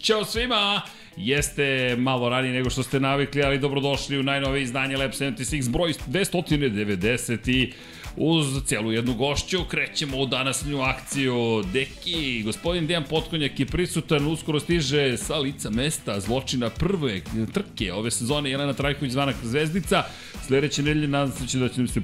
Ćao svima! Jeste malo ranije nego što ste navikli, ali dobrodošli u najnovije izdanje Lab 76, broj 290 i uz celu jednu gošću krećemo u današnju akciju. Deki, gospodin Dejan Potkonjak je prisutan, uskoro stiže sa lica mesta zločina prve trke ove sezone Jelena Trajković zvana Zvezdica. Sledeće nedelje nadam se da će nam se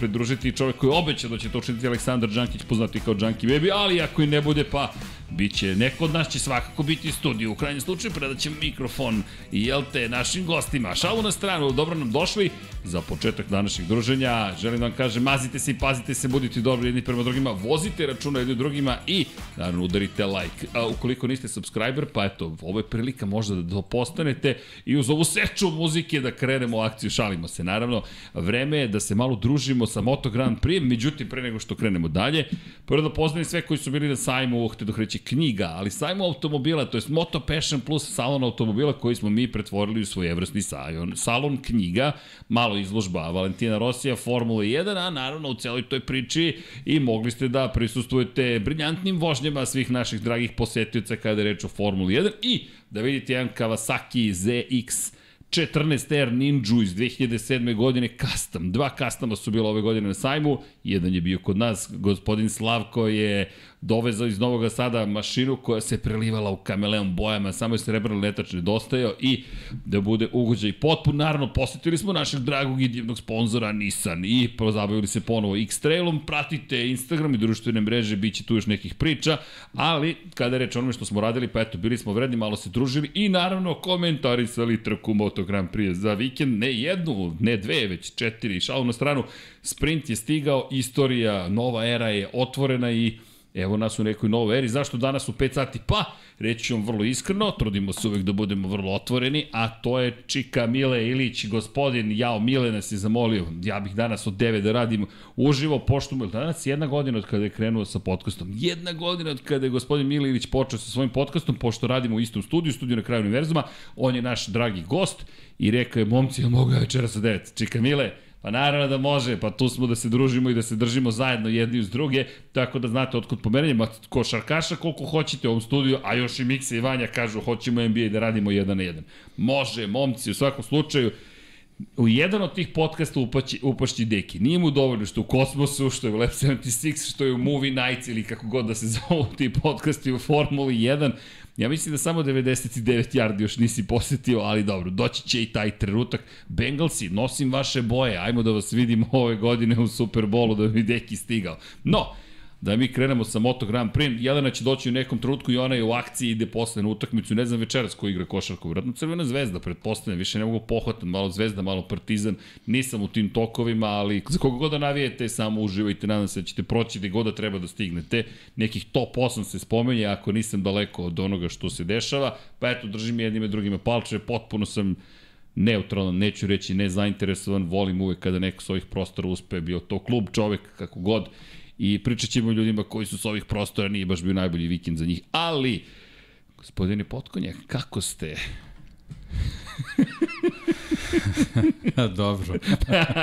pridružiti čovek koji obeća da će to učiniti Aleksandar Đankić, poznati kao Đanki Baby, ali ako i ne bude, pa Biće, neko od nas će svakako biti u studiju. U krajnjem slučaju predat ćemo mikrofon i jel te našim gostima. Šalu na stranu, dobro nam došli za početak današnjeg druženja. Želim da vam kažem, mazite se i pazite se, budite dobri jedni prema drugima, vozite računa jedni drugima i naravno udarite like. A ukoliko niste subscriber, pa eto, ovo je prilika možda da postanete i uz ovu seču muzike da krenemo akciju. Šalimo se, naravno. Vreme je da se malo družimo sa Moto Grand Prix, međutim, pre nego što krenemo dalje, prvo da pozdravim sve koji su bili na sajmu, htio da kreći knjiga, ali sajmo automobila, to je Moto Passion plus salon automobila koji smo mi pretvorili u svoj evrosni sajon. Salon knjiga, malo izložba Valentina Rosija, Formula 1, a naravno u celoj toj priči i mogli ste da prisustujete briljantnim vožnjama svih naših dragih posetioca kada je reč o Formula 1 i da vidite jedan Kawasaki ZX 14R Ninja iz 2007. godine custom. Dva customa su bila ove godine na sajmu, jedan je bio kod nas, gospodin Slavko je dovezao iz Novog Sada mašinu koja se prelivala u kameleon bojama, samo je srebrno letač nedostajao i da bude ugođaj potpun. Naravno, posetili smo našeg dragog i divnog sponzora Nissan i pozabavili se ponovo X-Trailom. Pratite Instagram i društvene mreže, bit će tu još nekih priča, ali kada je reč onome što smo radili, pa eto, bili smo vredni, malo se družili i naravno komentarisali trku Moto Grand Prix za vikend, ne jednu, ne dve, već četiri, šalu na stranu. Sprint je stigao, istorija, nova era je otvorena i Evo nas u nekoj novoj eri. Zašto danas u 5 sati? Pa, reći ću vam vrlo iskreno, trudimo se uvek da budemo vrlo otvoreni, a to je Čika Mile Ilić, gospodin Jao Mile nas je zamolio. Ja bih danas od 9 da radim uživo, pošto mu danas jedna godina od kada je krenuo sa podcastom. Jedna godina od kada je gospodin Mile Ilić počeo sa svojim podcastom, pošto radimo u istom studiju, studiju na kraju univerzuma. On je naš dragi gost i rekao je, momci, ja mogu ja večera sa 9. Čika Mile, Pa naravno da može, pa tu smo da se družimo i da se držimo zajedno jedni uz druge, tako da znate otkud pomerenje, ma košarkaša koliko hoćete u ovom studiju, a još i Miksa i Vanja kažu hoćemo NBA da radimo jedan na jedan. Može, momci, u svakom slučaju, u jedan od tih podcasta upaći, upašći deki. Nije mu dovoljno što u Kosmosu, što je u Lab 76, što je u Movie Nights ili kako god da se zovu ti podcasti u Formuli 1, Ja mislim da samo 99 yardi još nisi posetio, ali dobro, doći će i taj trenutak. Bengalsi, nosim vaše boje, ajmo da vas vidimo ove godine u Superbolu, da bi deki stigao. No, da mi krenemo sa Moto Grand Prix. Jelena će doći u nekom trenutku i ona je u akciji ide posle na utakmicu. Ne znam večeras ko igra košarku. Vratno Crvena zvezda, pretpostavljam. Više ne mogu pohvatan, malo zvezda, malo partizan. Nisam u tim tokovima, ali za koga god da navijete, samo uživajte. Nadam se da ćete proći gde god da treba da stignete. Nekih top 8 se spomenje, ako nisam daleko od onoga što se dešava. Pa eto, držim jednime drugime palče. Potpuno sam neutralan, neću reći nezainteresovan, volim uvek kada neko s ovih prostora uspe, bio to klub, čovek, kako god, i pričat ćemo ljudima koji su s ovih prostora, nije baš bio najbolji vikend za njih, ali, gospodine Potkonjak, kako ste? Dobro.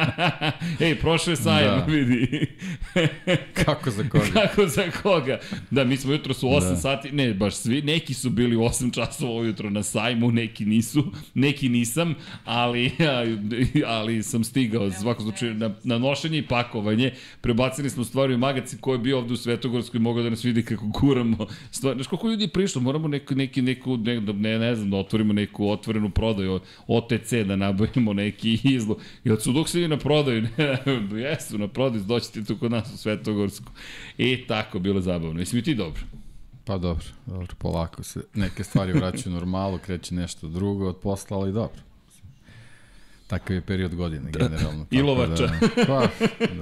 Ej, prošle je sajam, da. vidi. Kako za koga? Kako za koga? Da, mi smo jutro su 8 da. sati, ne, baš svi, neki su bili u 8 časova ujutro na sajmu, neki nisu, neki nisam, ali, ali sam stigao, svako slučaju, na, na nošenje i pakovanje. Prebacili smo stvari u magacin koji je bio ovde u Svetogorskoj, mogao da nas vidi kako guramo. Stvari, znaš koliko ljudi je prišlo, moramo neki, neki, neku, ne, ne, ne znam, da otvorimo neku otvorenu prodaju, OTC da nabavimo neki izlo. Jel su dok se na prodaju? Ne, jesu na prodaju, doćete tu kod nas u Svetogorsku. I tako, bilo zabavno. Jesi mi ti dobro? Pa dobro, dobro, polako se neke stvari vraćaju normalno, kreće nešto drugo od posla, ali dobro. Takav je period godine, generalno. Ilovača. Da, pa,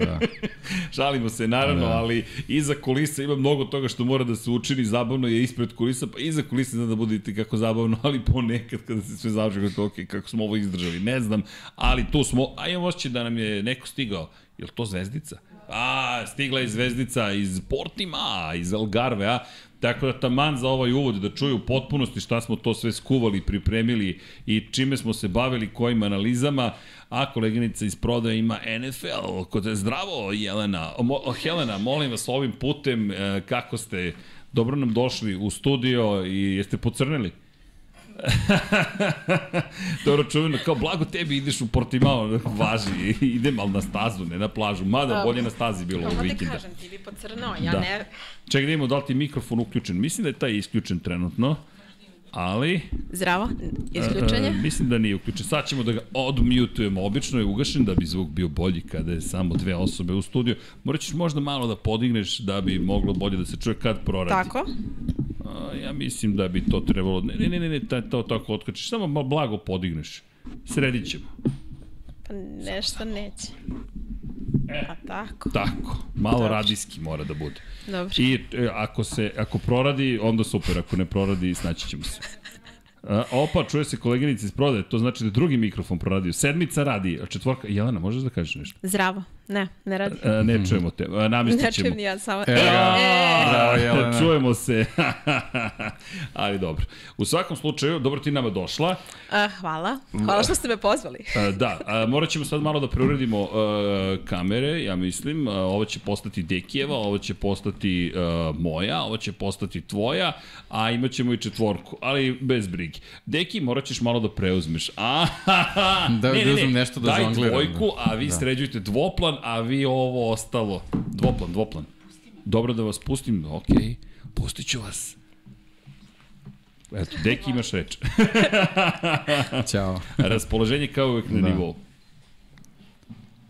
da. Šalimo se, naravno, Da. ali iza kulisa ima mnogo toga što mora da se učini, zabavno je ispred kulisa, pa iza kulisa zna da bude i kako zabavno, ali ponekad kada se sve završi, kako, ok, kako smo ovo izdržali, ne znam, ali tu smo, a imam osjećaj da nam je neko stigao, je to zvezdica? A, stigla je zvezdica iz Portima, iz Algarve, a Tako da taman za ovaj uvod da čuju u potpunosti šta smo to sve skuvali, pripremili i čime smo se bavili, kojim analizama, a koleginica iz prodaje ima NFL. Kod je zdravo, Jelena. Mo, Helena, molim vas ovim putem, e, kako ste dobro nam došli u studio i jeste pocrnili? Dobro čuveno, kao blago tebi ideš u Portimao, važi, idem ali na stazu, ne na plažu, mada bolje na stazi bilo ovog Kako ti vikenda. kažem, ti bi pocrnao, ja Da. ne... Čekaj da vidimo da li ti mikrofon uključen. Mislim da je taj isključen trenutno, ali... Zdravo, isključenje. E, e, mislim da nije uključen. Sad ćemo da ga odmutujemo. Obično je ugašen da bi zvuk bio bolji kada je samo dve osobe u studiju. Morat ćeš možda malo da podigneš da bi moglo bolje da se čuje kad proradi. Tako? A, ja mislim da bi to trebalo... Ne, ne, ne, ne, ne ta, to tako otkačiš. Samo blago podigneš. Sredit ćemo. Pa nešto neće. E. Pa tako. Tako. Malo Dobro. radijski mora da bude. Dobro. I e, ako se ako proradi, onda super, ako ne proradi, snaći ćemo se. A, opa, čuje se koleginica iz prodaje, to znači da drugi mikrofon proradio. Sedmica radi, a četvorka... Jelena, možeš da kažeš nešto? Zdravo. Ne, ne radi. E, ne čujemo te, e, namestit Ne ćemo. čujem ni ja samo. Bravo, Jelena. Čujemo se. Ali dobro. U svakom slučaju, dobro ti nama došla. A, hvala. Hvala što ste me pozvali. E, da, a, morat ćemo sad malo da preuredimo uh, kamere, ja mislim. Uh, ovo će postati Dekijeva, ovo će postati uh, moja, ovo će postati tvoja, a imat ćemo i četvorku, ali bez brige. Deki, morat ćeš malo da preuzmeš. A, Da- da uzmem nešto da Daj žongliram, dvojku, da. a vi Da. sređujte dvoplan, a vi ovo ostalo. Dvoplan, dvoplan. Dobro da vas pustim, okej. Pustit ću vas. Eto, Deki imaš reč. Ćao. Raspoloženje kao uvek na Da. nivou.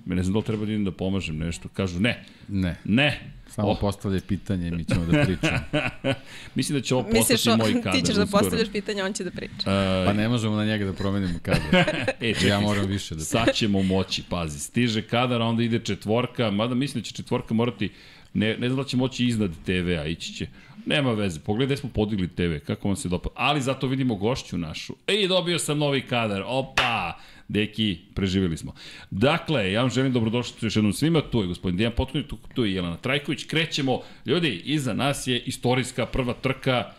Me ne znam da li treba da idem da pomažem nešto. Kažu ne, Ne, ne. Samo Oh. postavljaj pitanje i mi ćemo da pričamo. Mislim da će ovo Misliš, postati moj kadar. ti ćeš da postavljaš pitanje, on će da priča. Uh, Pa ne možemo na njega da promenimo kadar. e, čekaj, Ja moram više da... Sad ćemo moći, pazi. Stiže kadar, onda ide četvorka, mada mislim da će četvorka morati, ne, ne znam da će moći iznad TV-a, ići će. Nema veze, pogledaj smo podigli TV, kako vam se dopada. Ali zato vidimo gošću našu. Ej, dobio sam novi kadar, opa! Deki, preživjeli smo. Dakle, ja vam želim dobrodošlicu još jednom svima, tu je gospodin Dijan Potkonjak, tu, tu je Jelena Trajković, krećemo. Ljudi, iza nas je istorijska prva trka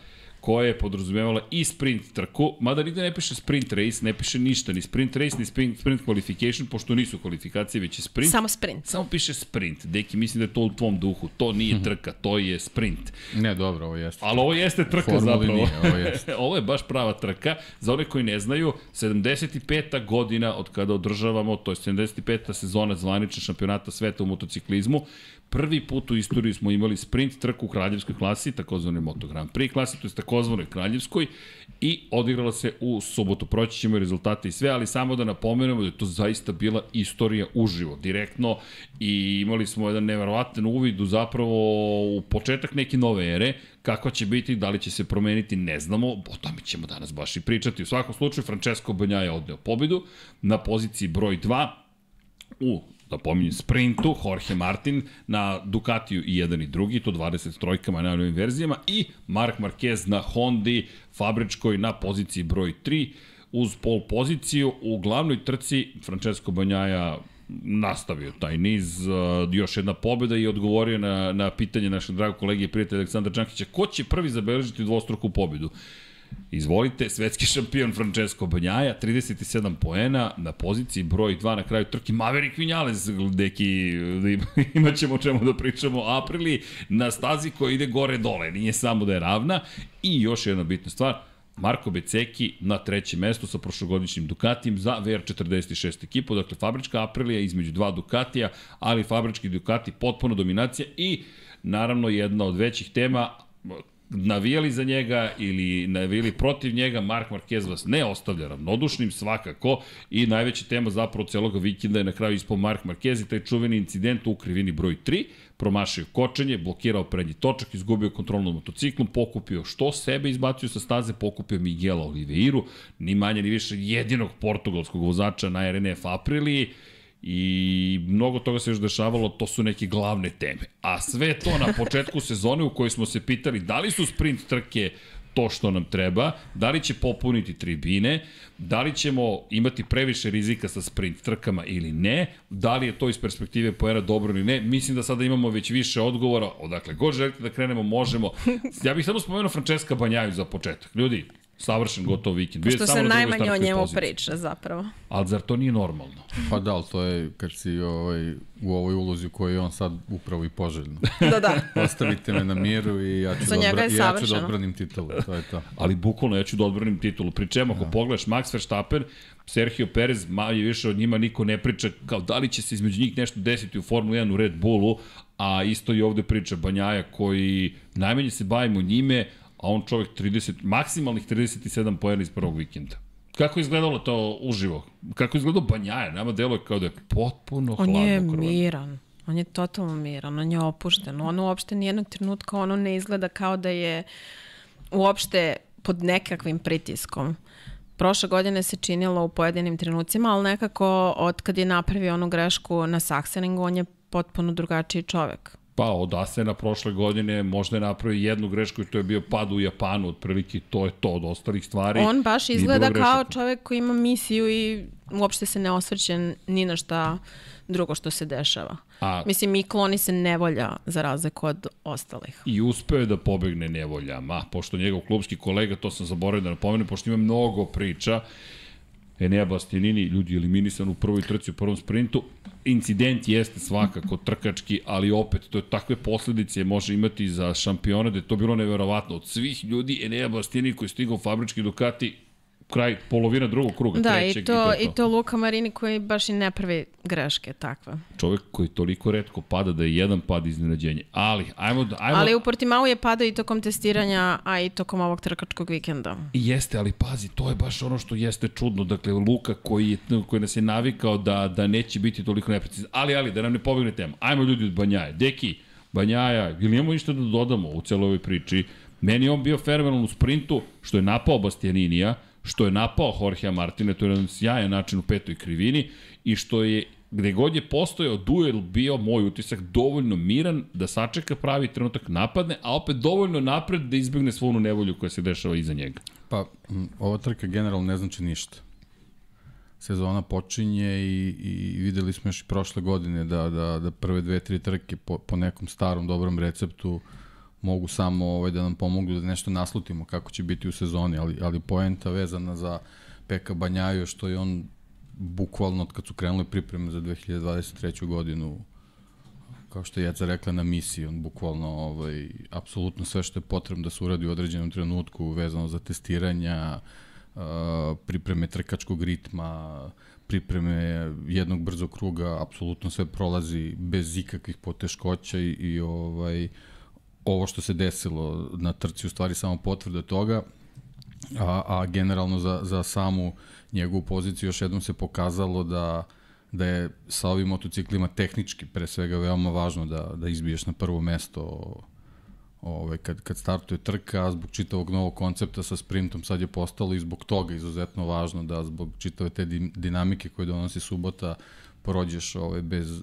koja je podrazumevala i sprint trku, mada nigde ne piše sprint race, ne piše ništa, ni sprint race, ni sprint, sprint qualification, pošto nisu kvalifikacije, već je sprint. Samo sprint. Samo piše sprint. Deki, mislim da je to u tvom duhu. To nije trka, to je sprint. Ne, dobro, ovo jeste. Ali ovo jeste trka Formuli zapravo. nije, ovo jeste. ovo je baš prava trka. Za one koji ne znaju, 75. godina od kada održavamo, to je 75. sezona zvanična šampionata sveta u motociklizmu. Prvi put u istoriji smo imali sprint trku u kraljevskoj klasi, takozvanoj Moto Grand Prix klasi, to je takozvanoj kraljevskoj i odigrala se u subotu. Proći ćemo rezultate i sve, ali samo da napomenemo da je to zaista bila istorija uživo, direktno i imali smo jedan neverovatan uvid u zapravo u početak neke nove ere, kakva će biti, da li će se promeniti, ne znamo, o tome ćemo danas baš i pričati. U svakom slučaju, Francesco Banja je odneo pobedu na poziciji broj 2 u da pominjem sprintu, Jorge Martin na Ducatiju i jedan i drugi, to 20 trojkama na novim verzijama i Mark Marquez na Hondi fabričkoj na poziciji broj 3 uz pol poziciju u glavnoj trci Francesco Banjaja nastavio taj niz, uh, još jedna pobjeda i odgovorio na, na pitanje našeg dragog kolege i prijatelja Aleksandra Čankića, ko će prvi zabeležiti dvostruku pobjedu? Izvolite, svetski šampion Francesco Banjaja, 37 poena na poziciji broj 2 na kraju trke. Maverick Vinales, deki, da ima- imat ćemo o čemu da pričamo Aprili, na stazi koja ide gore-dole, nije samo da je ravna. I još jedna bitna stvar, Marko Beceki na trećem mestu sa prošlogodišnjim Ducatijem za VR46 ekipu, dakle fabrička Aprilija između dva Ducatija, ali fabrički Ducati potpuno dominacija i naravno jedna od većih tema navijali za njega ili navijali protiv njega, Mark Marquez vas ne ostavlja ravnodušnim svakako i najveća tema zapravo celog vikenda je na kraju ispao Mark Marquez i taj čuveni incident u krivini broj 3, promašio kočenje, blokirao prednji točak, izgubio kontrolu nad motociklom, pokupio što sebe, izbacio sa staze, pokupio Miguela Oliveiru, ni manje ni više jedinog portugalskog vozača na RNF Apriliji, i mnogo toga se još dešavalo, to su neke glavne teme. A sve to na početku sezone u kojoj smo se pitali da li su sprint trke to što nam treba, da li će popuniti tribine, da li ćemo imati previše rizika sa sprint trkama ili ne, da li je to iz perspektive poena dobro ili ne. Mislim da sada imamo već više odgovora, odakle god želite da krenemo, možemo. Ja bih samo spomenuo Francesca Banjaju za početak. Ljudi, savršen gotov vikend. Bio Što samo se najmanje o njemu priča zapravo. Ali zar to nije normalno? Pa da, ali to je kad si ovaj, u ovoj ulozi u kojoj je on sad upravo i poželjno. Da, da. Ostavite me na miru i ja ću, Za da, odbra, ja ću da odbranim titulu. To je to. ali bukvalno ja ću da odbranim titulu. Pri čemu, ako pogledaš Max Verstappen, Sergio Perez, manje više od njima niko ne priča kao da li će se između njih nešto desiti u Formula 1 u Red Bullu, a isto i ovde priča Banjaja koji najmanje se bavimo njime, a on čovjek 30, maksimalnih 37 pojena iz prvog vikenda. Kako je izgledalo to uživo? Kako je izgledao Banjaja? Nama deluje kao da je potpuno On hladno je krvan. miran. On je totalno miran, on je opušten. On uopšte nijednog trenutka ono ne izgleda kao da je uopšte pod nekakvim pritiskom. Prošle godine se činilo u pojedinim trenucima, ali nekako od kad je napravio onu grešku na Sachseningu, on je potpuno drugačiji čovek. Pa, od Asena prošle godine možda je napravio jednu grešku i to je bio pad u Japanu, otprilike to je to od ostalih stvari. On baš izgleda kao čovek koji ima misiju i uopšte se ne osvrće ni na šta drugo što se dešava. A- Mislim, i kloni se nevolja za razliku od ostalih. I uspeo je da pobegne nevoljama, pošto njegov klubski kolega, to sam zaboravio da napomenem, pošto ima mnogo priča, Enea Bastianini, ljudi eliminisan u prvoj trci, u prvom sprintu. Incident jeste svakako trkački, ali opet to je takve posledice može imati za šampiona da je to bilo neverovatno. Od svih ljudi Enea Bastianini koji je stigao fabrički Ducati, kraj, polovina drugog kruga, Da, trećeg i to, je i to Luka Marini koji baš i ne pravi greške takve. Čovek koji toliko redko pada da je jedan pad iznenađenje. Ali, ajmo, ajmo Ali u Portimao je padao i tokom testiranja, a i tokom ovog trkačkog vikenda. Jeste, ali pazi, to je baš ono što jeste čudno. Dakle, Luka koji, je, koji nas je navikao da, da neće biti toliko neprecizan. Ali, ali, da nam ne pobegne tema. Ajmo ljudi od Banjaje. Deki, Banjaja, ili imamo ništa da dodamo u celoj ovoj priči? Meni on bio fenomenalan u sprintu, što je napao Bastianinija, što je napao Jorgea Martina, to je jedan sjajan način u petoj krivini, i što je gde god je postojao duel bio moj utisak dovoljno miran da sačeka pravi trenutak napadne, a opet dovoljno napred da izbegne svu onu nevolju koja se dešava iza njega. Pa, ova trka generalno ne znači ništa. Sezona počinje i, i videli smo još i prošle godine da, da, da prve dve, tri trke po, po nekom starom dobrom receptu mogu samo ovaj, da nam pomognu da nešto naslutimo kako će biti u sezoni, ali, ali poenta vezana za Peka Banjaju što je on bukvalno od kad su krenule pripreme za 2023. godinu kao što je Jeca rekla na misiji, on bukvalno ovaj, apsolutno sve što je potrebno da se uradi u određenom trenutku vezano za testiranja, uh, pripreme trkačkog ritma, pripreme jednog brzog kruga, apsolutno sve prolazi bez ikakvih poteškoća i, i ovaj, ovo što se desilo na trci u stvari samo potvrda toga, a, a generalno za, za samu njegovu poziciju još jednom se pokazalo da da je sa ovim motociklima tehnički pre svega veoma važno da, da izbiješ na prvo mesto ovaj, kad, kad startuje trka, zbog čitavog novog koncepta sa sprintom sad je postalo i zbog toga izuzetno važno da zbog čitave te din, dinamike koje donosi subota prođeš ovaj, bez,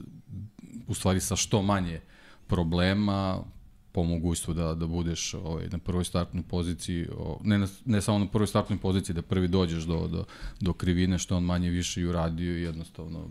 u stvari sa što manje problema, po mogućstvu da, da budeš ovaj, na prvoj startnoj poziciji, o, ne, na, ne samo na prvoj startnoj poziciji, da prvi dođeš do, do, do krivine, što on manje više i uradio i jednostavno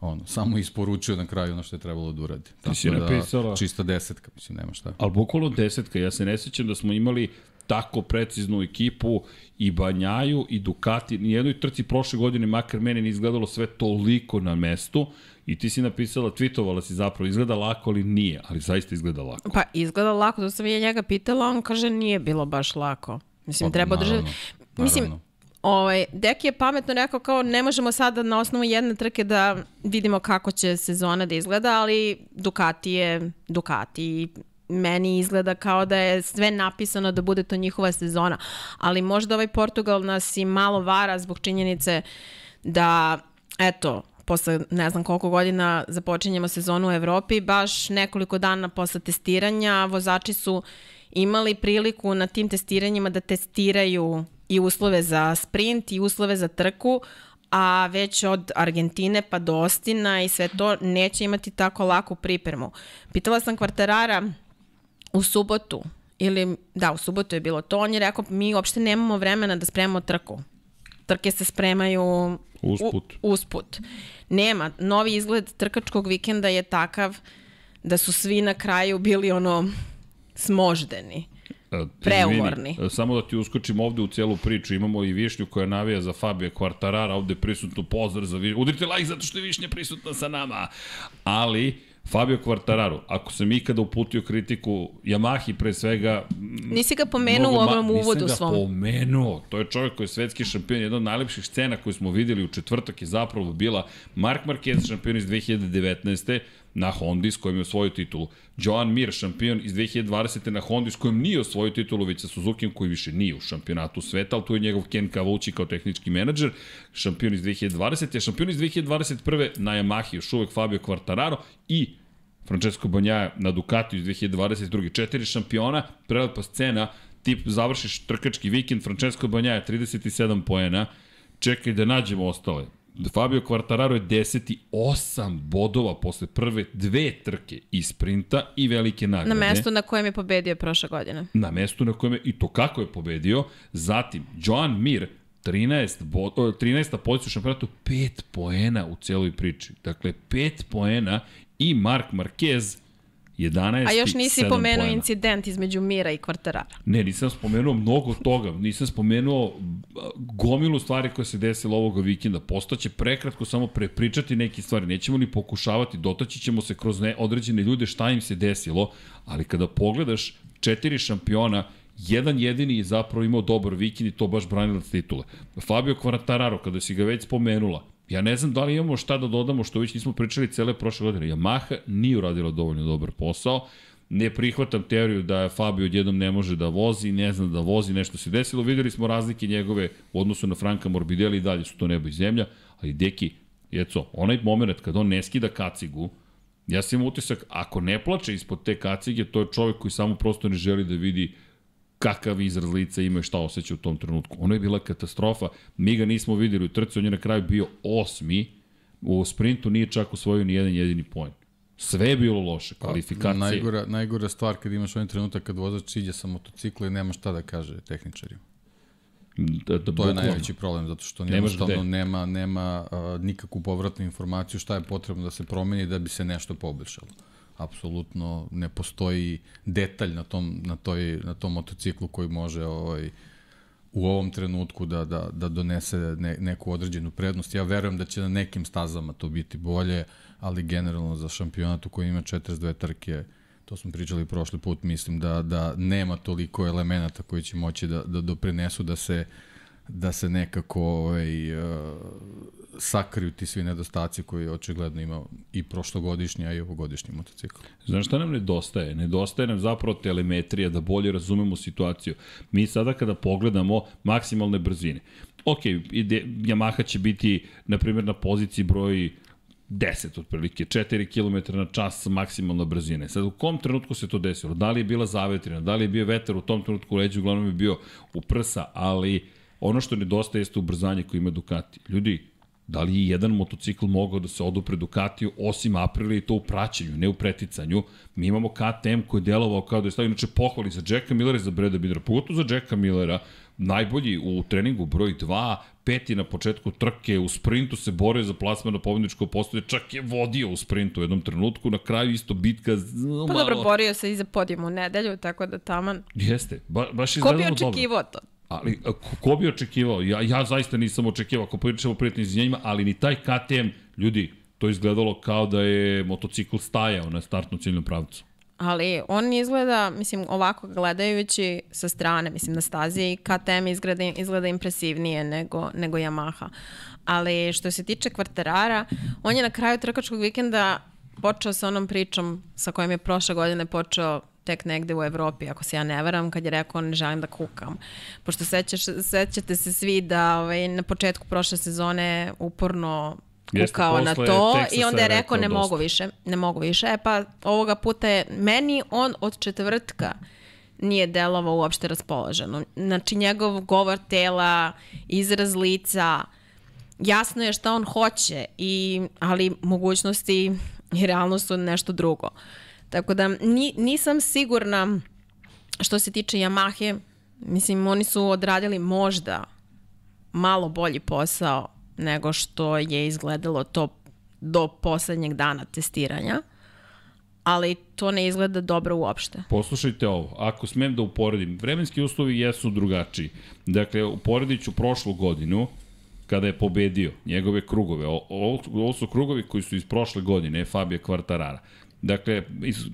ono, samo isporučio na kraju ono što je trebalo da uradi. si da, napisala- čista desetka, mislim, nema šta. Ali bukvalno desetka, ja se ne sećam da smo imali tako preciznu ekipu i Banjaju i Ducati. Nijednoj trci prošle godine, makar meni nije izgledalo sve toliko na mestu i ti si napisala, tweetovala si zapravo, izgleda lako, ali nije, ali zaista izgleda lako. Pa izgleda lako, to sam ja njega pitala, on kaže nije bilo baš lako. Mislim, Pa, treba naravno, Mislim, naravno. Ovaj, Deki je pametno rekao kao ne možemo sada na osnovu jedne trke da vidimo kako će sezona da izgleda, ali Ducati je Ducati i meni izgleda kao da je sve napisano da bude to njihova sezona. Ali možda ovaj Portugal nas i malo vara zbog činjenice da, eto, posle ne znam koliko godina započinjemo sezonu u Evropi, baš nekoliko dana posle testiranja vozači su imali priliku na tim testiranjima da testiraju i uslove za sprint i uslove za trku, a već od Argentine pa do Ostina i sve to neće imati tako laku pripremu. Pitala sam kvartarara u subotu, ili da, u subotu je bilo to, on je rekao mi uopšte nemamo vremena da spremamo trku. Trke se spremaju Usput. U, usput. Nema. Novi izgled trkačkog vikenda je takav da su svi na kraju bili ono smoždeni. E, Preumorni. Izvini, samo da ti uskočim ovde u celu priču, imamo i Višnju koja navija za Fabio Quartarara, ovde prisutno pozdrav za Višnju. Udrite like zato što je Višnja prisutna sa nama. Ali, Fabio Quartararo, ako sam ikada uputio kritiku Yamahi pre svega... Nisi ga pomenuo u ovom uvodu svom. Nisam ga pomenuo. To je čovjek koji je svetski šampion. Jedna od najlepših scena koju smo videli u četvrtak je zapravo bila Mark Marquez, šampion iz 2019 na Hondi s kojim je osvojio titulu. Joan Mir, šampion iz 2020. na Hondi s kojim nije osvojio titulu, već sa Suzuki koji više nije u šampionatu sveta, ali tu je njegov Ken Kavući kao tehnički menadžer, šampion iz 2020. A šampion iz 2021. na Yamahi još uvek Fabio Quartararo i Francesco Banjaja na Ducati iz 2022. Četiri šampiona, prelepa scena, tip završiš trkački vikend, Francesco Banjaja 37 poena, čekaj da nađemo ostale. Fabio Quartararo je 10. 8 bodova posle prve dve trke i sprinta i velike nagrade. Na mestu na kojem je pobedio prošle godine. Na mestu na kojem je, i to kako je pobedio. Zatim, Joan Mir, 13, bod, 13. pozicija u šampionatu, 5 poena u celoj priči. Dakle, 5 poena i Mark Marquez 11. A još nisi pomenuo poena. incident između Mira i Kvartarara. Ne, nisam spomenuo mnogo toga. Nisam spomenuo gomilu stvari koje se desilo ovoga vikenda. Postaće prekratko samo prepričati neke stvari. Nećemo ni pokušavati, dotaći ćemo se kroz ne, određene ljude šta im se desilo, ali kada pogledaš četiri šampiona, jedan jedini je zapravo imao dobar vikend i to baš branilac titule. Fabio Quartararo, kada si ga već spomenula, Ja ne znam da li imamo šta da dodamo što već nismo pričali cele prošle godine. Yamaha nije uradila dovoljno dobar posao. Ne prihvatam teoriju da Fabio odjednom ne može da vozi, ne zna da vozi, nešto se desilo. Videli smo razlike njegove u odnosu na Franka Morbidelli i dalje su to nebo i zemlja. Ali deki, jeco, onaj moment kad on ne skida kacigu, ja sam imao utisak, ako ne plače ispod te kacige, to je čovek koji samo prosto ne želi da vidi kakav izraz lica ima i šta osjeća u tom trenutku. Ono je bila katastrofa. Mi ga nismo videli u trci, on je na kraju bio osmi, u sprintu nije čak osvojio ni jedan jedini poen. Sve je bilo loše, Pa, kvalifikacije. Najgora, najgora stvar kad imaš onaj trenutak kad vozač iđe sa motocikla i nema šta da kaže tehničarima. Da, da, To je bukvalno. najveći problem, zato što jednostavno nema, nema a, nikakvu povratnu informaciju šta je potrebno da se promeni da bi se nešto poboljšalo. Apsolutno ne postoji detalj na tom, na toj, na tom motociklu koji može ovaj, u ovom trenutku da, da, da donese ne, neku određenu prednost. Ja verujem da će na nekim stazama to biti bolje, ali generalno za šampionat u kojem ima 42 trke, to smo pričali prošli put, mislim da, da nema toliko elemenata koji će moći da, da doprinesu da se da se nekako ovaj, sakriju ti svi nedostaci koji očigledno ima i prošlogodišnji, a i ovogodišnji motocikl. Znaš šta nam nedostaje? Nedostaje nam zapravo telemetrija da bolje razumemo situaciju. Mi sada kada pogledamo maksimalne brzine, ok, ide, Yamaha će biti, na primjer, na poziciji broj 10 otprilike, 4 km na čas maksimalna brzina. Sad u kom trenutku se to desilo? Da li je bila zavetrina, da li je bio vetar u tom trenutku leđu, uglavnom je bio u prsa, ali ono što nedostaje jeste ubrzanje koje ima Ducati. Ljudi, da li je jedan motocikl mogao da se odupre Ducatiju osim Aprilia i to u praćenju, ne u preticanju. Mi imamo KTM koji je delovao kao da je stavio, inače pohvali za Jacka Millera i za Breda Bidera, pogotovo za Jacka Millera, najbolji u treningu broj 2, peti na početku trke, u sprintu se borio za plasman na pobedničko postoje, čak je vodio u sprintu u jednom trenutku, na kraju isto bitka z- Pa malo... dobro, borio se i za podijum u nedelju, tako da taman. Jeste, ba, baš Ko izgledalo bi dobro. očekivao to? Ali a, ko, bi očekivao? Ja, ja zaista nisam očekivao, ako pričamo o prijatnim izvinjenjima, ali ni taj KTM, ljudi, to izgledalo kao da je motocikl stajao na startnom ciljnom pravcu. Ali on izgleda, mislim, ovako gledajući sa strane, mislim, na stazi KTM izgleda, izgleda impresivnije nego, nego Yamaha. Ali što se tiče kvarterara, on je na kraju trkačkog vikenda počeo sa onom pričom sa kojom je prošle godine počeo tek negde u Evropi, ako se ja ne varam, kad je rekao ne želim da kukam. Pošto sećaš, sećate se svi da ovaj, na početku prošle sezone uporno Jeste, kukao na posle to Teksasa i onda je rekao rekao ne dosta. mogu više, ne mogu više. E pa ovoga puta je, meni on od četvrtka nije delovao uopšte raspoloženo. Znači njegov govor tela, izraz lica, jasno je šta on hoće, i, ali mogućnosti i realnost su nešto drugo. Tako da ni, nisam sigurna što se tiče Yamahe, mislim oni su odradili možda malo bolji posao nego što je izgledalo to do poslednjeg dana testiranja, ali to ne izgleda dobro uopšte. Poslušajte ovo, ako smem da uporedim, vremenski uslovi jesu drugačiji. Dakle, uporedit ću prošlu godinu, kada je pobedio njegove krugove. Ovo, su krugovi koji su iz prošle godine, Fabio Quartarara. Dakle,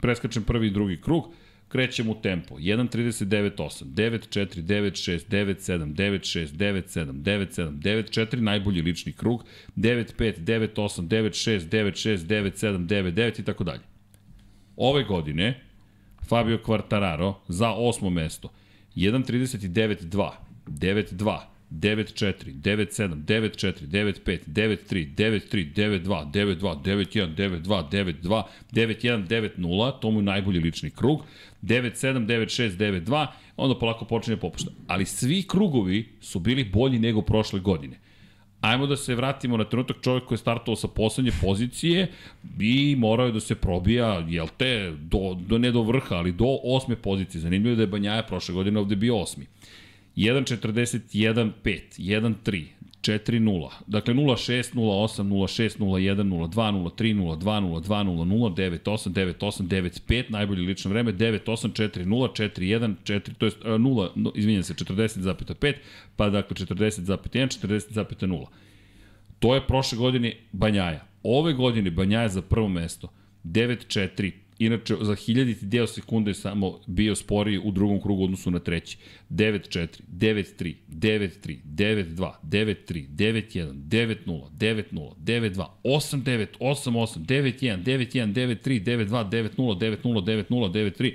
preskačem prvi i drugi krug, krećemo u tempo. 1.39.8, 9.4, 9.6, 9.7, 9.6, 9.7, 9.7, 9.4, najbolji lični krug, 9.5, 9.8, 9.6, 9.6, 9.7, 9.9 i tako dalje. Ove godine Fabio Quartararo za osmo mesto 1.39.2, 9.2, 9.4, 9.7, 9.4, 9.5, 9.3, 9.3, 9.2, 9.2, 9.1, 9.2, 9.2, 9.1, 9.0, to mu je najbolji lični krug, 9.7, 9.6, 9.2, onda polako počinje popušta. Ali svi krugovi su bili bolji nego prošle godine. Ajmo da se vratimo na trenutak čovjek koji je startovao sa poslednje pozicije i morao je da se probija, jel te, do, do, ne do vrha, ali do osme pozicije. Zanimljivo je da je Banjaja prošle godine ovde bio osmi. 1.41.5, 1.3, 4.0, dakle 0.6, 0.8, 0.6, 0.1, 0.2, 0.3, 0.2, 0.2, 0.0, 9.8, 9.8, 9.5, najbolje lično vreme, 9.8, 4.0, 4.1, 4, to je 0, no, izvinjam se, 40,5, pa dakle 40,1, 40,0. To je prošle godine Banjaja. Ove godine Banjaja za prvo mesto 9.4, inače za hiljaditi deo sekunde je samo bio sporiji u drugom krugu odnosu na treći. 9.4, 9.3, 9.3, 9.2, 9.3, 9.1, 9.0, 9.0, 9.2, 8.9, 8.8, 9.1, 9.1, 9.3, 9.2, 9.0, 9.0, 9.0, 9.3.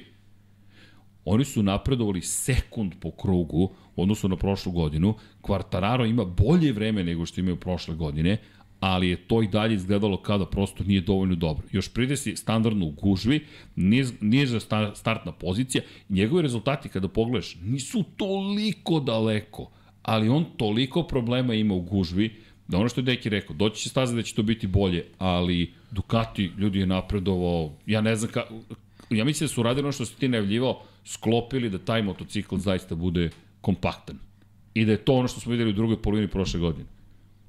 Oni su napredovali sekund po krugu odnosu na prošlu godinu. Quartararo ima bolje vreme nego što imaju prošle godine, ali je to i dalje izgledalo kao da prosto nije dovoljno dobro. Još pride si standardno u gužvi, niža sta- startna pozicija, njegovi rezultati kada pogledaš nisu toliko daleko, ali on toliko problema ima u gužvi, da ono što je Deki rekao, doći će staza da će to biti bolje, ali Ducati ljudi je napredovao, ja ne znam ka, ja mislim da su radili ono što si ti najavljivao, sklopili da taj motocikl zaista bude kompaktan. I da je to ono što smo videli u drugoj polovini prošle godine.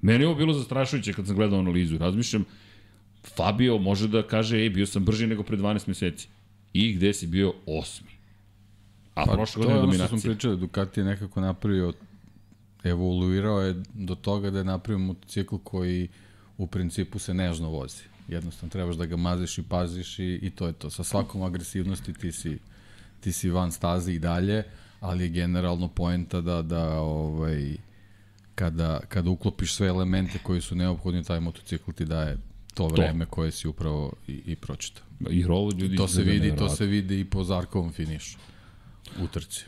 Meni je ovo bilo zastrašujuće kad sam gledao analizu. Razmišljam, Fabio može da kaže, ej, bio sam brži nego pre 12 meseci. I gde si bio osmi? A pa, prošle to godine je je ono što dominacija. pričali, Ducati je nekako napravio, evoluirao je do toga da je napravio motocikl koji u principu se nežno vozi. Jednostavno trebaš da ga maziš i paziš i, i to je to. Sa svakom agresivnosti ti si, ti si van staze i dalje, ali je generalno poenta da, da ovaj, kada, kada uklopiš sve elemente koji su neophodni, taj motocikl ti daje to vreme to. koje si upravo i, i pročitao. I rolo ljudi To se vidi, to se vidi i po Zarkovom finišu u trci.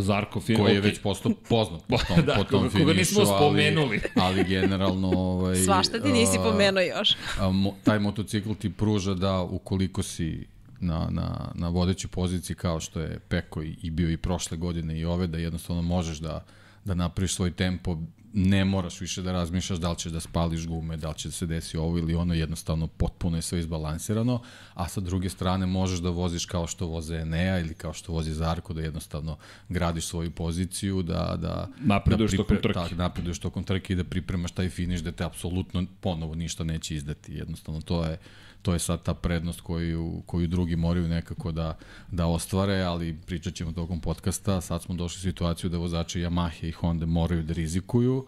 Zarko film, Koji je okej. već postao poznat po tom, Da, po tom koga- finišu, koga nismo spomenuli. Ali, ali generalno... Ovaj, Svašta ti nisi pomenuo još. A, mo, taj motocikl ti pruža da ukoliko si na, na, na vodećoj poziciji kao što je Peko i, i bio i prošle godine i ove, da jednostavno možeš da, da napraviš svoj tempo, ne moraš više da razmišljaš da li ćeš da spališ gume, da li će da se desi ovo ili ono, jednostavno potpuno je sve izbalansirano, a sa druge strane možeš da voziš kao što voze Enea ili kao što vozi Zarko, da jednostavno gradiš svoju poziciju, da, da, Napreduješ da tokom trke. Tak, napreduješ tokom trke i da pripremaš taj finiš da te apsolutno ponovo ništa neće izdati. Jednostavno to je to je sad ta prednost koju, koju drugi moraju nekako da, da ostvare, ali pričat ćemo tokom podcasta. Sad smo došli u situaciju da vozači Yamaha i Honda moraju da rizikuju,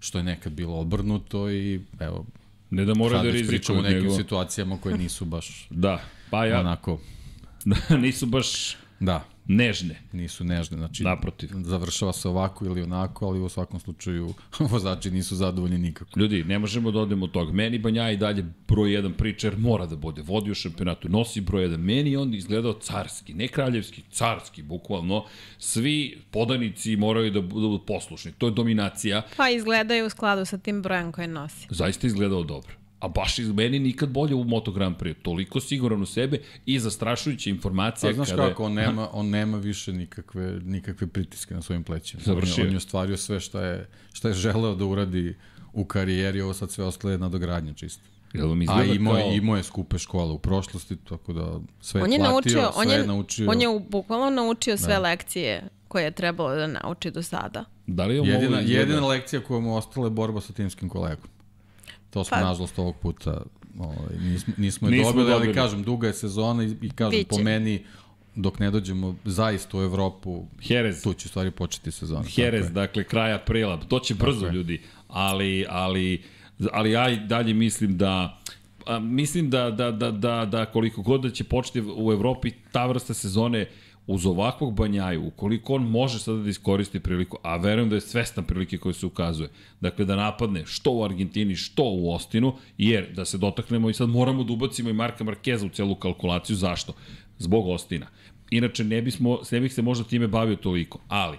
što je nekad bilo obrnuto i evo, Ne da moraju da rizikuju, o nekim nego... situacijama koje nisu baš Da, pa ja, onako da, nisu baš Da, Nežne. nisu nežne. Znači, Naprotiv. završava se ovako ili onako, ali u svakom slučaju vozači nisu zadovoljni nikako. Ljudi, ne možemo da odemo od toga. Meni Banja i dalje broj jedan priča, jer mora da bude. Vodi u šampionatu, nosi broj jedan. Meni je on izgledao carski, ne kraljevski, carski, bukvalno. Svi podanici moraju da budu poslušni. To je dominacija. Pa izgledaju u skladu sa tim brojem koje nosi. Zaista izgledao dobro. A baš iz meni nikad bolje u Moto Grand Prix. Toliko siguran u sebe i zastrašujuća informacija. Pa znaš kada kako, on nema, on nema više nikakve, nikakve pritiske na svojim plećima. Završio. On je, on je ostvario sve šta je, šta je želeo da uradi u karijeri, ovo sad sve ostaje nadogradnja čisto. Jel vam A imao, kao... je, imao je skupe škole u prošlosti, tako da sve On je platio, naučio, sve on je, naučio. on je bukvalno naučio sve lekcije koje je trebalo da nauči do sada. Da li je jedina, jedina lekcija koja mu ostala je borba sa timskim kolegom. To smo, Pa- nažalost, ovog puta ovaj, nismo, nismo je Nismo dobili, dobili. ali kažem, duga je sezona i, i kažem, Biće. po meni, dok ne dođemo zaista u Evropu, Jerez. tu će stvari početi sezona. Jerez, dakle, kraj aprila. To će brzo, je. ljudi. Ali, ali, ali ja i dalje mislim da a, mislim da, da, da, da, da koliko god da će početi u Evropi ta vrsta sezone uz ovakvog banjaju, ukoliko on može sada da iskoristi priliku, a verujem da je svestan prilike koje se ukazuje, dakle da napadne što u Argentini, što u Ostinu, jer da se dotaknemo i sad moramo da ubacimo i Marka Markeza u celu kalkulaciju, zašto? Zbog Ostina. Inače, ne, bismo, ne bih se možda time bavio toliko, ali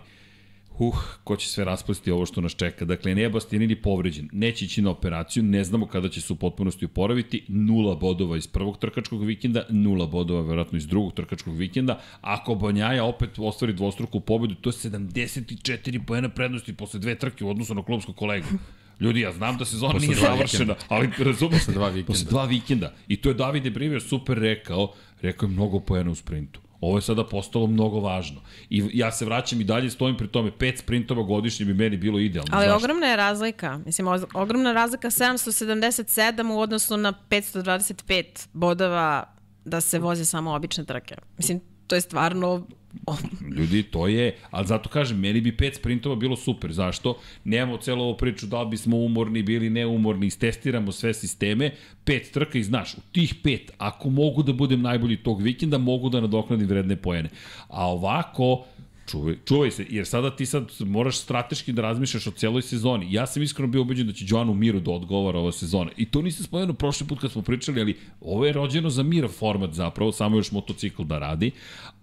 Uh, ko će sve raspustiti ovo što nas čeka. Dakle, nije Bastianini povređen. Neće ići na operaciju, ne znamo kada će se u potpunosti oporaviti. Nula bodova iz prvog trkačkog vikenda, nula bodova verovatno iz drugog trkačkog vikenda. Ako Banjaja opet ostvari dvostruku pobedu, to je 74 pojena prednosti posle dve trke u odnosu na klubskog kolegu. Ljudi, ja znam da sezona nije završena, ali razumete. Posle dva vikenda. Posle dva vikenda. I to je Davide Brivier super rekao, rekao je mnogo pojena u sprintu. Ovo je sada postalo mnogo važno. I ja se vraćam i dalje stojim pri tome, pet sprintova godišnje bi meni bilo idealno. Ali Zašto? ogromna je razlika. Mislim, ogromna razlika 777 u odnosu na 525 bodova da se voze samo obične trke. Mislim, to je stvarno... Ljudi, to je, ali zato kažem, meni bi pet sprintova bilo super. Zašto? Nemamo celo ovu priču da li bismo umorni, bili neumorni, istestiramo sve sisteme, pet trka i znaš, u tih pet, ako mogu da budem najbolji tog vikenda, mogu da nadoknadim vredne pojene. A ovako, Čuvaj, čuvaj se, jer sada ti sad moraš strateški da razmišljaš o celoj sezoni. Ja sam iskreno bio ubeđen da će Joanu Miru da odgovara ova sezona. I to nisam spomenuo prošli put kad smo pričali, ali ovo je rođeno za Mira format zapravo, samo još motocikl da radi.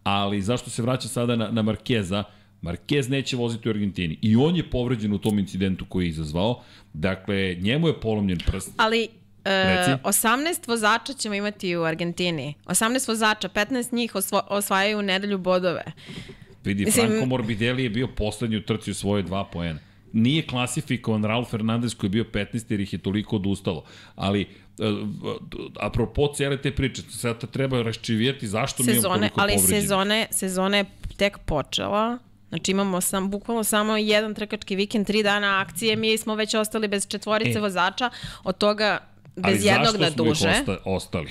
Ali zašto se vraća sada na, na Markeza? Marquez neće voziti u Argentini. I on je povređen u tom incidentu koji je izazvao. Dakle, njemu je polomljen prst. Ali e, Reci. 18 vozača ćemo imati u Argentini. 18 vozača, 15 njih osvo, osvajaju u nedelju bodove. Vidi, Mislim- Franco Morbidelli je bio poslednji u trci u svoje dva poena. Nije klasifikovan Raul Fernandez koji je bio 15 jer ih je toliko odustalo. Ali, e, apropo cele te priče, sada treba raščivijeti zašto mi imamo Sezone, toliko ali povređenih. sezone, sezona je tek počela. Znači imamo sam, bukvalno samo jedan trkački vikend, tri dana akcije, mi smo već ostali bez četvorice E. vozača, od toga Ali bez jednog zašto na smo ih duže. osta, ostali?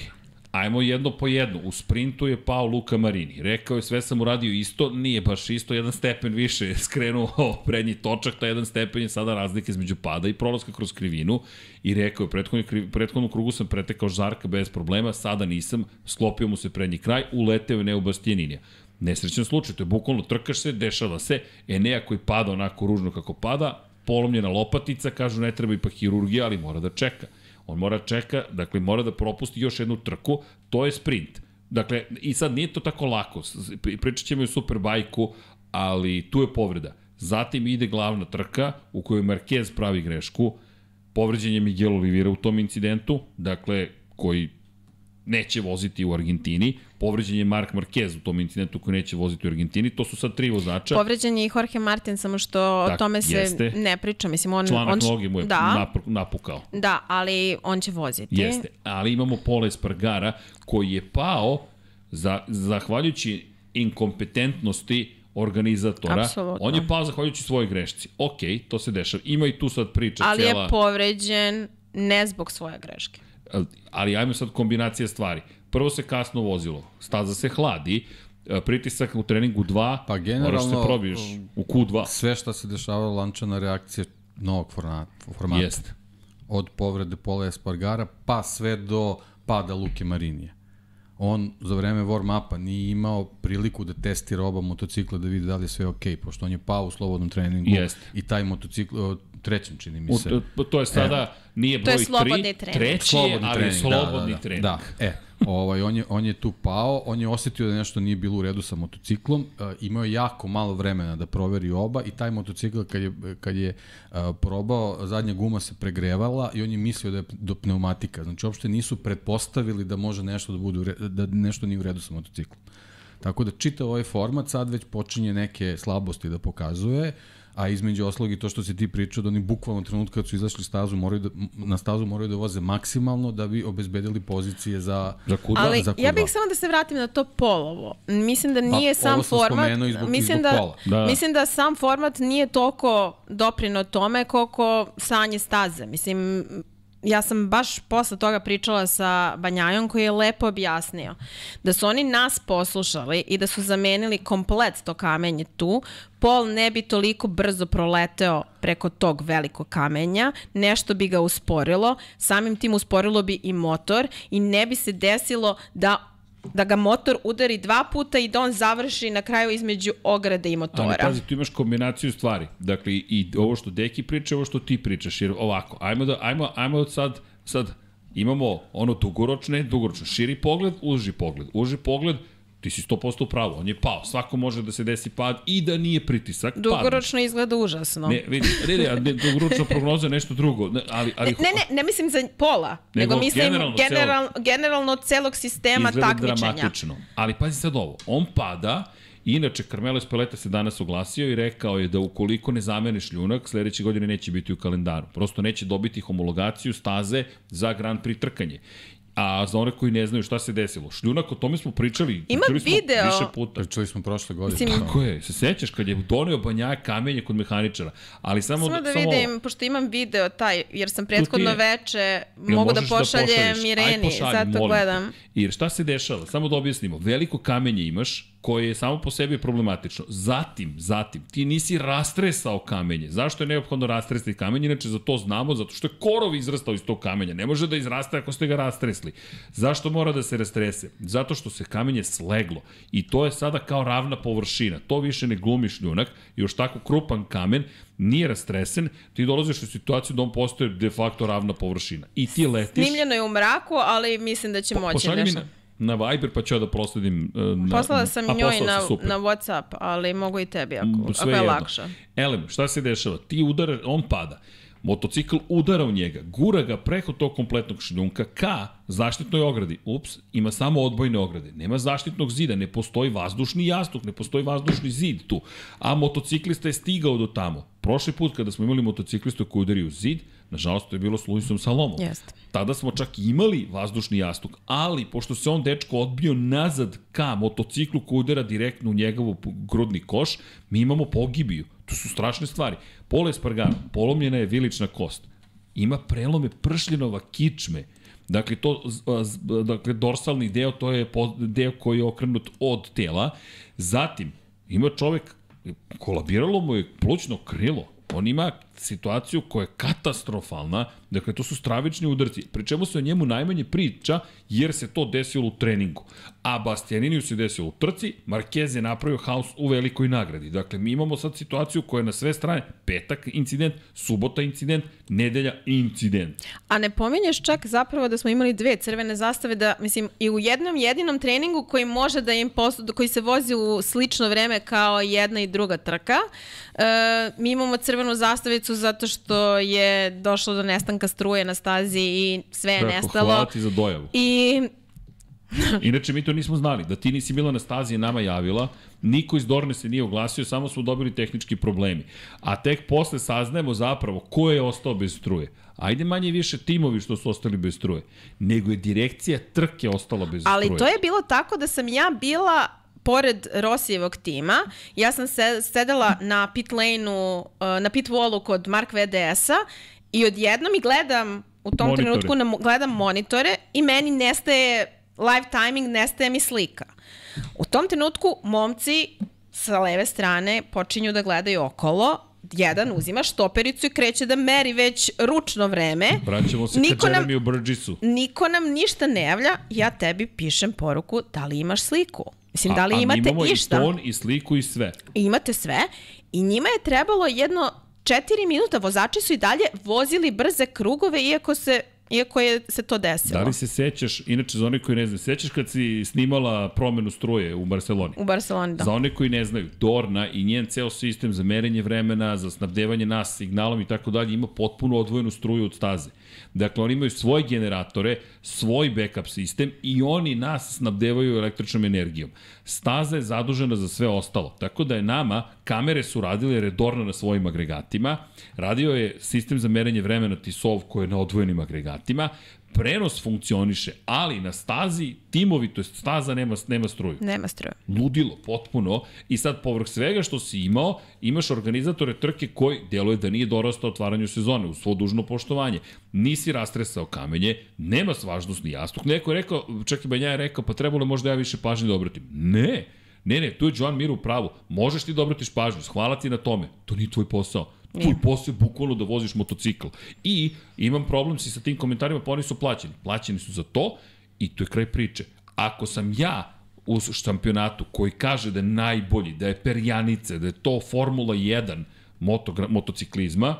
Ajmo jedno po jedno. U sprintu je pao Luka Marini. Rekao je sve sam uradio isto, nije baš isto, jedan stepen više je skrenuo prednji točak, ta jedan stepen je sada razlika između pada i prolaska kroz krivinu. I rekao je prethodni, prethodnom krugu sam pretekao Žarka bez problema, sada nisam, sklopio mu se prednji kraj, uleteo je ne u Bastianinija. Nesrećan slučaj, to je bukvalno trkaš se, dešava se, Enea koji pada onako ružno kako pada, polomljena lopatica, kažu ne treba ipak hirurgija, ali mora da čeka. On mora čeka, dakle mora da propusti još jednu trku, to je sprint. Dakle, i sad nije to tako lako, pričat ćemo i o Superbajku, ali tu je povreda. Zatim ide glavna trka u kojoj Marquez pravi grešku, povređen je Miguel Oliveira u tom incidentu, dakle, koji neće voziti u Argentini, povređen je Mark Marquez u tom incidentu koji neće voziti u Argentini, to su sad tri vozača. Povređen je i Jorge Martin, samo što o Tak, tome se jeste. ne priča. Mislim, on, Članak on, noge mu je da, napukao. da, ali on će voziti. Jeste, ali imamo Pola Espargara koji je pao za, zahvaljujući inkompetentnosti organizatora. Apsolutno. On je pao zahvaljujući svojoj grešci. Ok, to se dešava. Ima i tu sad priča Ali cijela... je povređen ne zbog svoje greške. Ali ajmo sad kombinacija stvari. Prvo se kasno vozilo, staza se hladi, e, pritisak u treningu 2, Pa moraš se probiješ u Q2. Sve šta se dešavalo lančana reakcija novog formata. formata. Jeste. Od povrede Pola Espargara pa sve do pada Luke Marinije. On za vreme warm-upa nije imao priliku da testira oba motocikla da vidi da li je sve okej, okay, pošto on je pao u slobodnom treningu Jest. i taj motocikl, trećem čini mi se. U, to je sada, nije To broj je slobodni 3, trening. treći je, ali je slobodni da, da, trening. Da, e, ovaj, on, je, on je tu pao, on je osetio da nešto nije bilo u redu sa motociklom, uh, imao je jako malo vremena da proveri oba i taj motocikl kad je, kad je uh, probao, zadnja guma se pregrevala i on je mislio da je do pneumatika. Znači, uopšte nisu pretpostavili da može nešto da bude, da nešto nije u redu sa motociklom. Tako da čitav ovaj format sad već počinje neke slabosti da pokazuje, a između oslog i to što si ti pričao da oni bukvalno trenutka kad su izašli stazu moraju da, na stazu moraju da voze maksimalno da bi obezbedili pozicije za Za Q2. Ali za ja Q2. bih samo da se vratim na to polovo. Mislim da nije Pa, sam ovo sam format, spomenuo i zbog- i mislim zbog da, pola. Da. mislim da sam format nije toliko doprino tome koliko sanje staze. Mislim ja sam baš posle toga pričala sa Banjajom koji je lepo objasnio da su oni nas poslušali i da su zamenili komplet to kamenje tu, Pol ne bi toliko brzo proleteo preko tog velikog kamenja, nešto bi ga usporilo, samim tim usporilo bi i motor i ne bi se desilo da da ga motor udari dva puta i da on završi na kraju između ograde i motora. Ali pazi, tu imaš kombinaciju stvari. Dakle, i ovo što Deki priča, ovo što ti pričaš. Jer ovako, ajmo, da, ajmo, ajmo sad, sad imamo ono dugoročne, dugoročno širi pogled, uži pogled. Uži pogled, ti si 100% u pravu, on je pao. Svako može da se desi pad i da nije pritisak. Dugoročno izgleda užasno. Ne, vidi, ne, ne, ne, dugoročna prognoza je nešto drugo. Ne, ali, ali, Ne, ne, ne mislim za pola, nego, Nego mislim generalno general, generalno od celog sistema izgleda takmičenja. dramatično. Ali pazi sad ovo, on pada, Inače, Carmelo Espeleta se danas oglasio i rekao je da ukoliko ne zamene šljunak, sledeće godine neće biti u kalendaru. Prosto neće dobiti homologaciju staze za Grand Prix trkanje. A za one koji ne znaju šta se desilo, šljunak, o tome smo pričali, Ima pričali smo video. više puta. Pričali smo prošle godine. Mislim, Kako je? Se sećaš kad je doneo banjaja kamenje kod mehaničara? Ali samo, Samo da samo vidim, pošto imam video taj, jer sam prethodno je- veče, mogu da možeš pošaljem? Aj, Ireni, pošalji, zato molim te. gledam. Jer šta se dešava? Samo da objasnimo. Veliko kamenje imaš koje je samo po sebi problematično. Zatim, zatim, ti nisi rastresao kamenje. Zašto je neophodno rastresati kamenje? Inače, za to znamo, zato što je korov izrastao iz tog kamenja. Ne može da izraste ako ste ga rastresli. Zašto mora da se rastrese? Zato što se kamenje sleglo. I to je sada kao ravna površina. To više ne glumi šljunak. Još tako krupan kamen nije rastresen, ti dolaziš u situaciju da on postoje de facto ravna površina. I ti letiš... Snimljeno je u mraku, ali mislim da će moći Pošalji mi nešto. na, na Viber pa ću ja da prosledim. uh, Na, Poslala sam a, njoj na, super. na Whatsapp, ali mogu i tebi ako, Mm, ako sve je jedno. lakše. Elem, šta se dešava? Ti udara, on pada. Motocikl udara u njega, gura ga preko tog kompletnog šljunka ka zaštitnoj ogradi. Ups, ima samo odbojne ograde. Nema zaštitnog zida, ne postoji vazdušni jastuk, ne postoji vazdušni zid tu. A motociklista je stigao do tamo. Prošli put kada smo imali motociklistu koji udari u zid, nažalost to je bilo s Luisom Salomom. Jeste. Tada smo čak imali vazdušni jastuk, ali pošto se on dečko odbio nazad ka motociklu koji udara direktno u njegov grudni koš, mi imamo pogibiju. To su strašne stvari. Polo Espargaro, polomljena je vilična kost. Ima prelome pršljenova kičme. Dakle, to, dakle, dorsalni deo, to je deo koji je okrenut od tela. Zatim, ima čovek, kolabiralo mu je plućno krilo. On ima situaciju koja je katastrofalna, dakle to su stravični udarci, pri čemu se o njemu najmanje priča jer se to desilo u treningu. A Bastianiniju se desilo u trci, Marquez je napravio haos u velikoj nagradi. Dakle, mi imamo sad situaciju koja je na sve strane, petak incident, subota incident, nedelja incident. A ne pominješ čak zapravo da smo imali dve crvene zastave, da, mislim, i u jednom jedinom treningu koji može da im posto, koji se vozi u slično vreme kao jedna i druga trka, e, mi imamo crvenu zastavicu zato što je došlo do nestanka struje na stazi i sve je Tako, nestalo. hvala ti za dojavu. I Inače, mi to nismo znali. Da ti nisi bila na stazi je nama javila, niko iz Dorne se nije oglasio, samo smo dobili tehnički problemi. A tek posle saznajemo zapravo ko je ostao bez struje. Ajde manje više timovi što su ostali bez struje, nego je direkcija trke ostala bez Ali struje. to je bilo tako da sam ja bila pored Rosijevog tima, ja sam se, sedela na pit lane-u, uh, na pit wallu kod Mark VDS-a i odjednom i gledam u tom Monitore. trenutku na, gledam monitore i meni nestaje live timing, nestaje mi slika. U tom trenutku momci sa leve strane počinju da gledaju okolo, jedan uzima štopericu i kreće da meri već ručno vreme. Vraćamo se Niko ka nam- Jeremiju Burgessu. Niko nam ništa ne javlja, ja tebi pišem poruku da li imaš sliku. Mislim, da li a, a imate imamo išta? i ton, i sliku, i sve. I imate sve i njima je trebalo jedno četiri minuta, vozači su i dalje vozili brze krugove iako se iako je se to desilo. Da li se sećaš, inače za one koji ne znaju, sećaš kad si snimala promenu struje u Barceloni? U Barceloni, da. Za one koji ne znaju, Dorna i njen ceo sistem za merenje vremena, za snabdevanje nas signalom i tako dalje, ima potpuno odvojenu struju od staze. Dakle, oni imaju svoje generatore, svoj backup sistem i oni nas snabdevaju električnom energijom. Staza je zadužena za sve ostalo. Tako da je nama, kamere su radile Dorna na svojim agregatima, radio je sistem za merenje vremena Tisov koji je na odvojenim agregatima, prenos funkcioniše, ali na stazi timovi, to je staza nema, nema struju Nema struje. ludilo, potpuno. I sad, povrh svega što si imao, imaš organizatore trke koji deluje da nije dorastao otvaranju sezone, u svo dužno poštovanje. Nisi rastresao kamenje, nema svažnostni jastuk. Neko je rekao, čak i Banja je rekao, pa trebalo možda ja više pažnje da obratim. Ne, ne, ne, tu je Joan Mir u pravu. Možeš ti da obratiš pažnju, hvala ti na tome. To nije tvoj posao. Tvoj posao bukvalno da voziš motocikl. I imam problem si sa tim komentarima, pa oni su plaćeni. Plaćeni su za to i to je kraj priče. Ako sam ja u šampionatu koji kaže da je najbolji, da je perjanice, da je to Formula 1 motogra, motociklizma,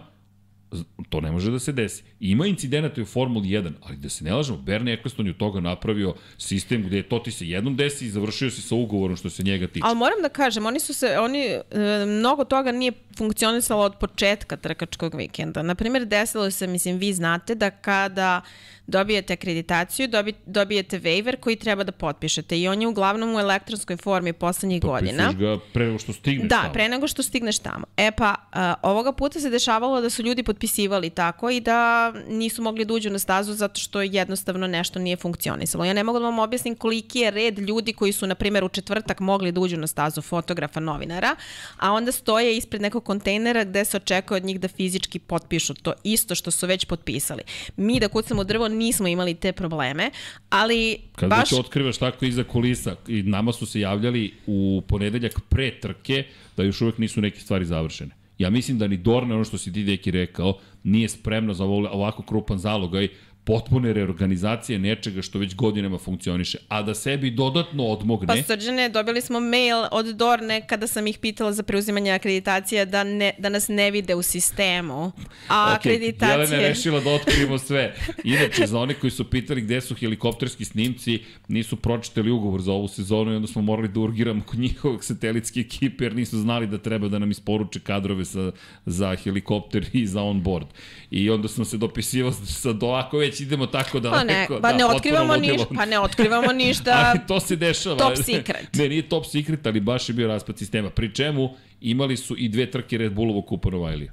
to ne može da se desi. Ima incidenata u Formuli 1, ali da se ne lažemo, Bernie Eccleston je od toga napravio sistem gde to ti se jednom desi i završio si sa ugovorom što se njega tiče. Ali moram da kažem, oni su se, oni, e, mnogo toga nije funkcionisalo od početka trkačkog vikenda. Naprimer, desilo se, mislim, vi znate da kada dobijete akreditaciju, dobi, dobijete waiver koji treba da potpišete i on je uglavnom u elektronskoj formi poslednjih godina. Potpisuješ ga pre nego što stigneš Da, tamo. pre nego što stigneš tamo. E pa, a, ovoga puta se dešavalo da su ljudi potpisivali tako i da nisu mogli da uđu na stazu zato što jednostavno nešto nije funkcionisalo. Ja ne mogu da vam objasnim koliki je red ljudi koji su, na primjer, u četvrtak mogli da uđu na stazu fotografa, novinara, a onda stoje ispred nekog kontejnera gde se očekuje od njih da fizički potpišu to isto što su već potpisali. Mi da kucamo drvo nismo imali te probleme, ali Kad baš... već otkrivaš tako iza kulisa i nama su se javljali u ponedeljak pre trke da još uvek nisu neke stvari završene. Ja mislim da ni Dorna, ono što si ti deki rekao, nije spremno za ovako krupan zalogaj potpune reorganizacije nečega što već godinama funkcioniše, a da sebi dodatno odmogne... Pa srđane, dobili smo mail od Dorne kada sam ih pitala za preuzimanje akreditacija da, ne, da nas ne vide u sistemu. A Ok, Jelena je akreditacije... rešila da otkrivimo sve. Inače, za one koji su pitali gde su helikopterski snimci, nisu pročitali ugovor za ovu sezonu i onda smo morali da urgiramo kod njihovog satelitske ekipe jer nisu znali da treba da nam isporuče kadrove sa, za helikopter i za on-board. I onda smo se dopisivali sa do, ako već idemo tako da Pa ne, pa ne otkrivamo ništa, pa ne otkrivamo ništa. Ali to se dešava. top secret. Ne, nije top secret, ali baš je bio raspad sistema. Pri čemu imali su i dve trke Red Bullovog kupa Novajlija.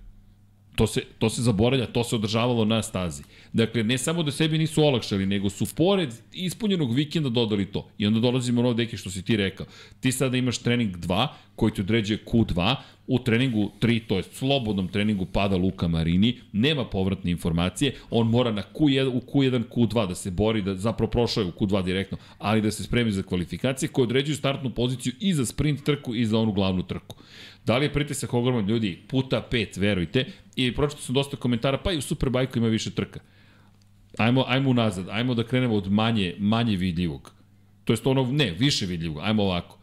To se, to se zaboravlja, to se održavalo na stazi. Dakle, ne samo da sebi nisu olakšali, nego su pored ispunjenog vikenda dodali to. I onda dolazimo na ovo što si ti rekao. Ti sada imaš trening 2, koji ti određuje Q2, u treningu 3, to je slobodnom treningu pada Luka Marini, nema povratne informacije, on mora na Q1, u Q1, Q2 da se bori, da zapravo prošao je u Q2 direktno, ali da se spremi za kvalifikacije koje određuju startnu poziciju i za sprint trku i za onu glavnu trku. Da li je pritisak ogroman ljudi? Puta pet, verujte. I pročito sam dosta komentara, pa i u Superbajku ima više trka. Ajmo, ajmo unazad, ajmo da krenemo od manje, manje vidljivog. To jest ono, ne, više vidljivog, ajmo ovako.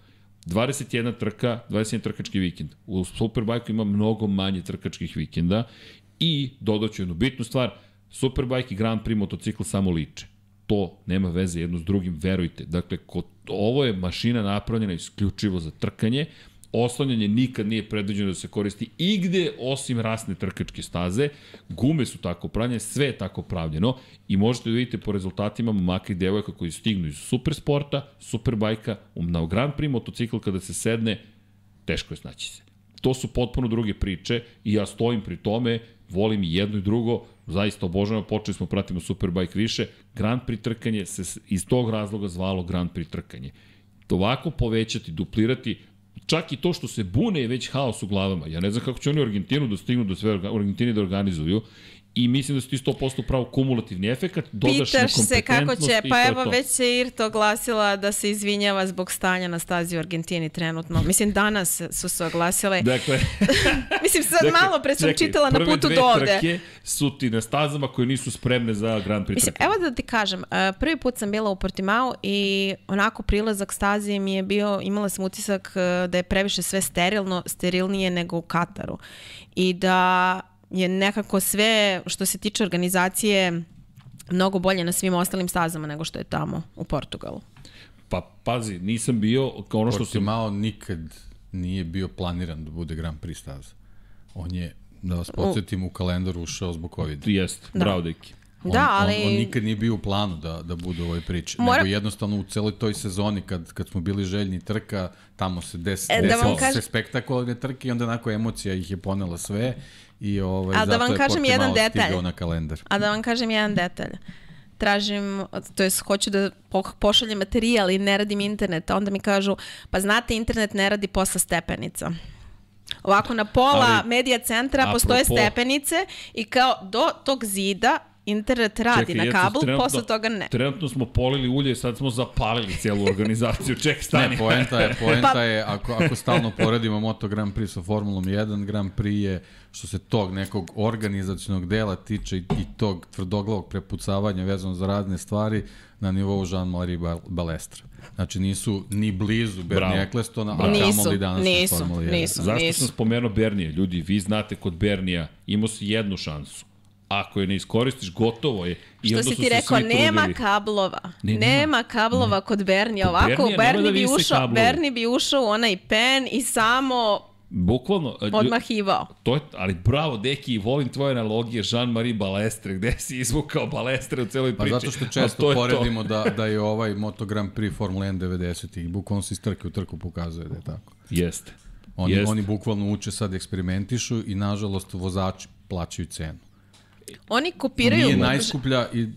21 trka, 21 trkački vikend. U Superbajku ima mnogo manje trkačkih vikenda i dodaću jednu bitnu stvar, Superbike i Grand Prix motocikl samo liče. To nema veze jedno s drugim, verujte. Dakle, ovo je mašina napravljena isključivo za trkanje, oslanjanje nikad nije predviđeno da se koristi igde osim rasne trkačke staze, gume su tako pravljene, sve je tako pravljeno i možete da vidite po rezultatima momaka i devojaka koji stignu iz supersporta, superbajka, na Grand Prix motocikl kada se sedne, teško je snaći se. To su potpuno druge priče i ja stojim pri tome, volim i jedno i drugo, zaista obožavam, počeli smo pratimo Superbike više, Grand Prix trkanje se iz tog razloga zvalo Grand Prix trkanje. Ovako povećati, duplirati, čak i to što se bune je već haos u glavama. Ja ne znam kako će oni u Argentinu da stignu do sve u Argentini da organizuju i mislim da su ti 100% pravo kumulativni efekat, dodaš Pitaš se kako će, pa evo to. već se Irto oglasila da se izvinjava zbog stanja na stazi u Argentini trenutno. Mislim, danas su se oglasile. Dakle, Mislim, sad dakle, malo pre sam čekaj, čitala na prve putu do ovde. trke su ti na stazama koje nisu spremne za Grand Prix Mislim, trke. evo da ti kažem, e, prvi put sam bila u Portimao i onako prilazak stazi mi je bio, imala sam utisak e, da je previše sve sterilno, sterilnije nego u Kataru. I da je nekako sve što se tiče organizacije mnogo bolje na svim ostalim stazama nego što je tamo u Portugalu. Pa pazi, nisam bio kao ono što sam... Portimao nikad nije bio planiran da bude Grand Prix staza. On je, da vas podsjetim, u kalendar ušao zbog COVID. Jest, Da. bravo deki. On, Da, ali- on, on nikad nije bio u planu da, da bude u ovoj priči. Mora- Nego jednostavno u celoj toj sezoni kad, kad smo bili željni trka, tamo se des, E, da desilo vam su kažem- se spektakularne trke i onda onako emocija ih je ponela sve i ovaj, Ali da zato vam je kažem Portimao jedan detalj. na kalendar. A da vam kažem jedan detalj. Tražim, to jest hoću da po- pošaljem materijal i ne radim internet, a onda mi kažu, pa znate, internet ne radi posle stepenica. Ovako na pola Ali, medija centra postoje apropo- stepenice i kao do tog zida internet radi Čekaj, na kablu, trenutno- posle toga ne. Trenutno smo polili ulje, sad smo zapalili cijelu organizaciju. Ček, stani. Ne, poenta je, poenta Pa- je ako, ako stalno poredimo Moto Grand Prix sa Formulom 1, Grand Prix je što se tog nekog organizacionog dela tiče i, i tog tvrdoglavog prepucavanja vezano za razne stvari na nivou Jean-Marie Bal- Balestra. Znači nisu ni blizu Bernie. Ecclestona, a. Nisu, kamoli danas nisu, Formula 1. nisu. Zašto sam spomenuo Bernije? Ljudi, vi znate kod Bernija imao si jednu šansu. Ako je ne iskoristiš, gotovo je. I Što onda si ti rekao, nema trudili. kablova. Ne, nema. nema kablova kod Bernija. Ovako, Bernija Berni da bi ušao. Berni bi ušao u onaj pen i samo Bukvalno. lju- odmahivao. To je, ali bravo, deki, volim tvoje analogije Jean-Marie Balestre, gde si izvukao Balestre u celoj Pa priči. zato što često to je to. poredimo da, da je ovaj Moto Grand Prix Formula 1 90-ih. Bukvalno se iz trke u trku pokazuje da je tako. Jeste. Oni, Jeste. oni bukvalno uče sad eksperimentišu i nažalost vozači plaćaju cenu. Oni kopiraju... Nije najskuplja i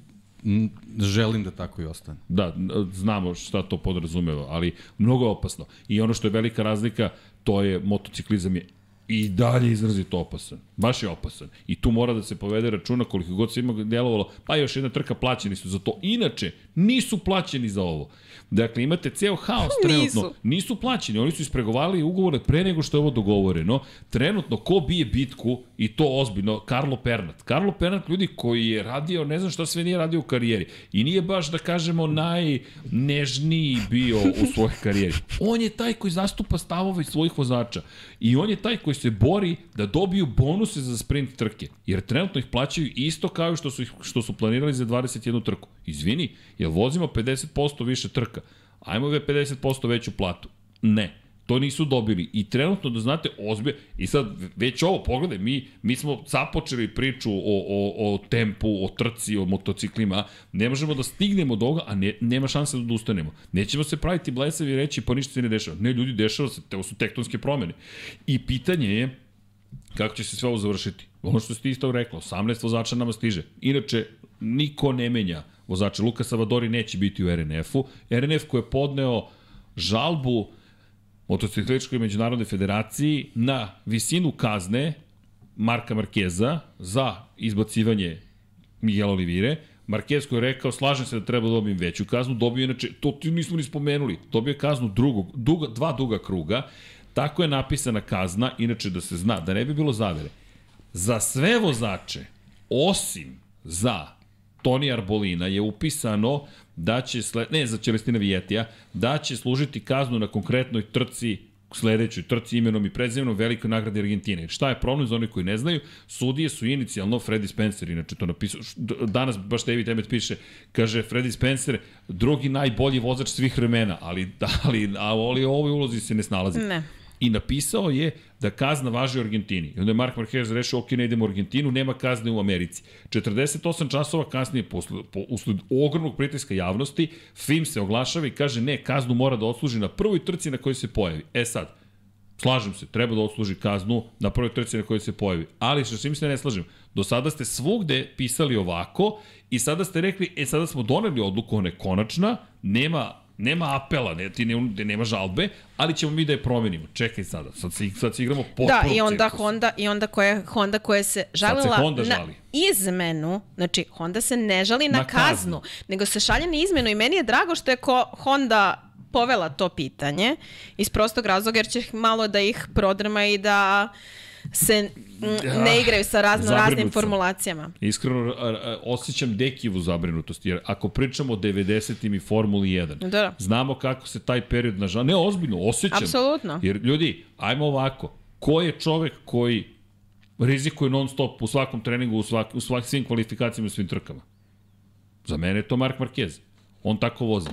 želim da tako i ostane. Da, znamo šta to podrazumeva, ali mnogo opasno. I ono što je velika razlika, to je motociklizam je i dalje izrazito opasan. Baš je opasan. I tu mora da se povede računa koliko god se ima delovalo, pa još jedna trka plaćeni su za to. Inače, nisu plaćeni za ovo. Dakle, imate ceo haos trenutno. Nisu. Nisu plaćeni, oni su ispregovarali ugovore pre nego što je ovo dogovoreno. Trenutno, ko bije bitku, i to ozbiljno, Karlo Pernat. Karlo Pernat, ljudi koji je radio, ne znam šta sve nije radio u karijeri. I nije baš, da kažemo, najnežniji bio u svojoj karijeri. On je taj koji zastupa stavove svojih vozača. I on je taj koji se bori da dobiju bonuse za sprint trke. Jer trenutno ih plaćaju isto kao što su, ih- što su planirali za 21 trku. Izvini, jel vozimo 50% više trka? Ajmo ve 50% veću platu. Ne. To nisu dobili. I trenutno, da znate, ozbilj... I sad, već ovo, pogledaj, mi, mi smo započeli priču o, o, o tempu, o trci, o motociklima. Ne možemo da stignemo do ovoga, a ne, nema šanse da odustanemo. Nećemo se praviti blesavi i reći, pa ništa se ne dešava. Ne, ljudi, dešava se, to su tektonske promene. I pitanje je, kako će se sve ovo završiti. Ono što si ti isto rekla, 18 vozača nama stiže. Inače, niko ne menja vozača. Luka Savadori neće biti u RNF-u. RNF koji je podneo žalbu motocikličkoj međunarodnoj federaciji na visinu kazne Marka Markeza za izbacivanje Miguel Olivire. Marquez koji je rekao, slažem se da treba da dobijem veću kaznu, dobio inače, to ti nismo ni spomenuli, dobio kaznu drugog, duga, dva duga kruga, tako je napisana kazna, inače da se zna, da ne bi bilo zavere. Za sve vozače, osim za Toni Arbolina, je upisano da će, sled, ne za Celestina Vijetija, da će služiti kaznu na konkretnoj trci sledećoj trci imenom i prezimenom velikoj nagrade Argentine. Šta je problem za oni koji ne znaju? Sudije su inicijalno Freddy Spencer, inače to napisao, danas baš David Emmett piše, kaže Freddy Spencer, drugi najbolji vozač svih vremena, ali, ali, ali u ovoj ulozi se ne snalazi. Ne. I napisao je da kazna važi u Argentini. I onda je Mark Marquez rešio, ok, ne idemo u Argentinu, nema kazne u Americi. 48 časova kasnije, posle, po, usled ogromnog pritiska javnosti, FIM se oglašava i kaže, ne, kaznu mora da odsluži na prvoj trci na kojoj se pojavi. E sad, slažem se, treba da odsluži kaznu na prvoj trci na kojoj se pojavi. Ali što svim se ne slažem, do sada ste svugde pisali ovako i sada ste rekli, e sada smo doneli odluku, ona je konačna, nema Nema apela, ne, ti ne, nema žalbe, ali ćemo mi da je promenimo. Čekaj sada, sad se, sad se igramo potpuno Da, i onda cirkus. Honda, i onda koja Honda koja se žalila Honda na žali. izmenu, znači Honda se ne žali na, Na kaznu, kaznu. nego se šalje na izmenu i meni je drago što je ko Honda povela to pitanje iz prostog razloga jer će malo da ih prodrma i da se mm, ne igraju sa razno raznim Zabrinut sam. formulacijama. Iskreno, osjećam Dekijevu zabrinutost, jer ako pričamo o 90-im i Formuli 1, Da. znamo kako se taj period, nažal, ne ozbiljno, osjećam. Apsolutno. Jer, ljudi, ajmo ovako, ko je čovek koji rizikuje non stop u svakom treningu, u, svak, u svak, svim kvalifikacijama i svim trkama? Za mene je to Mark Marquez. On tako vozi.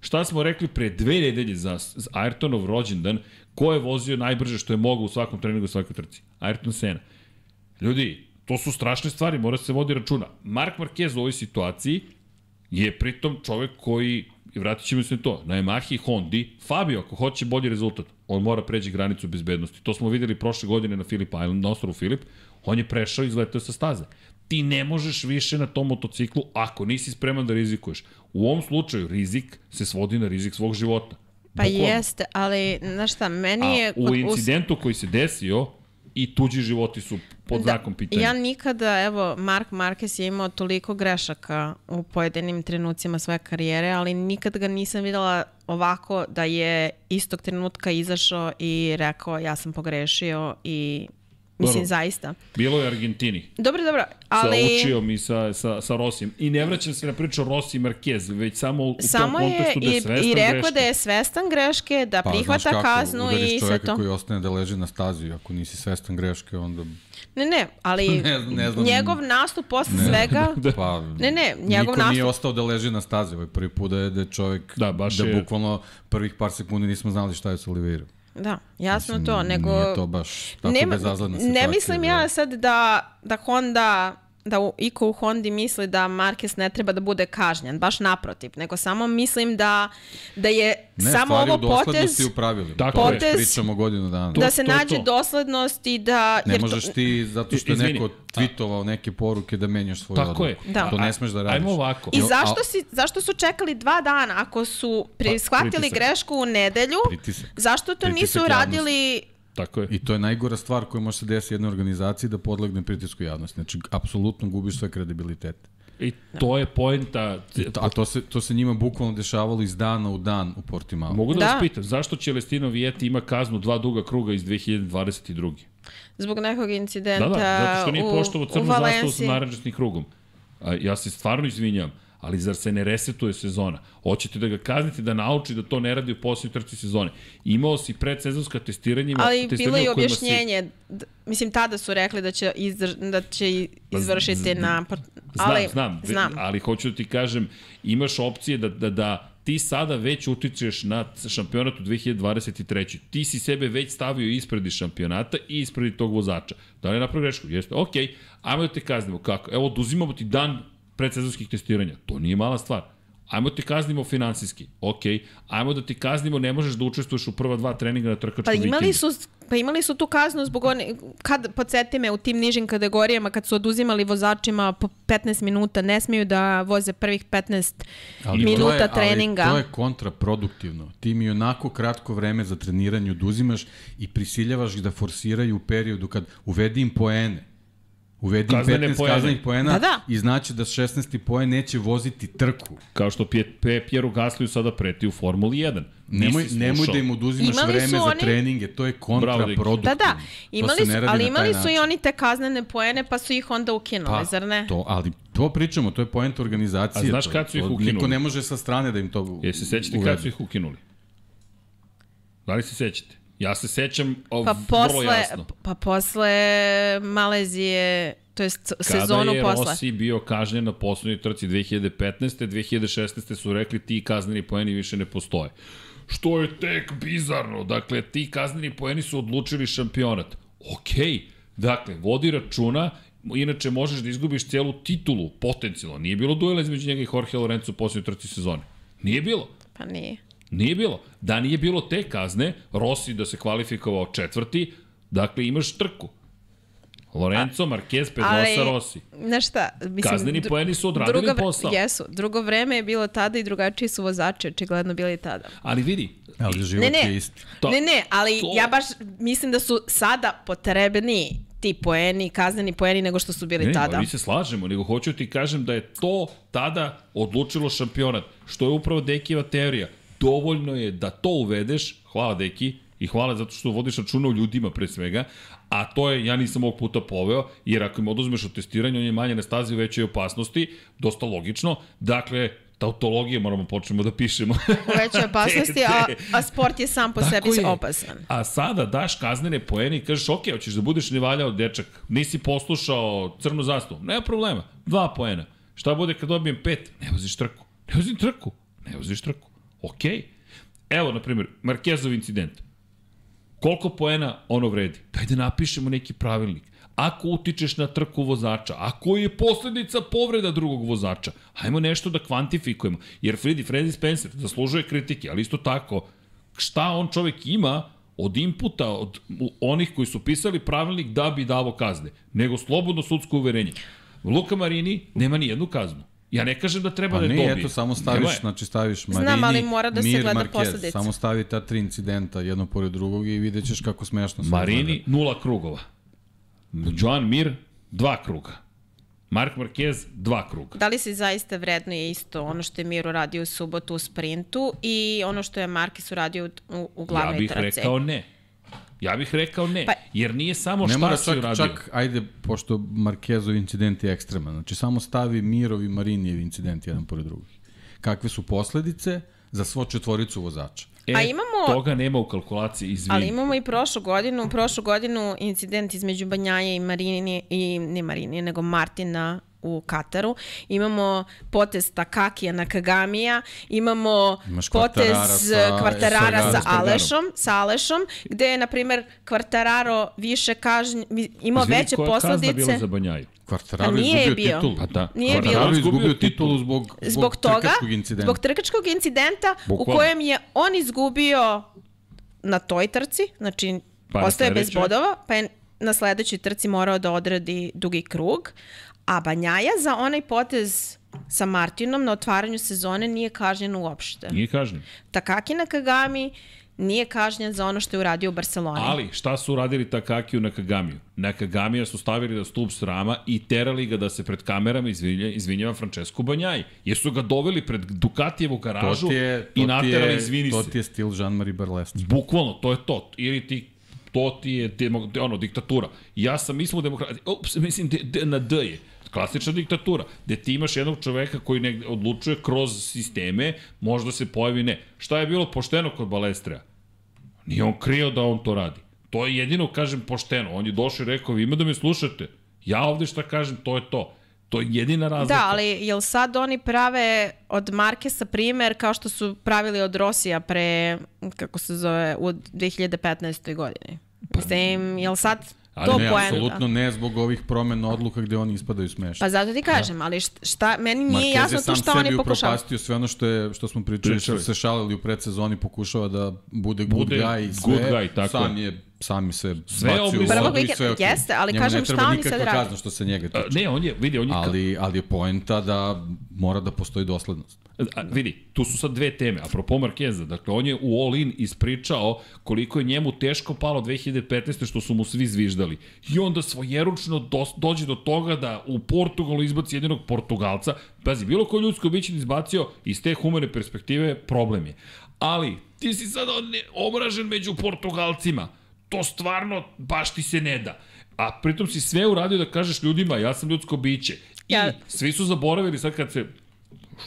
Šta smo rekli pre dve nedelje za Ayrtonov rođendan, ko je vozio najbrže što je mogao u svakom treningu, u svakoj trci? Ayrton Senna. Ljudi, to su strašne stvari, mora se vodi računa. Mark Marquez u ovoj situaciji je pritom čovek koji, vratit ćemo se na to, na Yamahi i Hondi, Fabio, ako hoće bolji rezultat, on mora pređi granicu bezbednosti. To smo videli prošle godine na Phillip Island, na ostrovu Filip, on je prešao i izletao sa staze. Ti ne možeš više na tom motociklu ako nisi spreman da rizikuješ. U ovom slučaju rizik se svodi na rizik svog života. Pa Bukvalno. jeste, ali znaš šta, meni A je... u kod- incidentu koji se desio i tuđi životi su pod znakom pitanja. Ja nikada, evo, Mark Marquez je imao toliko grešaka u pojedinim trenucima svoje karijere, ali nikad ga nisam videla ovako da je istog trenutka izašao i rekao ja sam pogrešio i mislim Dobro. zaista. Bilo je u Argentini. Dobro, dobro, ali... Ali... Sa učio mi sa, sa, sa Rosijem. I ne vraćam se na priču Rossi i Marquez, već samo u Samo tom je kontekstu da je i, svestan i rekao greške. da je svestan greške, da Pa, prihvata kako, kaznu i sve čoveka to. koji ostane da leži na stazi, ako nisi svestan greške, onda... Ne, ne, ali Ne znam- ne znam. njegov nastup posle svega... Pa, Ne, ne, njegov niko nije nastup- ostao da leži na stazi. Ovo je prvi put da je, da je čovjek, Da, baš da je- bukvalno prvih par sekundi nismo znali šta je sa Oliveirom. Da, jasno Mislim, to, nego... Nije to baš tako Nema- bezazledna Ne situacija. mislim da- ja sad da, da Honda da u, iko u Hondi misli da Marquez ne treba da bude kažnjen, baš naprotiv, nego samo mislim da, da je Ne, samo stvari ovo u doslednosti potez u pravilima. Tako to je. Potez- pričamo godinu dana. da se to nađe to. doslednost i da... Ne jer možeš to, ti, zato što je neko tweetovao neke poruke da menjaš svoj Tako odluku. je. Da. To ne smeš da radiš. Ajmo ovako. I zašto, si, zašto su čekali dva dana ako su pri, Pa, shvatili pritisak. grešku u nedelju? Pritisak. Zašto to Pritisak nisu javnosti. radili Tako je. I to je najgora stvar koja može se desiti jednoj organizaciji da podlegne pritisku javnosti. Znači, apsolutno gubiš sve kredibilitete. I to je poenta. A to se, to se njima bukvalno dešavalo iz dana u dan u Portimao. Mogu da, Da. vas pitam, zašto Celestino Vieti ima kaznu dva duga kruga iz 2022. zbog nekog Da, incidenta da, zato što nije u, u crnu zastavu sa naranđasnim krugom. A, ja se stvarno izvinjam, ali zar se ne resetuje sezona? Hoćete da ga kaznite da nauči da to ne radi u posljednjoj trci sezone. Imao si predsezonska testiranja, Ali bilo je si- objašnjenje, d- mislim tada su rekli da će, izdrž, da će i- izvršiti napad. Znam, Ali, znam, znam. ali hoću da ti kažem, imaš opcije da, da, da ti sada već utičeš na šampionat u 2023. Ti si sebe već stavio ispred šampionata i ispred tog vozača. Da li je napravio grešku? Jeste. Ok, ajmo da te kaznimo. Kako? Evo, oduzimamo ti dan predsezonskih testiranja. To nije mala stvar. Ajmo da te kaznimo finansijski. Ok, ajmo da ti kaznimo, ne možeš da učestvuješ u prva dva treninga na trkačkom Pa imali vikendu. su pa imali su tu kaznu zbog one kad podsjeti me u tim nižim kategorijama kad su oduzimali vozačima po 15 minuta ne smiju da voze prvih 15 minuta to je, treninga. Ali to je kontraproduktivno. Ti mi onako kratko vreme za treniranje oduzimaš i prisiljavaš ih da forsiraju u periodu kad uvedi im poene. Uvedi im Kaznene 15 poene. kaznenih poena Da, da. i znači da 16. poen neće voziti trku. Kao što Pjeru Gasliju sada preti u Formuli 1. Nemoj, nemoj da im oduzimaš Imali vreme za oni- treninge, to je kontraproduktivno. Da, da. Imali su, ali imali su i oni te kaznene poene pa su ih onda ukinuli, Pa, zar ne? To, ali to pričamo, to je poenta organizacije. A znaš to, kad su ih ukinuli? Niko ne može sa strane da im to Jesi se sećate kad su ih ukinuli? Da li se sećate? Ja se sećam o, Pa vrlo posle, jasno. pa posle Malezije, to jest sezonu Kada je posle. Rossi bio kažnjen na poslednjoj trci 2015. 2016. su rekli ti kazneni poeni više ne postoje. Što je tek bizarno. Dakle, ti kazneni poeni su odlučili šampionat. Okej, dakle, vodi računa Inače, možeš da izgubiš celu titulu, potencijalno. Nije bilo duela između njega i Jorge Lorenzo u poslednjoj trci sezone. Nije bilo. Pa nije. Nije bilo. Da nije bilo te kazne, Rossi da se kvalifikovao četvrti, dakle imaš trku. Lorenzo, Marquez, Pedrosa, Rossi. Znaš šta, mislim... Kazneni poeni su odradili drugo vre- posao. Jesu. Drugo vreme je bilo tada i drugačiji su vozači očigledno bili tada. Ali vidi, Ali život Ne, ne, je isti. To- ne, ne, ali to- ja baš mislim da su sada potrebni ti poeni, kazneni poeni nego što su bili Ne, tada. ne, mi se slažemo, nego hoću ti kažem da je to tada odlučilo šampionat, što je upravo Dekijeva teorija. Dovoljno je da to uvedeš, hvala Deki, i hvala zato što vodiš računa o ljudima pre svega, a to je, ja nisam ovog puta poveo, jer ako im oduzmeš od testiranja, on je manje na stazi u većoj opasnosti, dosta logično, dakle, tautologije moramo počnemo da pišemo. U većoj opasnosti, a, a sport je sam po Tako sebi je. opasan. A sada daš kaznene poene i kažeš, ok, hoćeš da budeš nevaljao dečak, nisi poslušao crnu zastavu, nema problema, dva poena. Šta bude kad dobijem pet? Ne voziš trku. Ne vozim trku. Ne voziš trku. Ok. Evo, na primjer, Markezov incident. Koliko poena ono vredi? Daj da napišemo neki pravilnik. Ako utičeš na trku vozača, ako je posledica povreda drugog vozača, hajmo nešto da kvantifikujemo. Jer Freddy, Freddy Spencer zaslužuje kritike, ali isto tako, šta on čovek ima od inputa, od onih koji su pisali pravilnik da bi davo kazne, nego slobodno sudsko uverenje. Luka Marini nema ni jednu kaznu. Ja ne kažem da treba Pa da je ne, dobije. eto, samo staviš, je. znači staviš Marini, Znam, ali mora da se Mir, gleda Marquez, posledice. Samo stavi ta tri incidenta, jedno pored drugog i vidjet ćeš kako smešno se Marini, nula krugova. Joan Mir, dva kruga. Mark Marquez, dva kruga. Da li se zaista vredno je isto ono što je Miro radio u subotu u sprintu i ono što je Marquez uradio u, u, u Ja glavnoj bih trci? rekao ne. Ja bih rekao ne, Pa- jer nije samo Ne šta si čak, uradio. čak, ajde, pošto Markezov incident je ekstreman, znači samo stavi Mirov i Marinijev incident jedan pored drugih. Kakve su posledice za svo četvoricu vozača? E, A imamo- Toga nema u kalkulaciji, izvini. Ali imamo i prošlu godinu, prošlu godinu incident između Banjaje i Marini, i ne Marini, nego Martina u Kataru. Imamo potez Takakija na Kagamija, imamo Imaš potez Quartarara sa- Kvartarara sa sa. Alešom, sa Alešom, gde je, na primer, Kvartararo više kažnj, imao Izvini, veće koja kazna bila posledice. za Banjaju? Kvartararo Pa nije izgubio bio. titulu. Pa da. Nije bio. izgubio Izgubio titulu zbog, zbog, zbog toga, trkačkog incidenta. zbog trkačkog incidenta u Bukvalno. kojem je on izgubio na toj trci, znači Pa ostaje bez bodova, pa je na sledećoj trci morao da odradi dugi krug, a Banjaja za onaj potez sa Martinom na otvaranju sezone nije kažnjen uopšte. Nije kažnjen. Takaki na Kagami nije kažnjen za ono što je uradio u Barceloni. Ali, šta su uradili Takakiju na Kagamiju? Na Kagamija su stavili na stup srama i terali ga da se pred kamerama izvinja, izvinjava Francesco Banjaj. Jer su ga doveli pred Dukatijevu To garažu ti je, i to ti naterali je, izvini to se. ti je stil Jean-Marie Barlestre. Bukvalno, to je to. Ili ti to ti je demo, ono, diktatura. Ja sam, mi smo u demokratiji, ups, mislim, de, de, na D je. Klasična diktatura, gde ti imaš jednog čoveka koji negde odlučuje kroz sisteme, možda se pojavi ne. Šta je bilo pošteno kod Balestreja? Nije on krio da on to radi. To je jedino, kažem, pošteno. On je došao i rekao, ima da me slušate. Ja ovde šta kažem, to je to. To je jedina razlika. Da, ali jel sad oni prave od Markesa primer kao što su pravili od Rosija pre, kako se zove, u 2015. godini? Mislim, jel sad Ali to Ne, poenta? apsolutno ne zbog ovih promena odluka gde oni ispadaju smešni. Pa zato ti kažem, ali šta, šta meni nije Marquez jasno je sam šta sebi oni pokušavaju. upropastio sve ono što, je, što smo pričali, Pričali. što se šalili u predsezoni, pokušava da bude good Bude guy i sve. good guy, tako sam je. Sami se Sve bacio u vodu i sve okej. jeste, ali Njemu kažem, ne šta oni sad nikakva rade? kazna što se njega tiče. Ne, on je, vidi, on je Ali, ali je poenta da mora da postoji doslednost. A, vidi, tu su sad dve teme. Apropo Markeza, dakle, on je u All In ispričao koliko je njemu teško palo 2015. što su mu svi zviždali. I onda svojeručno do, dođe do toga da u Portugalu izbaci jedinog Portugalca. Pazi, bilo koji ljudsko biće izbacio iz te humane perspektive, problem je. Ali, ti si sad omražen među Portugalcima. To stvarno baš ti se ne da. A pritom si sve uradio da kažeš ljudima, ja sam ljudsko biće. I Ja- svi su zaboravili sad kad se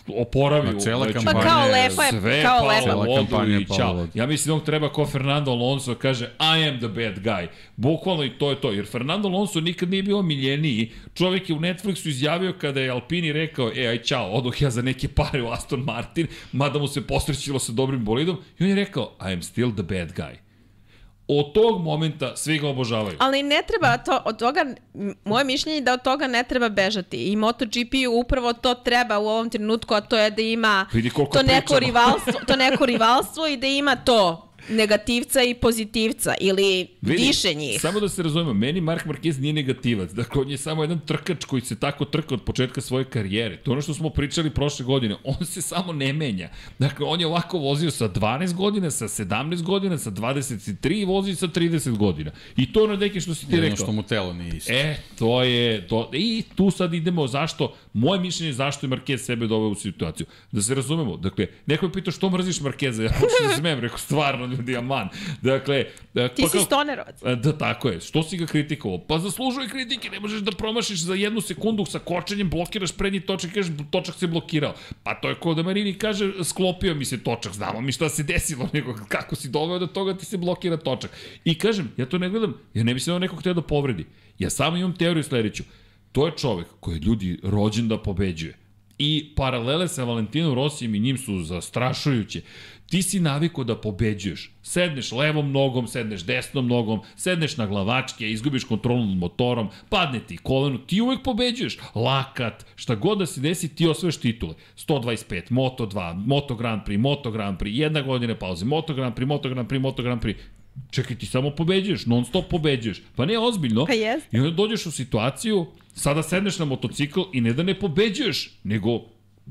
oporavi Ma, cela znači, kampanja Pa kao lepa je, sve kao lepa. Cela kampanja je i čao. vodu. Ja mislim da treba kao Fernando Alonso da kaže I am the bad guy. Bukvalno i to je to. Jer Fernando Alonso nikad nije bio miljeniji. Čovjek je u Netflixu izjavio kada je Alpini rekao e, aj čao, odoh ja za neke pare u Aston Martin, mada mu se posrećilo sa dobrim bolidom. I on je rekao I am still the bad guy. Od tog momenta svi ga obožavaju. Ali ne treba to, od toga, moje mišljenje je da od toga ne treba bežati. I MotoGP upravo to treba u ovom trenutku, a to je da ima to neko pričamo. rivalstvo, to neko rivalstvo i da ima to negativca i pozitivca ili Vidi, više njih. Samo da se razumemo, meni Mark Marquez nije negativac. Dakle, on je samo jedan trkač koji se tako trka od početka svoje karijere. To je ono što smo pričali prošle godine. On se samo ne menja. Dakle, on je ovako vozio sa 12 godina, sa 17 godina, sa 23 i vozi sa 30 godina. I to je ono neki što si ti Jedno rekao. što mu telo nije isto. E, to je, to, i tu sad idemo zašto, moje mišljenje je zašto je Marquez sebe doveo u situaciju. Da se razumemo, dakle, neko je pitao što mrziš Markeza, ja počnem da smem, rekao, stvarno, ljudi, aman. Dakle, Ti pa si kao- stonerovac. E, Da, tako je. Što si ga kritikovao? Pa zaslužuje kritike, ne možeš da promašiš za jednu sekundu sa kočenjem, blokiraš prednji točak i kažeš točak se blokirao. Pa to je kao da Marini kaže sklopio mi se točak, znamo mi šta se desilo, nego kako si doveo do toga ti se blokira točak. I kažem, ja to ne gledam, ja ne mislim da nekog hteo da povredi. Ja samo imam teoriju sledeću. To je čovek koji je ljudi rođen da pobeđuje. I paralele sa Valentinom Rosijem i njim su zastrašujuće. Ti si naviko da pobeđuješ. Sedneš levom nogom, sedneš desnom nogom, sedneš na glavačke, izgubiš kontrolu nad motorom, padne ti koleno, ti uvek pobeđuješ. Lakat, šta god da se desi, ti osvoješ titule. 125, Moto 2, Moto Grand Prix, Moto Grand Prix, jedna godina pauze, Moto Grand Prix, Moto Grand Prix, Moto Grand Prix. Čekaj, ti samo pobeđuješ, non stop pobeđuješ. Pa ne, ozbiljno. Pa jeste. I onda dođeš u situaciju, sada sedneš na motocikl i ne da ne pobeđuješ, nego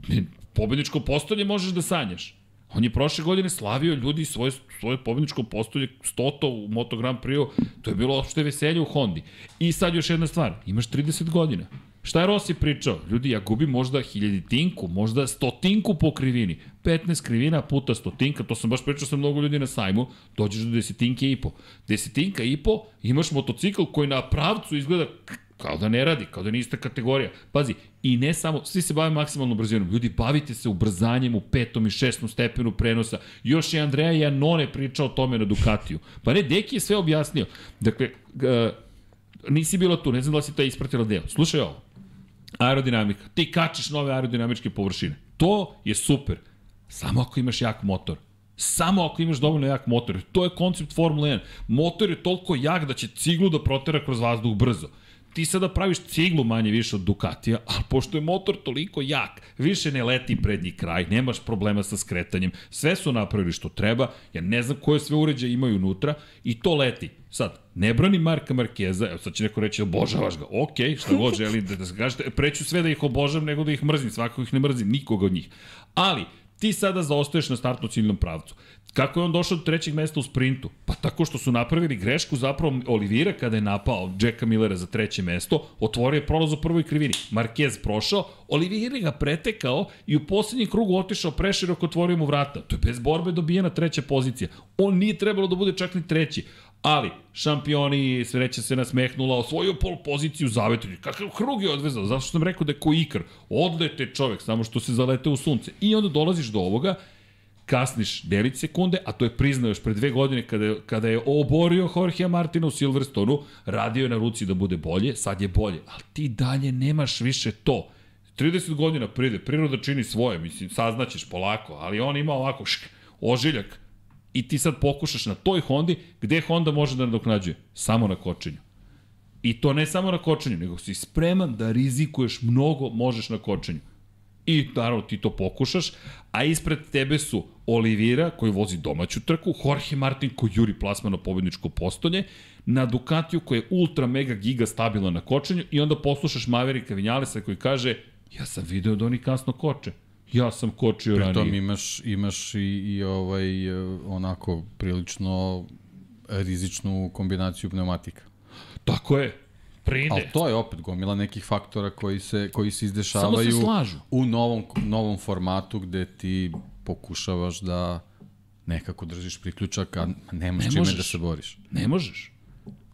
ne, pobedničko postolje možeš da sanjaš. On je prošle godine slavio ljudi svoje, svoje pobedničko postolje, stoto u Moto Grand Prix, to je bilo opšte veselje u Hondi. I sad još jedna stvar, imaš 30 godina. Šta je Rossi pričao? Ljudi, ja gubim možda hiljaditinku, možda stotinku po krivini. 15 krivina puta stotinka, to sam baš pričao sa mnogo ljudi na sajmu, dođeš do desetinke i po. Desetinka i po, imaš motocikl koji na pravcu izgleda kao da ne radi, kao da nije ista kategorija. Pazi, i ne samo, svi se bave maksimalnom brzinom, ljudi, bavite se ubrzanjem u petom i šestom stepenu prenosa. Još je Andreja Janone pričao o tome na Ducatiju. Pa ne, Deki je sve objasnio. Dakle, uh, nisi bila tu, ne znam da li si to ispratila deo. Slušaj ovo, aerodinamika. Ti kačiš nove aerodinamičke površine. To je super. Samo ako imaš jak motor. Samo ako imaš dovoljno jak motor. To je koncept Formula 1. Motor je toliko jak da će ciglu da protera kroz vazduh brzo. Ti sada praviš ciglu manje više od Ducatija, ali pošto je motor toliko jak, više ne leti prednji kraj, nemaš problema sa skretanjem, sve su napravili što treba, ja ne znam koje sve uređaje imaju unutra i to leti. Sad, ne brani Marka Markeza, evo sad će neko reći obožavaš ga, ok, šta god želim da, da se kažete, preću sve da ih obožavam nego da ih mrzim, svakako ih ne mrzim, nikoga od njih. Ali, ti sada zaostaješ na startno ciljnom pravcu. Kako je on došao do trećeg mesta u sprintu? Pa tako što su napravili grešku zapravo Olivira kada je napao Jacka Millera za treće mesto, otvorio je prolaz u prvoj krivini. Marquez prošao, Olivira ga pretekao i u poslednjem krugu otišao preširoko, otvorio mu vrata. To je bez borbe dobijena treća pozicija. On nije trebalo da bude čak ni treći. Ali, šampioni, sreća se nasmehnula, osvojio pol poziciju zavetriju. Kakav krug je odvezao? Zato što sam rekao da je ko ikar. Odlete čovek, samo što se zalete u sunce. I onda dolaziš do ovoga, kasniš delić sekunde, a to je priznao još pre dve godine kada je, kada je oborio Jorgea Martina u Silverstonu, radio je na ruci da bude bolje, sad je bolje, ali ti dalje nemaš više to. 30 godina pride, priroda čini svoje, mislim, saznaćeš polako, ali on ima ovako šk, ožiljak i ti sad pokušaš na toj Hondi, gde Honda može da nadoknađuje? Samo na kočenju. I to ne samo na kočenju, nego si spreman da rizikuješ mnogo, možeš na kočenju. I naravno ti to pokušaš, a ispred tebe su Olivira koji vozi domaću trku, Jorge Martin koji juri plasma na pobedničko postolje, na Ducatiju koji je ultra mega giga stabilan na kočenju i onda poslušaš Maverika Vinjalesa koji kaže ja sam video da oni kasno koče. Ja sam kočio Pritom ranije. imaš, imaš i, i ovaj, onako prilično rizičnu kombinaciju pneumatika. Tako je. Pride. Ali to je opet gomila nekih faktora koji se, koji se izdešavaju se u novom, novom formatu gde ti pokušavaš da nekako držiš priključak, a nemaš Ne čime možeš. da se boriš. Ne možeš.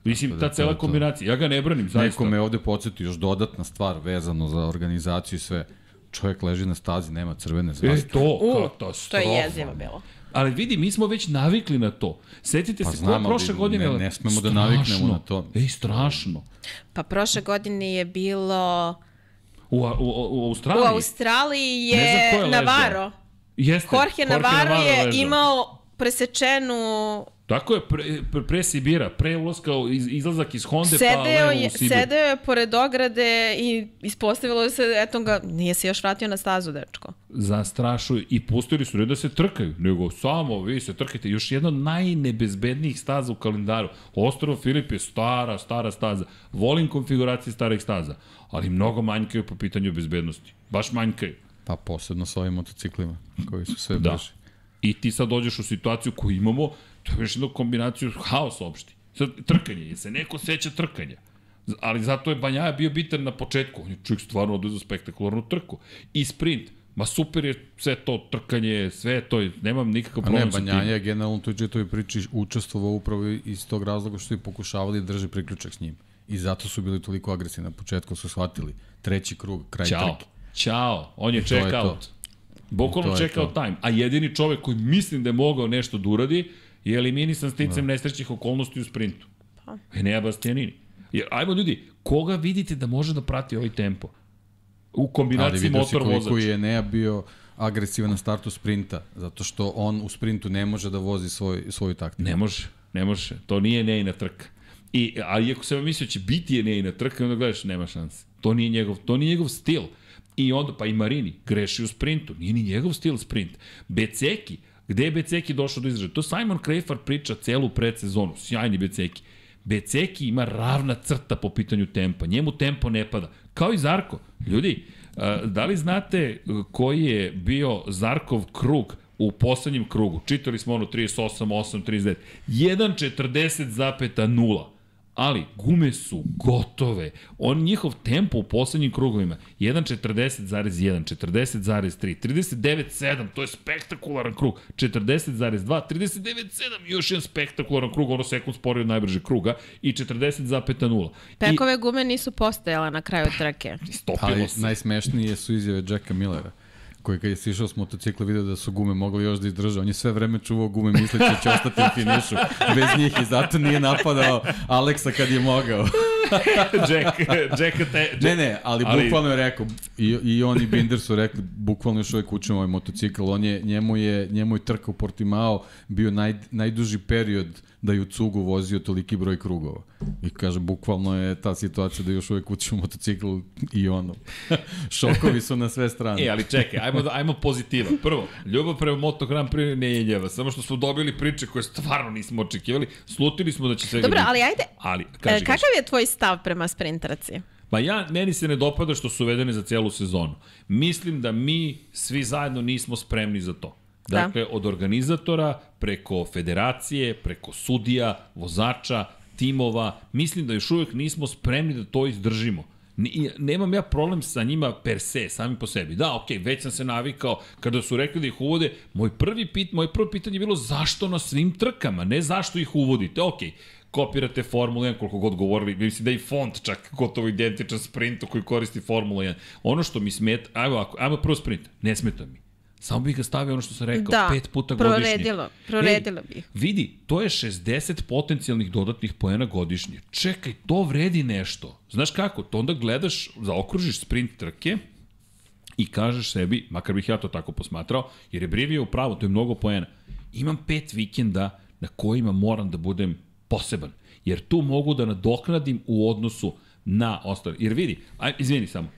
Mislim, ta da cela kombinacija, ja ga ne branim, zaista. Neko me ovde podsjeti još dodatna stvar vezano za organizaciju i sve. Čovjek leži na stazi, nema crvene E, zvezde. to, U, katastrofa. to je jezivo bilo. Ali vidi, mi smo već navikli na to. Setite Pa se, znam, koja prošle ali godine... ne- ne smemo da naviknemo na to. Ej, strašno. Pa prošle godine je bilo... U, u, u, u U Australiji... Australiji ko je je. Navarro. Jeste, Jorge Navarro je ležao. imao presečenu Tako je, pre, pre, pre Sibira, pre ulaska, u- iz, izlazak iz Honde, pa sedeo levo je, u Sibir. sedeo je pored ograde i ispostavilo se, eto ga, nije se još vratio na stazu, dečko. zastrašuju i pustili su ne da se trkaju, nego samo vi se trkajte. Još jedna od najnebezbednijih staza u kalendaru. Ostrovo Filip je stara, stara staza. Volim konfiguracije starih staza, ali mnogo manjkaju po pitanju bezbednosti. Baš manjkaju. Pa posebno sa ovim motociklima koji su sve Da. brži. I ti sad dođeš u situaciju koju imamo, to je još jednu kombinaciju haos opšti. Sad, trkanje, jer se neko seća trkanja. Ali zato je Banjaja bio bitan na početku. On je čovjek stvarno oduzeo spektakularnu trku. I sprint. Ma super je sve to trkanje, sve je to, nemam nikakav A ne, problem sa tim. Banjanja je generalno toj priči učestvovao upravo iz tog razloga što je pokušavali da drže priključak s njim. I zato su bili toliko agresivni na početku, su shvatili. Treći krug, kraj Ćao. trke. Ćao. On je check je out. To check out to. time. A jedini čovek koji mislim da je mogao nešto da uradi je eliminisan sticam da. nesrećnih okolnosti u sprintu. Pa. Enea Bastianini. Jer, ajmo ljudi, koga vidite da može da prati ovaj tempo? U Ali kombinaciji vidio si motor vozač. koliko je Enea bio agresivan na startu sprinta, zato što on u sprintu ne može da vozi svoj, svoju taktiku. Ne može, ne može. To nije Nejina trka. I, a iako sam mislio da će biti Nejina trka, onda gledaš, nema šanse. To nije njegov, to nije njegov stil. I onda, pa i Marini, greši u sprintu. Nije ni njegov stil sprint. Beceki, gde je Beceki došao do izražaja? To Simon Krejfar priča celu predsezonu. Sjajni Beceki. Beceki ima ravna crta po pitanju tempa. Njemu tempo ne pada. Kao i Zarko. Ljudi, da li znate koji je bio Zarkov krug u poslednjem krugu? Čitali smo ono 38, 8, 39. 1.40,0 ali gume su gotove. On njihov tempo u poslednjim krugovima 1.40,1, 40,3, 39,7, to je spektakularan krug. 40,2, 39,7, još jedan spektakularan krug, ono sekund sporije od najbržeg kruga i 40,0. Pekove gume nisu postojala na kraju trke. I stopilo Ali se. najsmešnije su izjave Jacka Millera koji kad je sišao s motocikla video da su gume mogli još da izdrže. On je sve vreme čuvao gume misleći da će ostati u finišu bez njih i zato nije napadao Aleksa kad je mogao. Jack, Jack, te, Jack, Ne, ne, ali, Ali- bukvalno je rekao, i, i on i Binder su rekli, bukvalno još uvijek učimo ovaj motocikl, on je, njemu je, njemu je trka u Portimao bio naj, najduži period da je u cugu vozio toliki broj krugova. I kaže, bukvalno je ta situacija da još uvijek učimo motocikl i ono. Šokovi su na sve strane. E, ali čekaj, ajmo, da, ajmo pozitiva. Prvo, ljubav prema Moto Grand Prix ne je njeva, samo što smo dobili priče koje stvarno nismo očekivali, slutili smo da će svega Dobro, biti. ali ajde, Ali, e, kaži, kaži. kakav je tvoj stav prema sprinterci? Pa ja, meni se ne dopada što su uvedene za celu sezonu. Mislim da mi svi zajedno nismo spremni za to. Da. Dakle, od organizatora, preko federacije, preko sudija, vozača, timova, mislim da još uvek nismo spremni da to izdržimo. Nemam ja problem sa njima per se, sami po sebi. Da, okej, već sam se navikao kada su rekli da ih uvode. Moj prvi pit, moje prvo pitanje je bilo zašto na svim trkama, ne zašto ih uvodite. Okej, kopirate Formula 1 koliko god govorili, mislim da i font čak gotovo identičan sprintu koji koristi Formula 1. Ono što mi smeta, ajmo, ajmo prvo sprint, ne smeta mi. Samo bih ga stavio ono što sam rekao, Da, pet puta godišnje. proredilo, proredilo bih. Vidi, to je 60 potencijalnih dodatnih poena godišnje. Čekaj, to vredi nešto. Znaš kako? To onda gledaš, zaokružiš sprint trke i kažeš sebi, makar bih ja to tako posmatrao, jer je Brivio u pravu, to je mnogo poena. Imam pet vikenda na kojima moram da budem poseban. Jer tu mogu da nadoknadim u odnosu na ostale. Jer vidi, aj, izvini samo,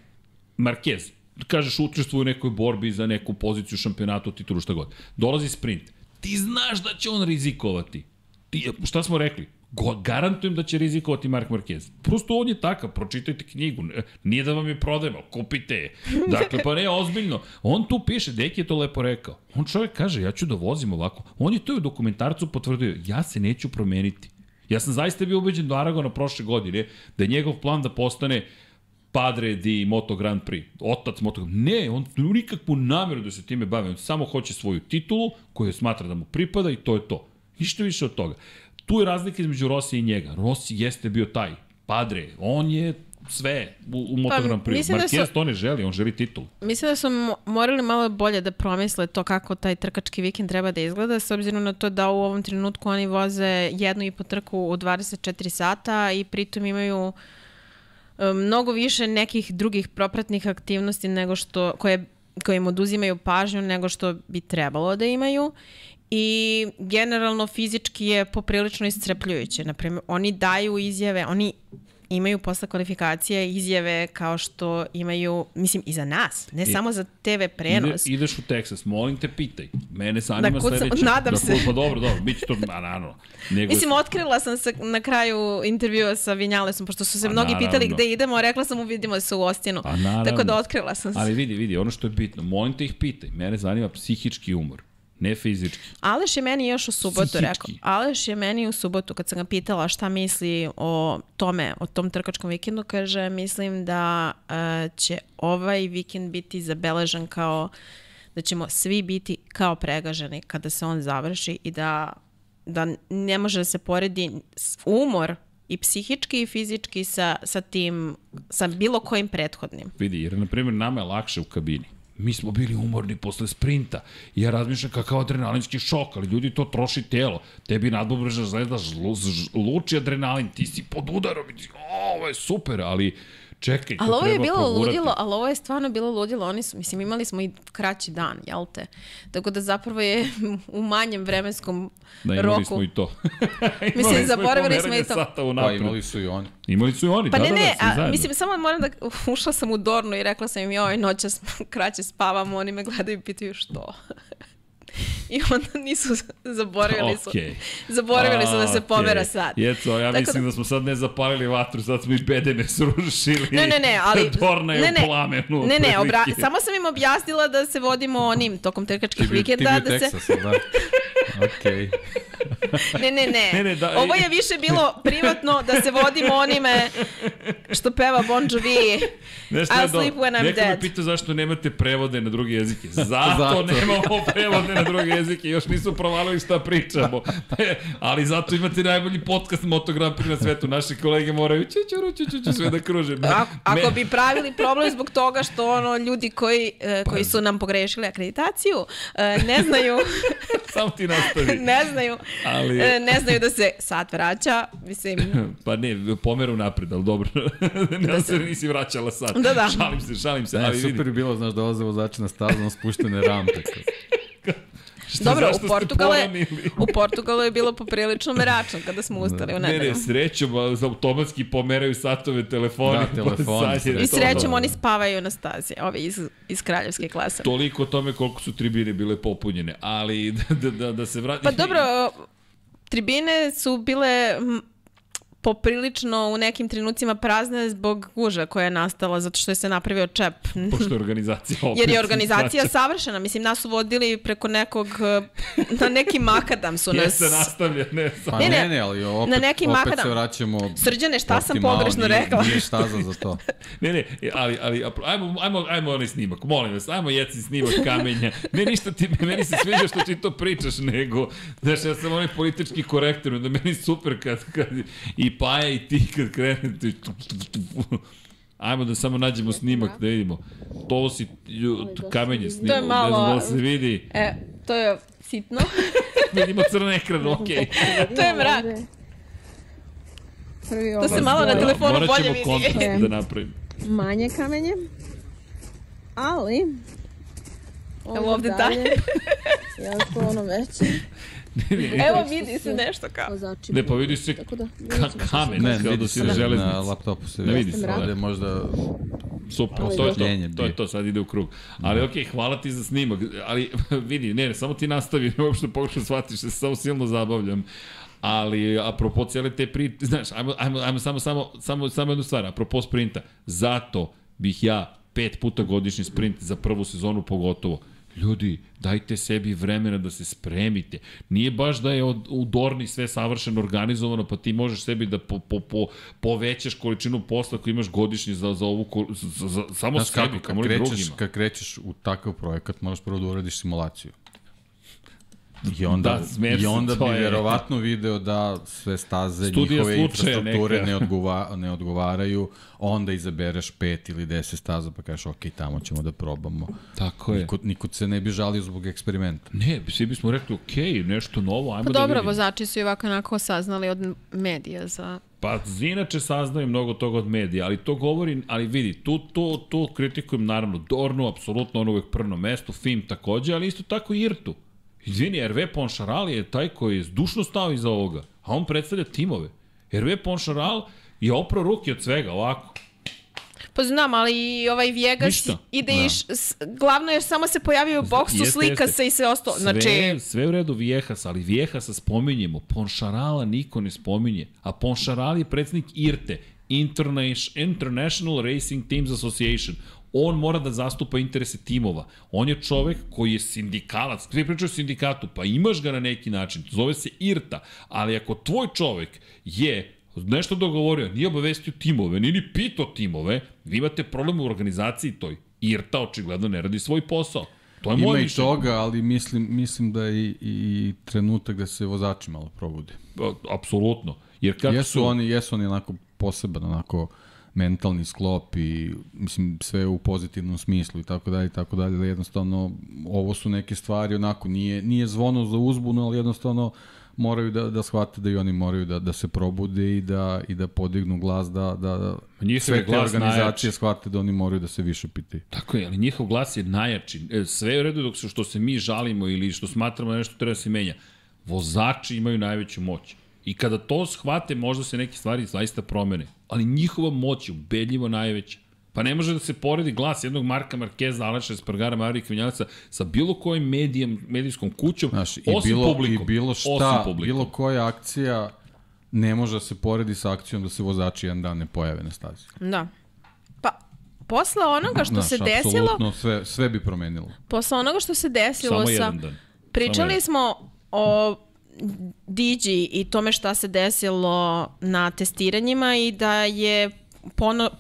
Marquez, kažeš učestvuje u nekoj borbi za neku poziciju šampionatu, titulu, šta god. Dolazi sprint. Ti znaš da će on rizikovati. Ti, šta smo rekli? Go, garantujem da će rizikovati Mark Marquez. Prosto on je takav, pročitajte knjigu. Ne- Nije da vam je prodajemo, kupite je. Dakle, pa ne, ozbiljno. On tu piše, Deki je to lepo rekao. On čovjek kaže, ja ću da vozim ovako. On je to u dokumentarcu potvrdio, ja se neću promeniti. Ja sam zaista bio ubeđen do Aragona prošle godine da je njegov plan da postane Padre di Moto Grand Prix, otac Moto Grand Prix. Ne, on nema nikakvu namjeru da se time bavi, on samo hoće svoju titulu koju smatra da mu pripada i to je to. Ništa više od toga. Tu je razlika između Rossi i njega. Rossi jeste bio taj Padre, on je sve u, u Moto Pa, Grand Prix. mislim da Marquez su- to ne želi, on želi titulu. Mislim da su mo- morali malo bolje da promisle to kako taj trkački vikend treba da izgleda, s obzirom na to da u ovom trenutku oni voze jednu i po trku u 24 sata i pritom imaju mnogo više nekih drugih propratnih aktivnosti nego što, koje, koje im oduzimaju pažnju nego što bi trebalo da imaju i generalno fizički je poprilično iscrpljujuće. Naprimer, oni daju izjave, oni imaju posle kvalifikacije izjave kao što imaju, mislim, i za nas, ne I, samo za TV prenos. Ide, ideš u Texas, molim te, pitaj. Mene zanima da, sledeće. Nadam da, se. Pa dobro, dobro, bit će to, a naravno. Nego... Mislim, otkrila sam se na kraju intervjua sa Vinjalesom, pošto su se a, mnogi naravno. pitali gde idemo, rekla sam mu vidimo se u Ostinu. Pa, Tako da otkrila sam se. Ali vidi, vidi, ono što je bitno, molim te ih pitaj. Mene zanima psihički umor. Ne fizički. Aleš je meni još u subotu Psihički. rekao. Aleš je meni u subotu kad sam ga pitala šta misli o tome, o tom trkačkom vikendu, kaže mislim da uh, će ovaj vikend biti zabeležen kao da ćemo svi biti kao pregaženi kada se on završi i da, da ne može da se poredi umor i psihički i fizički sa, sa tim, sa bilo kojim prethodnim. Vidi, jer na primjer nama je lakše u kabini mi smo bili umorni posle sprinta. I ja razmišljam kakav adrenalinski šok, ali ljudi to troši telo. Tebi nadbobreža zvezda luči adrenalin, ti si pod udarom i ti, ovo je super, ali čekaj, ali ovo je bilo pogurati. ludilo, ali ovo je stvarno bilo ludilo. Oni su, mislim, imali smo i kraći dan, jel te? Tako da zapravo je u manjem vremenskom da, imali roku. smo i to. mislim, zaboravili smo i to. Pa imali su i oni. Imali su i oni, pa da, ne, da, ne, da, a, mislim, samo moram da, ušla sam u Dornu i rekla sam im, joj, noća kraće spavam, oni me gledaju i pitaju što. I onda nisu, zaboravili su, okay. zaboravili su da se pomera sat. Jeco, ja Tako mislim da... da smo sad ne zapalili vatru, sad smo i bedeme srušili. Ne, ne, ne, ali... Dorna je ne, ne, u plamenu. Ne, ne, obra... samo sam im objasnila da se vodimo onim tokom trkačkih vikenda. da se... da. Okej. Okay. Ne, ne, ne. ne, ne da, Ovo je više bilo privatno da se vodimo onime što peva Bon Jovi. Nešto I'll sleep when I'm Neko dead. Neko me pita zašto nemate prevode na druge jezike. Zato, zato. nemamo prevode na druge jezike. Još nisu provalili šta pričamo. Ali zato imate najbolji podcast Moto Grand Prix na svetu. Naši kolege moraju ču, ču, sve da kruže. Ako, ako bi pravili problem zbog toga što ono ljudi koji, uh, koji su nam pogrešili akreditaciju uh, ne znaju Samo ti nastavi. ne znaju. Ali... E, ne znaju da se sat vraća, mislim... pa ne, pomeru napred, ali dobro. ne da se nisi vraćala sat. Da, da. Šalim se, šalim se. Ne, ali super je bilo, znaš, dolaze vozači na stazu na spuštene rampe. Šta, Dobro, u Portugalu, je, u Portugalu je bilo poprilično meračno kada smo ustali u nedelju. Ne, ne, srećom, automatski pomeraju satove telefoni. Da, telefoni. I srećom oni spavaju na stazi, ovi iz, iz kraljevske klase. Toliko o tome koliko su tribine bile popunjene, ali da, da, da se vrati... Pa dobro, tribine su bile poprilično u nekim trenucima prazne zbog guža koja je nastala zato što je se napravio čep. Pošto je organizacija opet. Jer je organizacija savršena. Mislim, nas su vodili preko nekog, na neki makadam su nas... Jeste, nastavlja, ne. Pa ne, ne, ne, ali opet, na neki opet makadam. se vraćamo... Srđane, šta sam pogrešno nije, rekla? Nije staza za to. ne, ne, ali, ali ajmo, ajmo, ajmo onaj snimak, molim vas, ajmo jeci snimak kamenja. Ne, ništa ti, meni se sviđa što ti to pričaš, nego, znaš, ja sam onaj politički korektor, da meni super kad, kad i Paja i ti kad krenete... Ajmo da samo nađemo snimak da vidimo. To si kamenje snimak. To je malo... Ne znam da se vidi. E, to je sitno. Vidimo crni ekran, okej. Okay. to je mrak. Prvi to se malo na telefonu bolje vidi. Morat ćemo kontakt da napravim. Manje kamenje. Ali... Evo ovde dalje. Ja to ono veće. Evo vidi se nešto kao. Ne, pa vidi se Tako da, ka kamen, ne, kao da si na železnici. Na laptopu se ne vidi se. Ovde možda Super, to je to, to je to, sad ide u krug. Ali okej, okay, hvala ti za snimak, ali vidi, ne, ne, samo ti nastavi, ne uopšte pogrešno shvatiš, se samo silno zabavljam. Ali, apropo cijele te priče, znaš, ajmo, ajmo, ajmo samo, samo, samo, samo jednu stvar, apropo sprinta, zato bih ja pet puta godišnji sprint za prvu sezonu pogotovo Ljudi, dajte sebi vremena da se spremite. Nije baš da je od, u Dorni sve savršeno organizovano, pa ti možeš sebi da po, po, po, povećaš količinu posla koju imaš godišnji za, za ovu, za, za, samo Znaš sebi, kako, krećeš, drugima. Kad krećeš u takav projekat, moraš prvo da uradiš simulaciju. I onda, da, i onda bi je... verovatno video da sve staze, Studija njihove infrastrukture neka. ne, odgova, ne odgovaraju, onda izabereš pet ili deset staza pa kažeš ok, tamo ćemo da probamo. Tako je. Niko, niko se ne bi žalio zbog eksperimenta. Ne, svi bismo rekli ok, nešto novo, ajmo pa da dobro, vidimo. vozači su i ovako onako saznali od medija za Pa inače saznaju mnogo toga od medija, ali to govori, ali vidi, tu, tu, tu kritikujem naravno Dornu, apsolutno ono uvek prno mesto, Fim takođe, ali isto tako i Irtu. Izvini, Hervé Poncharal je taj koji je zdušno stao iza ovoga, a on predstavlja timove. Hervé Poncharal I opro ruke od svega, ovako. Pa znam, ali i ovaj Viegas Ništa. ide da. iš, glavno je samo se pojavio u boksu, Jeste, slika jeste. se i sve ostalo. Sve, Znači, sve u redu Viejas, ali Viejasa spominjemo, Ponšarala niko ne spominje, a Ponšaral je predsednik IRTE, Interna- International Racing Teams Association. On mora da zastupa interese timova. On je čovek koji je sindikalac. Svi pričaju o sindikatu, pa imaš ga na neki način. Zove se IRTA. Ali ako tvoj čovek je nešto dogovorio, nije obavestio timove, nije ni pitao timove, vi imate problem u organizaciji toj. IRTA očigledno ne radi svoj posao. To je Ima i mišljenje. toga, ali mislim, mislim da je i, i trenutak da se vozači malo probude. A, Apsolutno. Jer kako Jesu su... oni, jesu oni onako poseban, onako mentalni sklop i mislim sve u pozitivnom smislu i tako dalje i tako dalje, da jednostavno ovo su neke stvari onako nije nije zvono za uzbunu, ali jednostavno moraju da da shvate da i oni moraju da da se probude i da i da podignu glas da da, Njihov sve te glas organizacije najjači. shvate da oni moraju da se više pitaju. Tako je, ali njihov glas je najjači. E, Sve je u redu dok se što se mi žalimo ili što smatramo da nešto treba da se menja. Vozači imaju najveću moć. I kada to shvate, možda se neke stvari zaista promene. Ali njihova moć je ubedljivo najveća. Pa ne može da se poredi glas jednog Marka Markeza, Aleša Espargara, Marija Kvinjanaca sa bilo kojim medijem, medijskom kućom, Znaš, i osim bilo, publikom. i bilo šta, bilo koja akcija ne može da se poredi sa akcijom da se vozači jedan dan ne pojave na stazi. da. Pa, posle onoga što Znaš, se desilo, apsolutno sve, sve bi promenilo. posle onoga što se desilo Samo sa... jedan dan. Samo Pričali jedan. smo o Digi i tome šta se desilo na testiranjima i da je pono,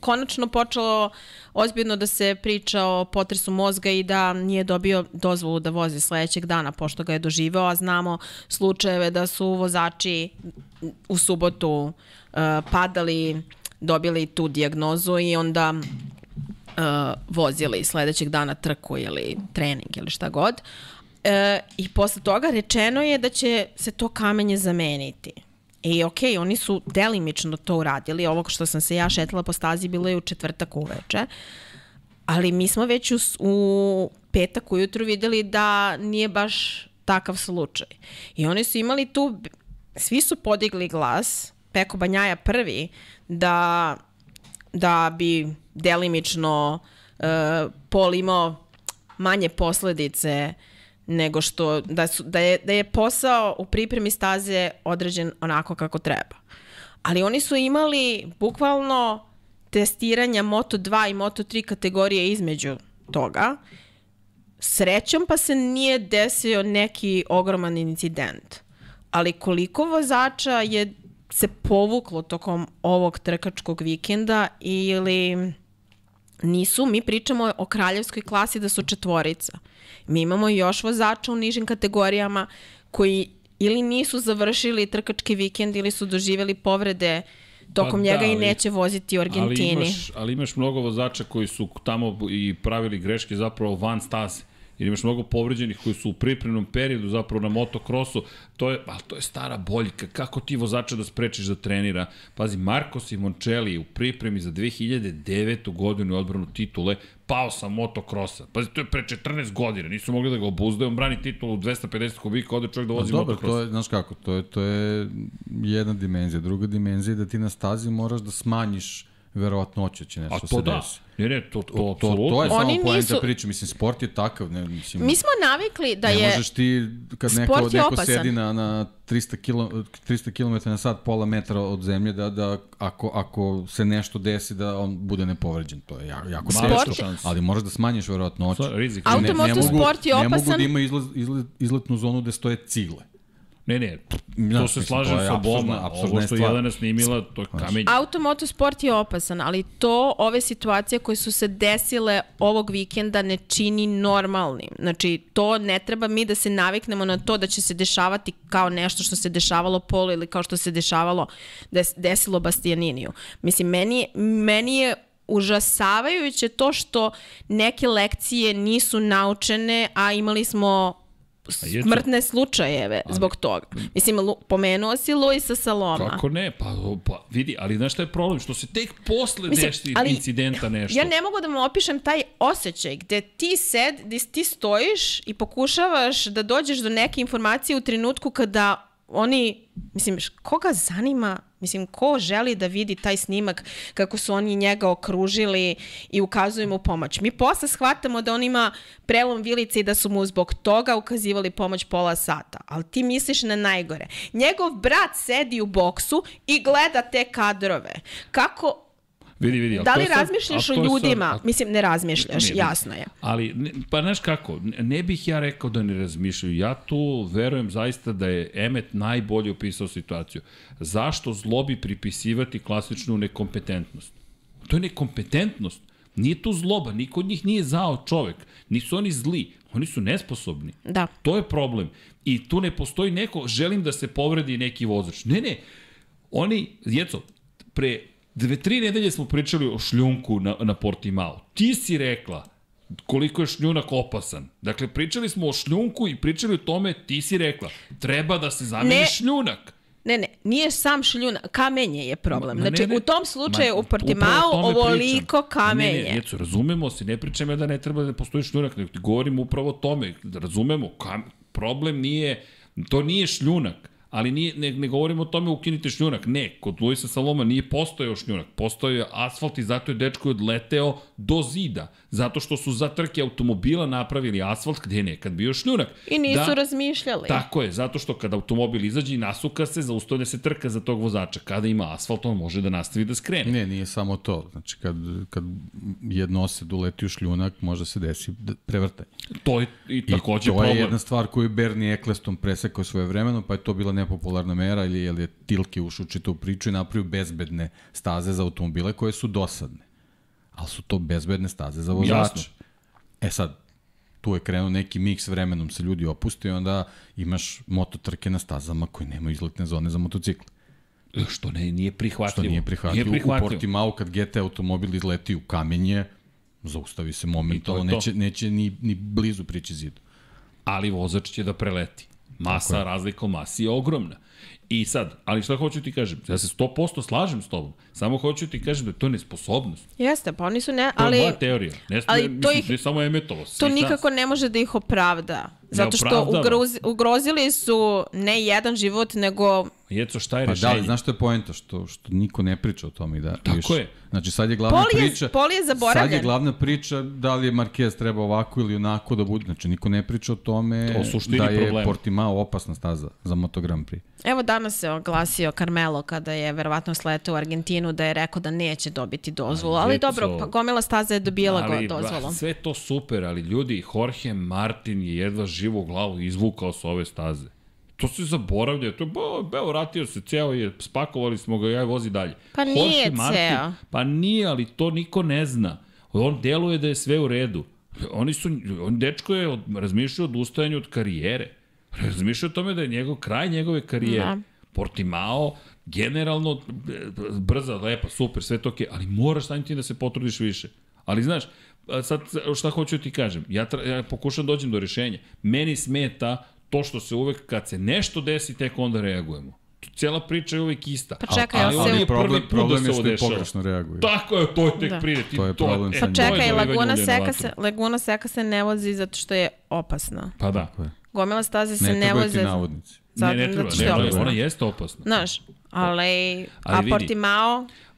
konačno počelo ozbiljno da se priča o potresu mozga i da nije dobio dozvolu da vozi sledećeg dana pošto ga je doživeo, a znamo slučajeve da su vozači u subotu uh, padali, dobili tu dijagnozu i onda uh, vozili sledećeg dana trku ili trening ili šta god. E, I posle toga rečeno je da će se to kamenje zameniti. I okej, okay, oni su delimično to uradili. Ovo što sam se ja šetala po stazi bilo je u četvrtak uveče. Ali mi smo već u, u petak ujutru videli da nije baš takav slučaj. I oni su imali tu, svi su podigli glas, Peko Banjaja prvi, da, da bi delimično uh, Pol imao manje posledice nego što da, su, da, je, da je posao u pripremi staze određen onako kako treba. Ali oni su imali bukvalno testiranja Moto2 i Moto3 kategorije između toga. Srećom pa se nije desio neki ogroman incident. Ali koliko vozača je se povuklo tokom ovog trkačkog vikenda ili nisu, mi pričamo o kraljevskoj klasi da su četvorica. Mi imamo još vozača u nižim kategorijama koji ili nisu završili trkački vikend ili su doživjeli povrede tokom Pa njega da, i ali- neće voziti u Argentini. Ali imaš, ali imaš mnogo vozača koji su tamo i pravili greške zapravo van staze. Jer imaš mnogo povređenih koji su u pripremnom periodu zapravo na motokrosu. To je, ali to je stara boljka. Kako ti vozača da sprečiš da trenira? Pazi, Marko Simoncelli u pripremi za 2009. godinu odbranu titule pao sa motokrosa. Pazi, to je pre 14 godina. Nisu mogli da ga obuzdaju. On brani titulu 250 kubika, ode čovjek da vozi dobro, motokros. to je, znaš kako, to je, to je jedna dimenzija. Druga dimenzija je da ti na stazi moraš da smanjiš verovatnoću da će nešto A se to da. desi. Ne, ne, to, to, To, apsolutno. to je samo Oni poenta nisu- priče. Mislim, sport je takav. Ne, mislim, Mi smo navikli da ne je... možeš ti, kad neko, je neko opasan. sedi na, na 300, kilo, 300 km na sat, pola metra od zemlje, da, da ako, ako se nešto desi, da on bude nepovređen. To je jako, jako Mala teško. šansa. Ali moraš da smanjiš verovatnoću. Sa- rizik. Auto- Ne- ne Automoto mogu- sport je Ne mogu opasan. da ima izlaz, izlet, izletnu zonu gde stoje cigle. Ne, ne, to Znaš, se mislim, slažem to sa apsurdna Ovo je što je stvar. Jelena snimila, to je kamenje. Automoto sport je opasan, ali to, ove situacije koje su se desile ovog vikenda ne čini normalnim. Znači, to ne treba mi da se naviknemo na to da će se dešavati kao nešto što se dešavalo Polu ili kao što se dešavalo, des, desilo Bastianiniju. Mislim, meni, meni je užasavajuće to što neke lekcije nisu naučene, a imali smo. Smrtne slučajeve zbog toga. Mislim, Lu, pomenuo si Luisa Saloma. Kako ne? Pa, pa vidi, ali znaš šta je problem? Što se tek posle Mislim, desi ali incidenta nešto. Ja ne mogu da vam opišem taj osjećaj gde ti sed, gde ti stojiš i pokušavaš da dođeš do neke informacije u trenutku kada oni, mislim, koga zanima Mislim, ko želi da vidi taj snimak kako su oni njega okružili i ukazuju mu pomoć? Mi posle shvatamo da on ima prelom vilice i da su mu zbog toga ukazivali pomoć pola sata. Ali ti misliš na najgore. Njegov brat sedi u boksu i gleda te kadrove. Kako Vidi, vidi. Da li sad- razmišljaš ali o je sad- ljudima? ali- Mislim, ne razmišljaš, Ne, jasno je. Ali, ne, pa znaš kako, ne- ne bih ja rekao da ne razmišljaju. Ja tu verujem zaista da je Emet najbolje opisao situaciju. Zašto zlobi pripisivati klasičnu nekompetentnost? To je nekompetentnost. Nije tu zloba, niko od njih nije zao čovek. Nisu oni zli, oni su nesposobni. Da. To je problem. I tu ne postoji neko, želim da se povredi neki vozač. Ne, ne. Oni, djeco, pre dve, tri nedelje smo pričali o šljunku na, na Portimao. Ti si rekla koliko je šljunak opasan. Dakle, pričali smo o šljunku i pričali o tome, ti si rekla, treba da se zameni Ne. šljunak. Ne, ne, nije sam šljuna, kamenje je problem. Ma, ne, znači, ne. u tom slučaju Ma, u Portimao ovoliko pričam. kamenje. Ne, ne, djeco, razumemo se, ne pričam ja da ne treba da postoji šljunak, nego ti govorim upravo o tome, da razumemo, kam, problem nije, to nije šljunak, ali nije, ne, ne govorimo o tome ukinite šljunak, ne, kod Luisa Saloma nije postojao šljunak, postojao je asfalt i zato je dečko odleteo do zida, zato što su za trke automobila napravili asfalt gde je nekad bio šljunak. I nisu da, razmišljali. Tako je, zato što kada automobil izađe i nasuka se, zaustavlja se trka za tog vozača. Kada ima asfalt, on može da nastavi da skrene. Ne, nije samo to. Znači, kad, kad jednosed uleti u šljunak, može se desi d- prevrtanje. To je i I takođe to problem. je jedna stvar koju je Bernie Eccleston presekao svoje vremeno, pa je to bila nepopularna mera, ili je, je Tilke ušao u čitavu priču i napravio bezbedne staze za automobile koje su dosadne. Ali su to bezbedne staze za vozače. Jasno. E sad, tu je krenuo neki miks vremenom se ljudi opuste i onda imaš mototrke na stazama koji nemaju izletne zone za motocikle. Što ne, nije prihvatljivo. Što nije prihvatljivo. Nije U prihvatljivo. Portimao kad GT automobil izleti u kamenje, zaustavi se momentalno, neće, neće ni, ni blizu prići zidu. ali vozač će da preleti. Masa, razlika u masi je ogromna. I sad, ali šta hoću ti kažem? Ja se 100% slažem s tobom. Samo hoću ti kažem da je to nesposobnost. Jeste, pa oni su ne, To ali je moja teorija. Ne, ali ali to mislim, ih- ne samo Emetovo. to svih nas. nikako ne može da ih opravda. Zato što ugrozi, ugrozili su ne jedan život, nego Jeco, šta je Pa rešenje? da, ali znaš što je poenta? Što, što niko ne priča o tome i da Tako više. je. Znači sad je glavna Pol je- priča... Pol je zaboravljen. Sad je glavna priča da li je Marquez treba ovako ili onako da bude. Znači niko ne priča o tome O da je problema. Portimao opasna staza za Moto Grand Prix. Evo danas se oglasio Carmelo kada je verovatno sletao u Argentinu da je rekao da neće dobiti dozvolu, ali Djeco- dobro, pa gomila staza je dobijala ali, go dozvolu. ba, sve to super, ali ljudi, Jorge Martin je jedva živu glavu izvukao sa ove staze. To se zaboravlja, to bo, beo, vratio se, ceo je, spakovali smo ga, ja vozi dalje. Pa nije ceo. Pa nije, ali to niko ne zna. On deluje da je sve u redu. Oni su, on dečko je od, razmišljao o odustajanju od karijere. Razmišljao o tome da je njegov kraj njegove karijere. Da. Portimao, generalno, brza, lepa, super, sve to okej, ali moraš samim tim da se potrudiš više. Ali znaš, sad šta hoću da ti kažem, ja, tra, ja pokušam da dođem do rešenja. Meni smeta to što se uvek, kad se nešto desi, tek onda reagujemo. Cela priča je uvek ista. Pa čekaj, ali ovo se- problem, prvi put problem da je se što ovo je dešava. pogrešno reaguju. Tako je, to je tek Da. pride. Ti, To je problem e, sa Pa to čekaj, Laguna Seka, se, Laguna Seka se ne vozi zato što je opasna. Pa da. Tako je. Gomila staze se Ne ne, trebaju voze ti navodnici. zato, ne, ne treba, što ne ona jeste opasna. Znaš, ali, Ali a vidi.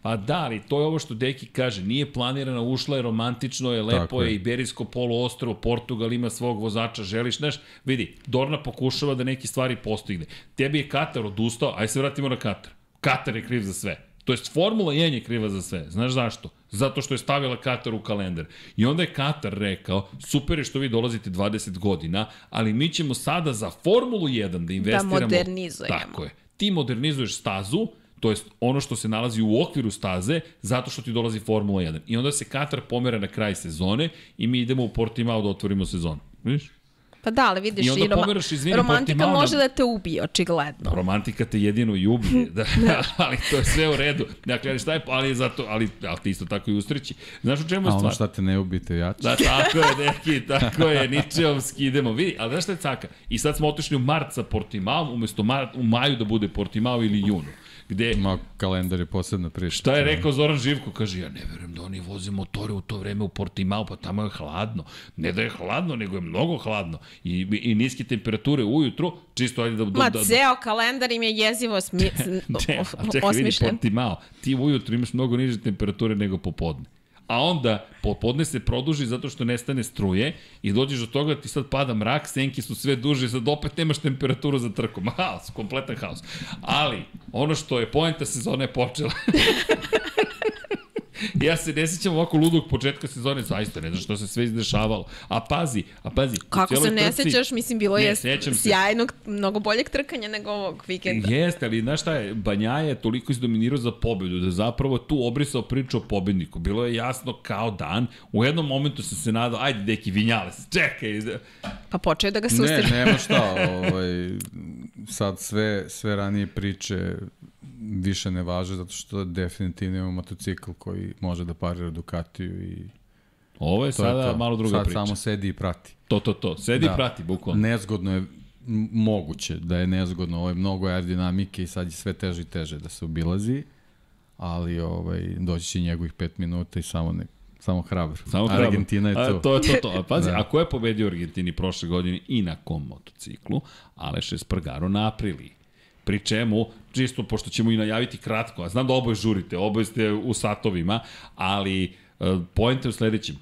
Pa da, ali to je ovo što Deki kaže, nije planirana, ušla je, romantično je, lepo Tako je, je. Iberijsko poluostrvo, Portugal ima svog vozača, želiš, znaš, vidi, Dorna pokušava da neki stvari postigne. Tebi je Katar odustao, aj se vratimo na Katar. Katar je kriv za sve. To jest Formula 1 je kriva za sve. Znaš zašto? Zato što je stavila Katar u kalendar. I onda je Katar rekao, super je što vi dolazite 20 godina, ali mi ćemo sada za Formulu 1 da investiramo. modernizujemo. Tako je. Ti modernizuješ stazu, to jest ono što se nalazi u okviru staze, zato što ti dolazi Formula 1. I onda se Katar pomera na kraj sezone i mi idemo u Portimao da otvorimo sezonu. Vidiš? pa da, ali vidiš, I onda roma- pomeraš, izvini, romantika Portimao na- može da te ubije, očigledno. Romantika te jedino i ubije, da, ali to je sve u redu. Dakle, ali šta je, ali je zato, ali, ali ti isto tako i ustrići. Znaš u čemu je A ono stvar? šta te ne ubite jače. Da, tako je, neki, tako je, ničeovski idemo. Vidi, ali znaš šta je caka? I sad smo otišli u mart sa Portimao, umesto mar, u maju da bude Portimao ili junu. Gde Ma, kalendar je posebna priča. Šta je rekao Zoran Živko? Kaže, ja ne verujem da oni voze motore u to vreme u Portimao, pa tamo je hladno. Ne da je hladno, nego je mnogo hladno. I, i niske temperature ujutru, čisto ajde da... Ma, da, da, ceo kalendar im je jezivo smi... Ne, čekaj, vidi osmišljen. Portimao. Ti ujutru imaš mnogo niže temperature nego popodne. A onda popodne se produži zato što nestane struje i dođeš do toga da ti sad pada mrak, senke su sve duže sad opet nemaš temperaturu za trku. Haos, kompletan haos. Ali, ono što je poenta sezone počela. ja se ne sjećam ovako ludog početka sezone, zaista ne znam što se sve izdešavalo. A pazi, a pazi, Kako se ne trci- sećaš, mislim, bilo Ne, je sećam se. sjajnog, mnogo boljeg trkanja nego ovog vikenda. Jeste, ali znaš šta je, Banjaja je toliko izdominirao za pobedu, da zapravo tu obrisao priču o pobedniku. Bilo je jasno kao dan, u jednom momentu sam se nadao, ajde deki, Vinjales, čekaj. Pa počeo da ga Ne, sustiže. nema šta, ovaj, sad sve, sve ranije priče više ne važe, zato što definitivno imamo motocikl koji može da parira Ducatiju i Ovo je to je sada to. malo druga sad priča. samo sedi i prati. To, to, to. Sedi i prati, bukvalno. Nezgodno je, moguće da je nezgodno, ovo je mnogo aerodinamike i sad je sve teže i teže da se obilazi, ali ovaj, doći će njegovih pet minuta i samo, ne, samo hrabar. Samo hrabro. Argentina je A, to. to je to, to. A pazi, Da. a ko je pobedio Argentini prošle godine i na kom motociklu? Aleš Espargaro na Apriliji. Pri čemu, čisto pošto ćemo i najaviti kratko, a znam da oboje žurite, oboje ste u satovima, ali uh, pojenta je u sledećem.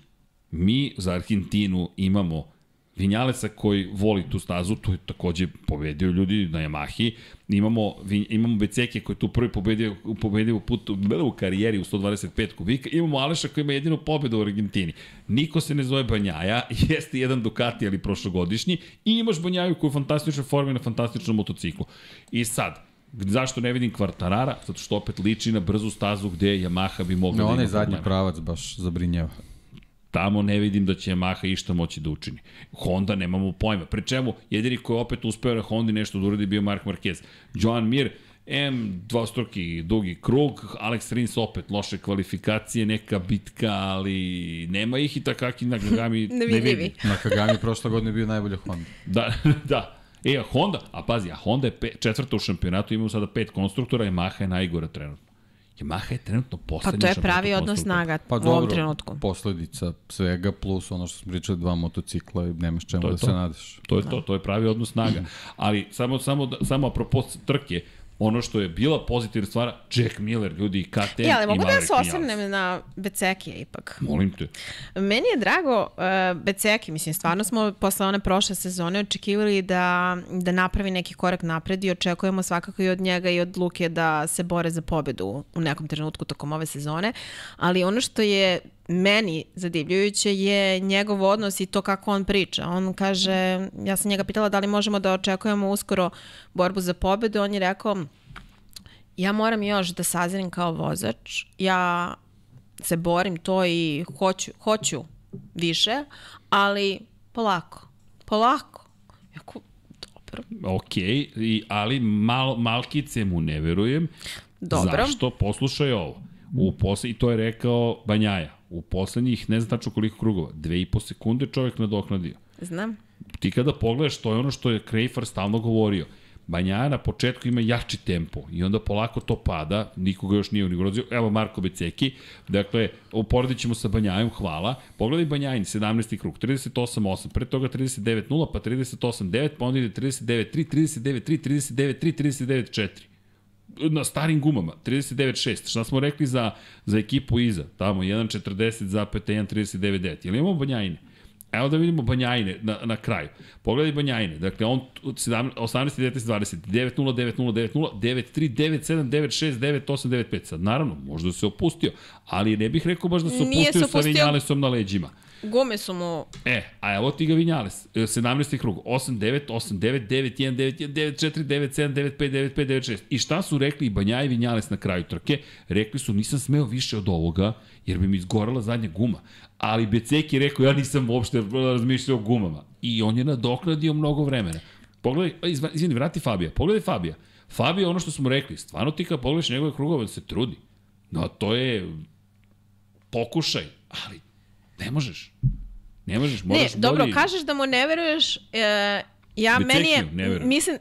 Mi za Argentinu imamo Vinjalesa koji voli tu stazu, tu je takođe pobedio ljudi na Yamahi. Imamo, imamo Beceke koji je tu prvi pobedio, pobedio u, putu, u karijeri u 125 kubika. Imamo Aleša koji ima jedinu pobedu u Argentini. Niko se ne zove Banjaja, jeste jedan Ducati, ali prošlogodišnji. I imaš Banjaju koji je u fantastičnoj formi na fantastičnom motociklu. I sad, zašto ne vidim Kvartarara? Zato što opet liči na brzu stazu gde Yamaha bi mogla No, da ima onaj zadnji pravac baš zabrinjava. Tamo ne vidim da će Yamaha išta moći da učini. Honda nemamo pojma. Pri čemu, jedini koji je opet uspeo na Hondi nešto da uradi bio Mark Marquez. Joan Mir, M, dvostruki dugi krug, Alex Rins opet loše kvalifikacije, neka bitka, ali nema ih i takaki na Gagami ne vidi. Na Kagami prošle godine bio najbolja Honda. Da, da. E, a Honda, a pazi, a Honda je pe, četvrta u šampionatu, imamo sada pet konstruktora, Yamaha je najgora trenutno. Yamaha je trenutno Pa poslednja to je pravi odnos snaga Pa u dobro, ovom trenutku. posledica svega plus ono što smo pričali dva motocikla i nemaš čemu da to. se nadaš. To je to, to je pravi odnos snaga. Ali samo, samo, da- samo apropo trke, ono što je bila pozitivna stvar, Jack Miller, ljudi, i KTM Ja, ali i mogu da Maverick se osvrnem na Becekije ipak. Molim te. Meni je drago uh, Beceki, mislim, stvarno smo posle one prošle sezone očekivali da, da napravi neki korak napred i očekujemo svakako i od njega i od Luke da se bore za pobedu u nekom trenutku tokom ove sezone, ali ono što je meni zadivljujuće je njegov odnos i to kako on priča. On kaže, ja sam njega pitala da li možemo da očekujemo uskoro borbu za pobedu, on je rekao, ja moram još da sazrim kao vozač, ja se borim to i hoću, hoću više, ali polako, polako. Jako, dobro, Ok, i, ali mal, malkice mu ne verujem. Dobro. Zašto? Poslušaj ovo. U posle, I to je rekao Banjaja. U poslednjih, ne znam tačno koliko krugova, dve i po sekunde čovjek nadoknadio. znam. ti kada pogledaš, to je ono što je Krejfar stalno govorio. Banjaja na početku ima jači tempo i onda polako to pada, nikoga još nije unigrozio. Evo Marko Beceki, dakle, uporedit ćemo sa Banjajom, hvala. Pogledaj Banjajin, 17. krug, 38.8, pre toga 39.0, pa 38.9, pa onda ide 39.3, 39.3, 39.3, 39.4 na starim gumama, 39.6. Šta smo rekli za, za ekipu iza? Tamo 1.40 zapeta 1.39.9. Jel imamo Banjajine? Evo da vidimo Banjajine na, na kraju. Pogledaj Banjajine. Dakle, on od 17 18, 19, 20, 9, 0, 9, 0, 9, 0, 9, 3, 9, 7, 9, 6, 9, 8, 9, 5. Sad, naravno, možda se opustio, ali ne bih rekao baš da se opustio, se sa opustio. Vinjalesom na leđima. Gume su mu E, a evo ti ga Vinjales, E, 17. krug, 8, 9, 8, 9, 9, 1, 9, 1, 9, 4, 9, 7, 9, 5, 9, 5, 9, 6. I šta su rekli i Banja i Vinjales na kraju trke? Rekli su, nisam smeo više od ovoga, jer bi mi izgorela zadnja guma. Ali Becek je rekao, ja nisam uopšte razmišljao o gumama. I on je nadoknadio mnogo vremena. Pogledaj, izvini, vrati Fabija. Pogledaj Fabija. Fabija, ono što smo rekli, stvarno ti kad pogledaš njegove krugove, se trudi. No, to je pokušaj, ali ne možeš. Ne možeš, Ne, moraš dobro, bolji... kažeš da mu ne veruješ, e, ja Becekiju meni je, ne verujem. mislim,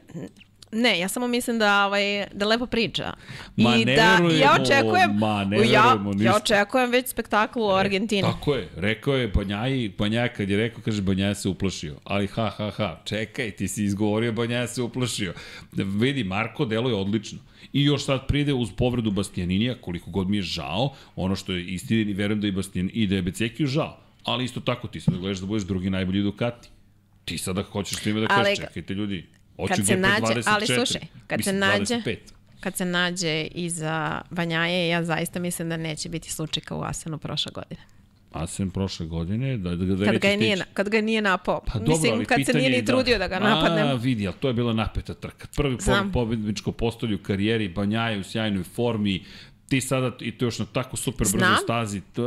Ne, ja samo mislim da, ovaj, da lepo priča. Ma I ne da, verujemo, ja očekujem, ma ne ja, verujemo ja ništa. očekujem već spektakl u Argentini. Tako je, rekao je Banjaji, Banjaja kad je rekao, kaže Banjaja se uplašio. Ali ha, ha, ha, čekaj, ti si izgovorio Banjaja se uplašio. Da vidi, Marko deluje odlično. I još sad pride uz povredu Bastianinija, koliko god mi je žao, ono što je istina i verujem da i Bastian i da je Becekiju žao. Ali isto tako, ti sad gledaš da budeš drugi najbolji Ducati. Ti sada hoćeš s time da kažeš, čekajte ljudi, hoću Kad se GP nađe, 24. ali slušaj, kad Mislim, se nađe, 25. kad se nađe iza Banjaje, ja zaista mislim da neće biti slučaj kao u Asenu prošle godine. Asen prošle godine, da, da, da Kad ga, je nije, kad ga nije napao. Pa dobro, mislim, kad se nije je ni trudio da ga napadnem. A, vidi, ali to je bila napeta trka. Prvi po, Znam. pobedničko postolje u karijeri, Banjaje u sjajnoj formi, ti sada, i to još na tako super brzo Znam. stazi, to,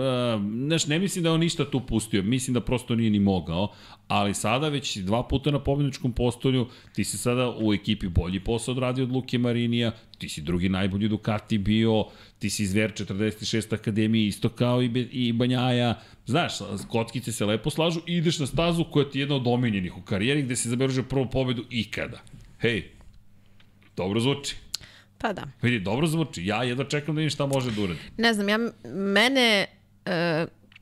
znaš, ne mislim da on ništa tu pustio, mislim da prosto nije ni mogao, ali sada već dva puta na pobedničkom postolju, ti si sada u ekipi bolji posao odradio od Luke Marinija, ti si drugi najbolji Ducati bio, ti si izver 46 akademije, isto kao i, Be, i Banjaja, znaš, kockice se lepo slažu i ideš na stazu koja ti je jedna od omiljenih u karijeri gde si zabeležio prvu pobedu ikada. Hej, dobro zvuči. Pa da. Vidi, dobro zvuči. Ja jedva čekam da vidim šta može da uradi. Ne znam, ja, mene uh,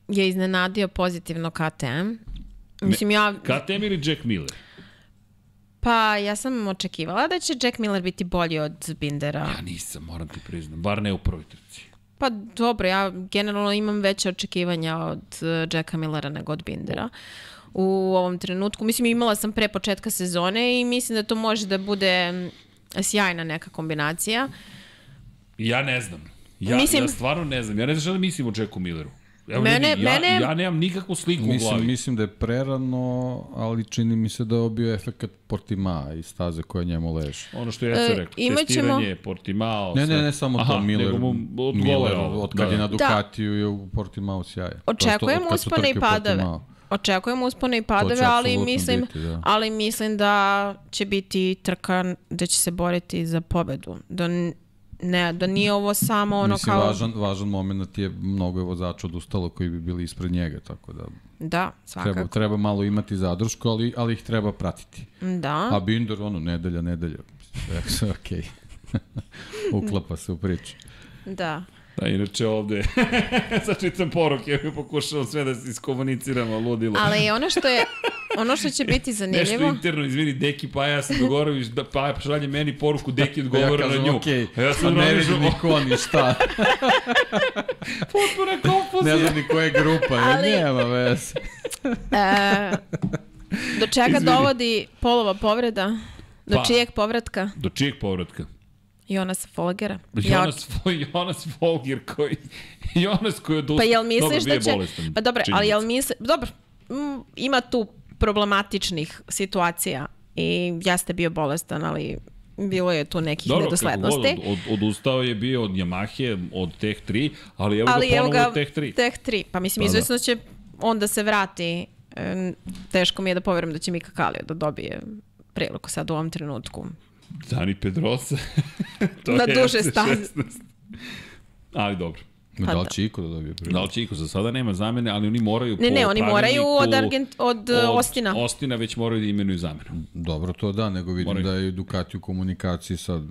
je iznenadio pozitivno KTM. Mislim, ja, KTM ili Jack Miller? pa ja sam očekivala da će Jack Miller biti bolji od Bindera. Ja nisam, moram ti priznam. Bar ne u prvoj trci. Pa dobro, ja generalno imam veće očekivanja od uh, Jacka Millera nego od Bindera u ovom trenutku. Mislim, imala sam pre početka sezone i mislim da to može da bude sjajna neka kombinacija. Ja ne znam. Ja, Mislim- ja stvarno ne znam. Ja ne znam šta da mislim o Jacku Milleru. Evo, Mene- ljudi, ja, mene- ja nemam nikakvu sliku u glavi. Mislim, mislim da je prerano, ali čini mi se da je ovo bio efekt Portima i staze koja njemu leži. Ono što je Jace E, rekao. imat ćemo- Testiranje, Portimao, Ne, ne, ne samo Aha, to, Miller, nego mu odgovara Miller od kad Da. je na Da. Ducatiju je u Portimao sjaje. Očekujem uspone i padove. Portimao. Očekujem uspone i padove, ali mislim, biti, da. ali mislim da će biti trka da će se boriti za pobedu. Da, ne, da nije ovo samo ono Mislim, kao... važan, važan moment je mnogo je vozača odustalo koji bi bili ispred njega, tako da Da, svakako. treba, treba malo imati zadršku, ali, ali ih treba pratiti. Da. A Binder, ono, nedelja, nedelja. Sve okej. Uklapa se u priču. Da. Da, inače ovde, sad čitam poruke, ja pokušavam sve da se iskomuniciramo, ludilo. Ali ono što je ono što će biti Nešto zanimljivo, interno, izvini, Deki, pa ja sam dogovorio, da, pa ja šalje meni poruku, Deki Ja odgovara kažem, na nju. okej, A ja a sam ne vidim ni ko, ni šta. potpuna Ne konfuzija. znam ni koja je grupa, ali... Ali- nema veze. e, do čega Izvini. dovodi polova povreda? Do Pa. čijeg povratka? Do čijeg povratka? Jonas Folgera. Jonas. Jonas Folger koji... Jonas koji je. Pa jel Dobro, misliš bio da će... bolestan, Pa dobro, ali jel misliš... Dobro, ima tu problematičnih situacija i jeste bio bolestan, ali bilo je tu nekih Dobro, nedoslednosti. god, od, od, odustao je bio od Yamahe, od Tech 3, ali evo ali ga ponovo ga, Tech 3. Teh 3. Pa mislim, Pa da. izvesno će on da se vrati. Teško mi je da poverujem da će Mika Kalio da dobije priliku sad u ovom trenutku. Dani Pedrosa. to Na je duže FC16. staze. Ali dobro. Ma, Pa da li da. će iko da dobije priliku? Da li će iko za sada nema zamene, ali oni moraju Ne, po ne, oni moraju od, Argent, od, od Ostina. Ostina već moraju da imenuju zamenu. Dobro, to da, nego vidim Moraju. da je Ducati u komunikaciji sad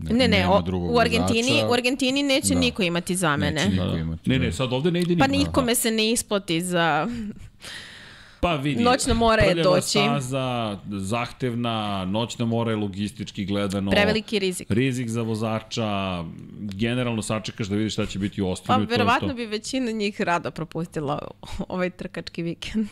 ne, Ne, ne, o, u Argentini, vozača. u Argentini neće Da. niko imati zamene. Neće niko imati. Ne, da. ne, sad ovde ne ide Pa niko. nikome se ne isplati za... Pa vidi, Noćna mora je prljava doći. staza, zahtevna, noćna mora je logistički gledano. Preveliki rizik. Rizik za vozača, generalno sačekaš da vidiš šta će biti u Pa to je verovatno bi većina njih rado propustila ovaj trkački vikend.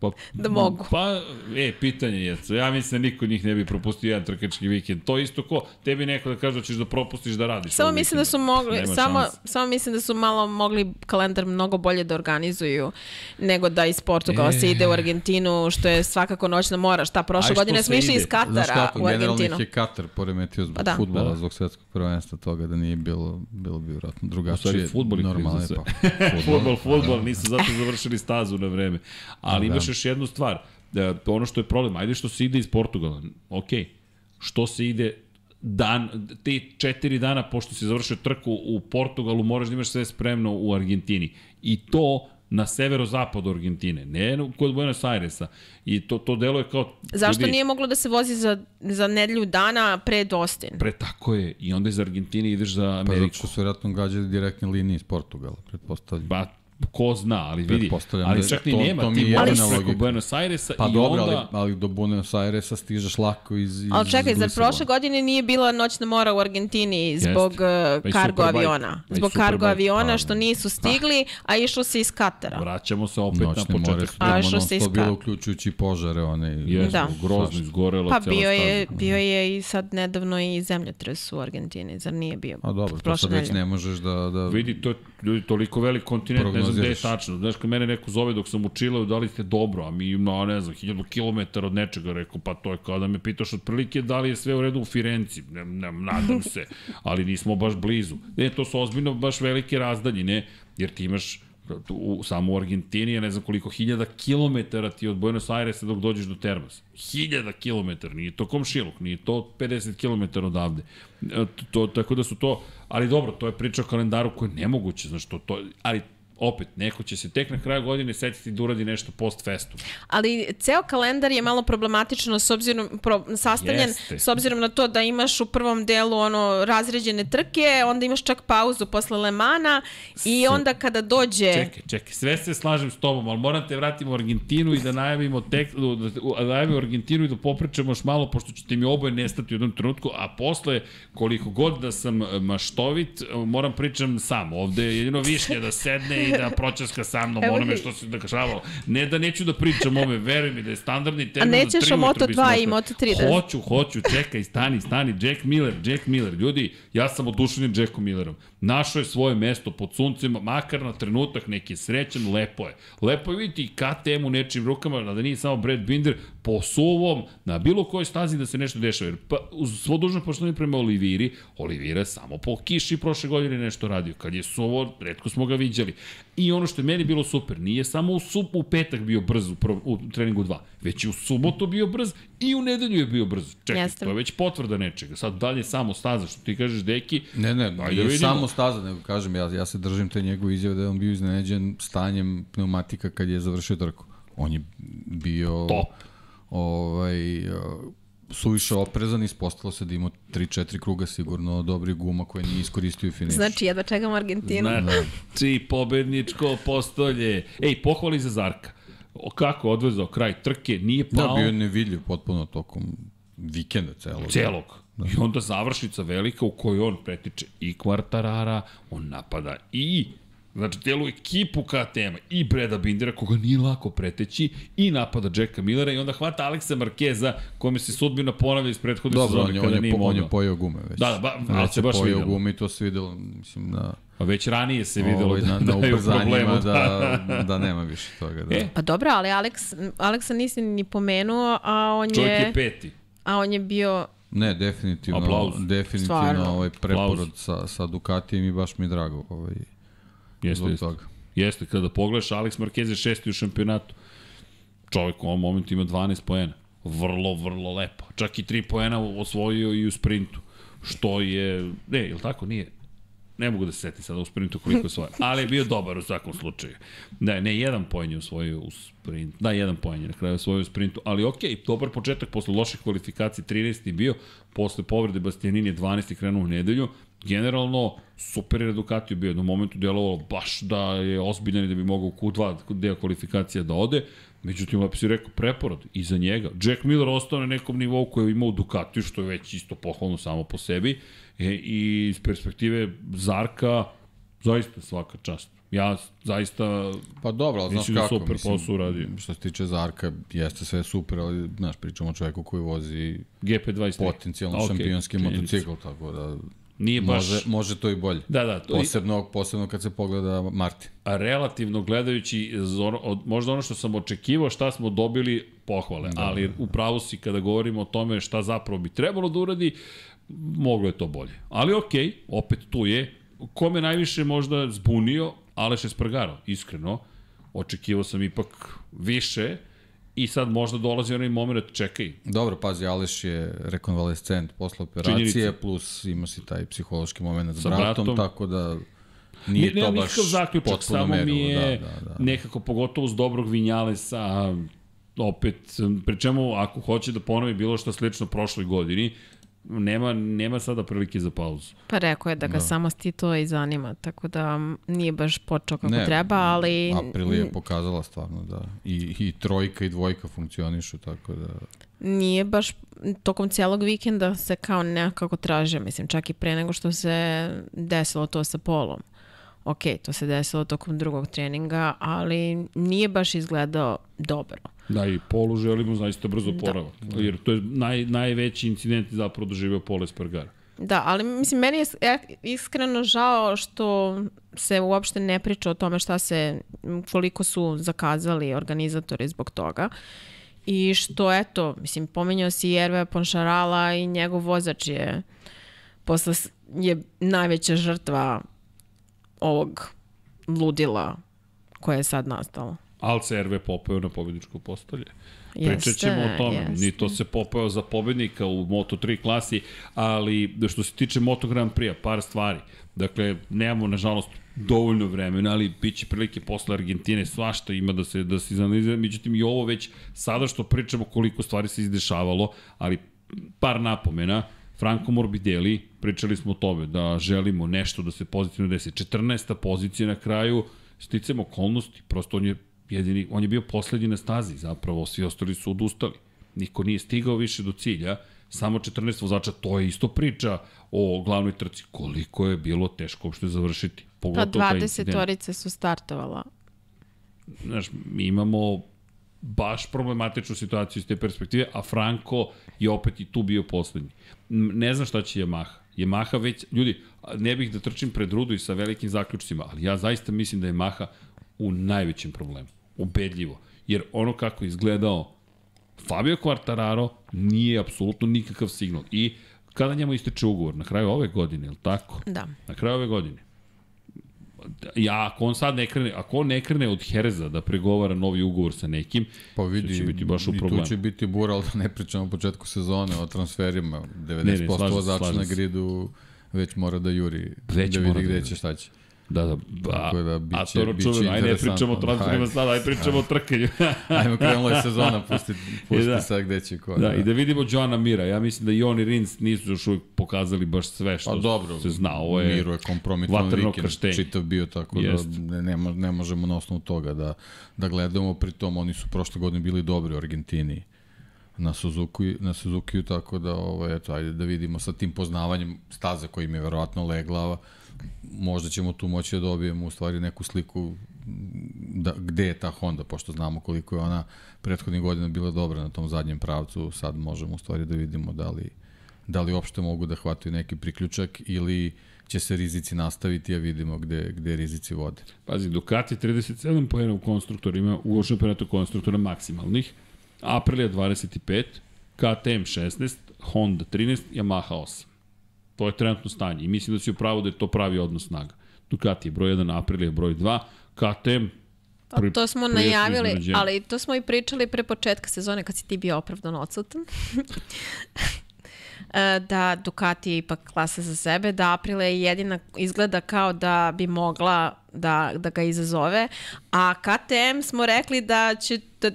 Pa, da mogu. Pa, e, pitanje je, ja mislim da niko od njih ne bi propustio jedan trkački vikend. To isto ko, tebi neko da kaže da ćeš da propustiš da radiš. Samo ovog mislim da su vikenda. mogli, Nema samo, šanse. samo mislim da su malo mogli kalendar mnogo bolje da organizuju nego da iz Portugala se ide u Argentinu, što je svakako noćna mora. Šta, prošle godine smo išli iz Katara Znaš kako, u generalno Argentinu. ih je Katar poremetio zbog Pa da. futbola, Da. zbog svetskog prvenstva toga da nije bilo, bilo bi vjerojatno drugačije. stvari, fudbal je kriv Normalno je, pa, Futbol, futbol, nisu zato završili stazu na vreme. Ali Da. imaš još jednu stvar, da, ono što je problem, ajde što se ide iz Portugala, ok, što se ide dan, te četiri dana pošto si završio trku u Portugalu, moraš da imaš sve spremno u Argentini. I to na severozapadu Argentine, ne kod Buenos Airesa. I to, to deluje kao... Zašto ljudi, nije moglo da se vozi za, za nedelju dana pred Austin? Pre tako je. I onda iz Argentine ideš za Pa Ameriku. zato što su vjerojatno gađali direktne linije iz Portugala, pretpostavljam. Pa, ko zna, ali vidi. Ali da čak ni to- nema, to ti možeš preko logika. Buenos Airesa Pa i dobro, onda... ali, ali do Buenos Airesa stižeš lako iz, iz Ali čekaj, iz zar prošle godine nije bila noćna mora u Argentini zbog uh, Već kargo Superbike. aviona? Zbog kargo Superbike. aviona Pa, što nisu stigli, a išlo se iz Katara. Vraćamo se opet na Noćne more početak. A non se stop iska- bilo uključujući požare, one... Jesmo, Da. grozno izgorela Pa bio je, bio je i sad nedavno i zemljotres u Argentini, zar nije bio? A dobro, to prošle sad već ne možeš da... da Vidi, to je ljudi, toliko velik kontinent, ne znam gde je tačno. Znaš, kad mene neko zove dok sam u Čileu, da li ste dobro, a mi ima, ne znam, hiljadu kilometara od nečega, rekao, pa to je kao da me pitaš otprilike da li je sve u redu u Firenci, ne, ne, nadam se, ali nismo baš blizu. Ne, to su ozbiljno baš velike razdalje, ne, jer ti imaš u, samo u Argentini, ja ne znam koliko hiljada kilometara ti od Buenos Airesa dok dođeš do Termas. Hiljada kilometara, nije to komšiluk, nije to 50 kilometara odavde. E, To, to, tako da su to, ali dobro, to je priča o kalendaru koja je nemoguće, znaš, to, to, ali opet, neko će se tek na kraju godine setiti da uradi nešto post festu. Ali ceo kalendar je malo problematično s obzirom, pro, sastavljen Jeste. s obzirom na to da imaš u prvom delu ono razređene trke, onda imaš čak pauzu posle Lemana i onda kada dođe... Čekaj, čekaj, sve se slažem s tobom, ali moram te vratimo u Argentinu i da najavimo tek, da, da najavimo Argentinu i da popričamo još malo, pošto ćete mi oboje nestati u jednom trenutku, a posle, koliko god da sam e, maštovit, e, moram pričam sam. Ovde je jedino višnja da sedne i da pročaska sa mnom onome što se dešavalo. Ne da neću da pričam ove, veruj mi da je standardni termin. A nećeš o Moto2 bismo i ostali. Moto3 da- Hoću, hoću, čekaj, stani, stani, Jack Miller, Jack Miller, ljudi, ja sam oduševljen Jackom Millerom. Našao je svoje mesto pod suncem, makar na trenutak neki srećan, lepo je. Lepo je vidjeti KTM u nečim rukama, da nije samo Brad Binder, po suvom, na bilo kojoj stazi da se nešto dešava. Jer, pa, uz svo dužno poštovanje prema Oliviri, Olivira samo po kiši prošle godine nešto radio. Kad je suvo, redko smo ga viđali. I ono što je meni bilo super, nije samo u, sub, u petak bio brz u, prv, u treningu 2, već i u subotu bio brz i u nedelju je bio brz. Čekaj, Jeste. to je već potvrda nečega. Sad dalje samo staza, što ti kažeš, deki, Ne, ne, Ajde nije vidimo. samo staza, nego kažem, ja, ja se držim te njegove izjave da je on bio iznenađen stanjem pneumatika kad je završio trku. On je bio Top. ovaj, uh, suviše oprezan, ispostavilo se da ima 3-4 kruga sigurno dobri guma koje nije iskoristio u finišu. Znači, jedva čekam Argentinu. Znači, pobedničko postolje. Ej, pohvali za Zarka. O, kako odvezao kraj trke, nije Da, pao bio je nevidljiv potpuno tokom vikenda celog. celog. I onda završnica velika u kojoj on pretiče i Kvartarara, on napada i Znači, telu ekipu KTM-a i Breda Bindera, koga nije lako preteći, i napada Jacka Millera i onda hvata Aleksa Markeza, kome se sudbina ponavlja iz prethodne Dobro, sezone on je, on, je, po, on je pojeo gume već. Da, da, ba- ali već se baš videlo. gume i to se videlo, mislim, na, A već ranije se videlo ovaj, da, na, da, na je u problemu. da, da nema više toga. Da. E, Pa dobro, ali Alex, Aleksa nisi ni pomenuo, a on Čovjek je, je peti. a on je bio Ne, definitivno, Aplauz. definitivno Stvarno. ovaj preporod Aplauz. sa, sa Ducatijem i baš mi je drago ovaj, Jeste, jeste. toga. Jeste, kada pogledaš, Alex Marquez je šesti u šampionatu. Čovjek u ovom momentu ima 12 poena. Vrlo, vrlo lepo. Čak i 3 poena osvojio i u sprintu. Što je... Ne, je li tako? Nije. Ne mogu da se setim sada u sprintu koliko je svoje. Ali je bio dobar u svakom slučaju. Da, ne, jedan poen je osvojio u sprintu. Da, jedan poen je na kraju osvojio u sprintu. Ali okej, dobar početak posle loših kvalifikacija. 13. je bio. Posle povrede Bastianini je 12. krenuo u nedelju. Generalno, super je Ducati bio. Na momentu delovalo baš da je ozbiljan i da bi mogao u Q2 deo kvalifikacija da ode. Međutim, lepo si rekao, preporod i za njega. Jack Miller ostao na nekom nivou koji je imao u Ducatiju, što je već isto pohvalno samo po sebi. E, I iz perspektive Zarka, zaista svaka čast. Ja zaista Pa dobro, ali znaš da kako, super posao uradio. što se tiče Zarka, jeste sve super, ali znaš, pričamo o čovjeku koji vozi GP23. potencijalno Ok, šampionski činjenica. motocikl, tako da Nije baš... može, može to i bolje. Da, da. To, Posebno, posebno kad se pogleda Martin. a relativno gledajući možda ono što sam očekivao šta smo dobili pohvale, da, ali upravo si kada govorimo o tome šta zapravo bi trebalo da uradi, moglo je to bolje. Ali okej, opet tu je. Kome najviše možda zbunio, Aleš Espargaro, iskreno. Očekivao sam ipak više i sad možda dolazi onaj moment, čekaj, Dobro, pazi, Aleš je rekonvalescent posle operacije, Činjenica. plus ima si taj psihološki moment s bratom, bratom. tako da nije ne, to baš zaključak, samo mi merilo, je da, da, da. nekako pogotovo uz dobrog Vinjalesa, opet, pri čemu ako hoće da ponovi bilo što slično prošloj godini, nema, nema sada prilike za pauzu. Pa rekao je da ga da. samo stito i zanima, tako da nije baš počeo kako Ne, treba, ali... Aprilia je pokazala stvarno da i, i trojka i dvojka funkcionišu, tako da... nije baš tokom cijelog vikenda se kao nekako traže, mislim, čak i pre nego što se desilo to sa polom. Ok, to se desilo tokom drugog treninga, ali nije baš izgledao dobro. Da, i Polu želimo zaista brzo Da. poravak, jer to je naj, najveći incident zapravo doživio Pole Espargara. Da, ali mislim, meni je iskreno žao što se uopšte ne priča o tome šta se, koliko su zakazali organizatori zbog toga. I što, eto, mislim, pominjao si Jerve Ponšarala i njegov vozač je posle je najveća žrtva ovog ludila koje je sad nastalo. Al se RV popeo na pobjedičko postolje. Pričat ćemo o tome. jeste. Ni to se popeo za pobednika u Moto3 klasi, ali što se tiče Moto Grand Prix-a, par stvari. Dakle, nemamo, nažalost, dovoljno vremena, ali bit će prilike posle Argentine, svašta ima da se, da se izanalizira. Međutim, i ovo već sada što pričamo koliko stvari se izdešavalo, ali par napomena. Franco Morbidelli, pričali smo o tome da želimo nešto da se pozitivno desi. 14. pozicija na kraju, sticamo okolnosti, prosto on je jedini, on je bio poslednji na stazi zapravo, svi ostali su odustali. Niko nije stigao više do cilja, samo 14 vozača, to je isto priča o glavnoj trci. Koliko je bilo teško uopšte završiti. Pa Pogotovo taj 20 incident. torice su startovala. Znaš, mi imamo baš problematičnu situaciju iz te perspektive, a Franco je opet i tu bio poslednji. Ne znam šta će Yamaha. Yamaha već, ljudi, ne bih da trčim pred rudu i sa velikim zaključcima, ali ja zaista mislim da je Yamaha u najvećem problemu. Ubedljivo. Jer ono kako je izgledao Fabio Quartararo nije apsolutno nikakav signal. I kada njemu isteče ugovor? Na kraju ove godine, je li tako? Da. Na kraju ove godine. Ja, ako on sad ne krene, ako on ne krene od Hereza da pregovara novi ugovor sa nekim, Pa vidi, će biti baš u i problemu. tu će biti bura, ali da ne pričamo o početku sezone, o transferima. 90% Ne, ne, slažem se, vozača na gridu već mora da juri, Već da vidi da gde juri. će, šta će. Da, da, ba, Tako da a biće- to ono biće čuveno, aj ne pričamo o transferima sada, aj pričamo o trkanju. Ajmo, krenula je sezona, pusti, pusti da. sad gde će ko. da, i da vidimo Joana Mira. Ja mislim da i on i Rins nisu još uvijek pokazali baš sve što Pa dobro, se zna. Ovo je Miro je kompromitovan vikend, čitav bio, tako Jest. da ne, ne, mo- ne možemo na osnovu toga da, da gledamo. Pritom oni su prošle godine bili dobri u Argentini na Suzuki, na Suzuki tako da ovaj eto ajde da vidimo sa tim poznavanjem staze koji im je verovatno legla možda ćemo tu moći da dobijemo u stvari neku sliku da, gde je ta Honda, pošto znamo koliko je ona prethodnih godina bila dobra na tom zadnjem pravcu, sad možemo u stvari da vidimo da li, da li uopšte mogu da hvataju neki priključak ili će se rizici nastaviti, a vidimo gde, gde rizici vode. Pazi, Ducati 37 pojena u konstruktorima, u šampionatu konstruktora maksimalnih, Aprilia 25, KTM 16, Honda 13, Yamaha 8. To je trenutno stanje i mislim da si upravo da je to pravi odnos snaga. Ducati je broj 1, Aprilia je broj 2, KTM Pa, to smo najavili, ali to smo i pričali pre početka sezone kad si ti bio opravdano odsutan. E, da Ducati je ipak klasa za sebe, da Aprilia je jedina izgleda kao da bi mogla da, da ga izazove, a KTM smo rekli da će da,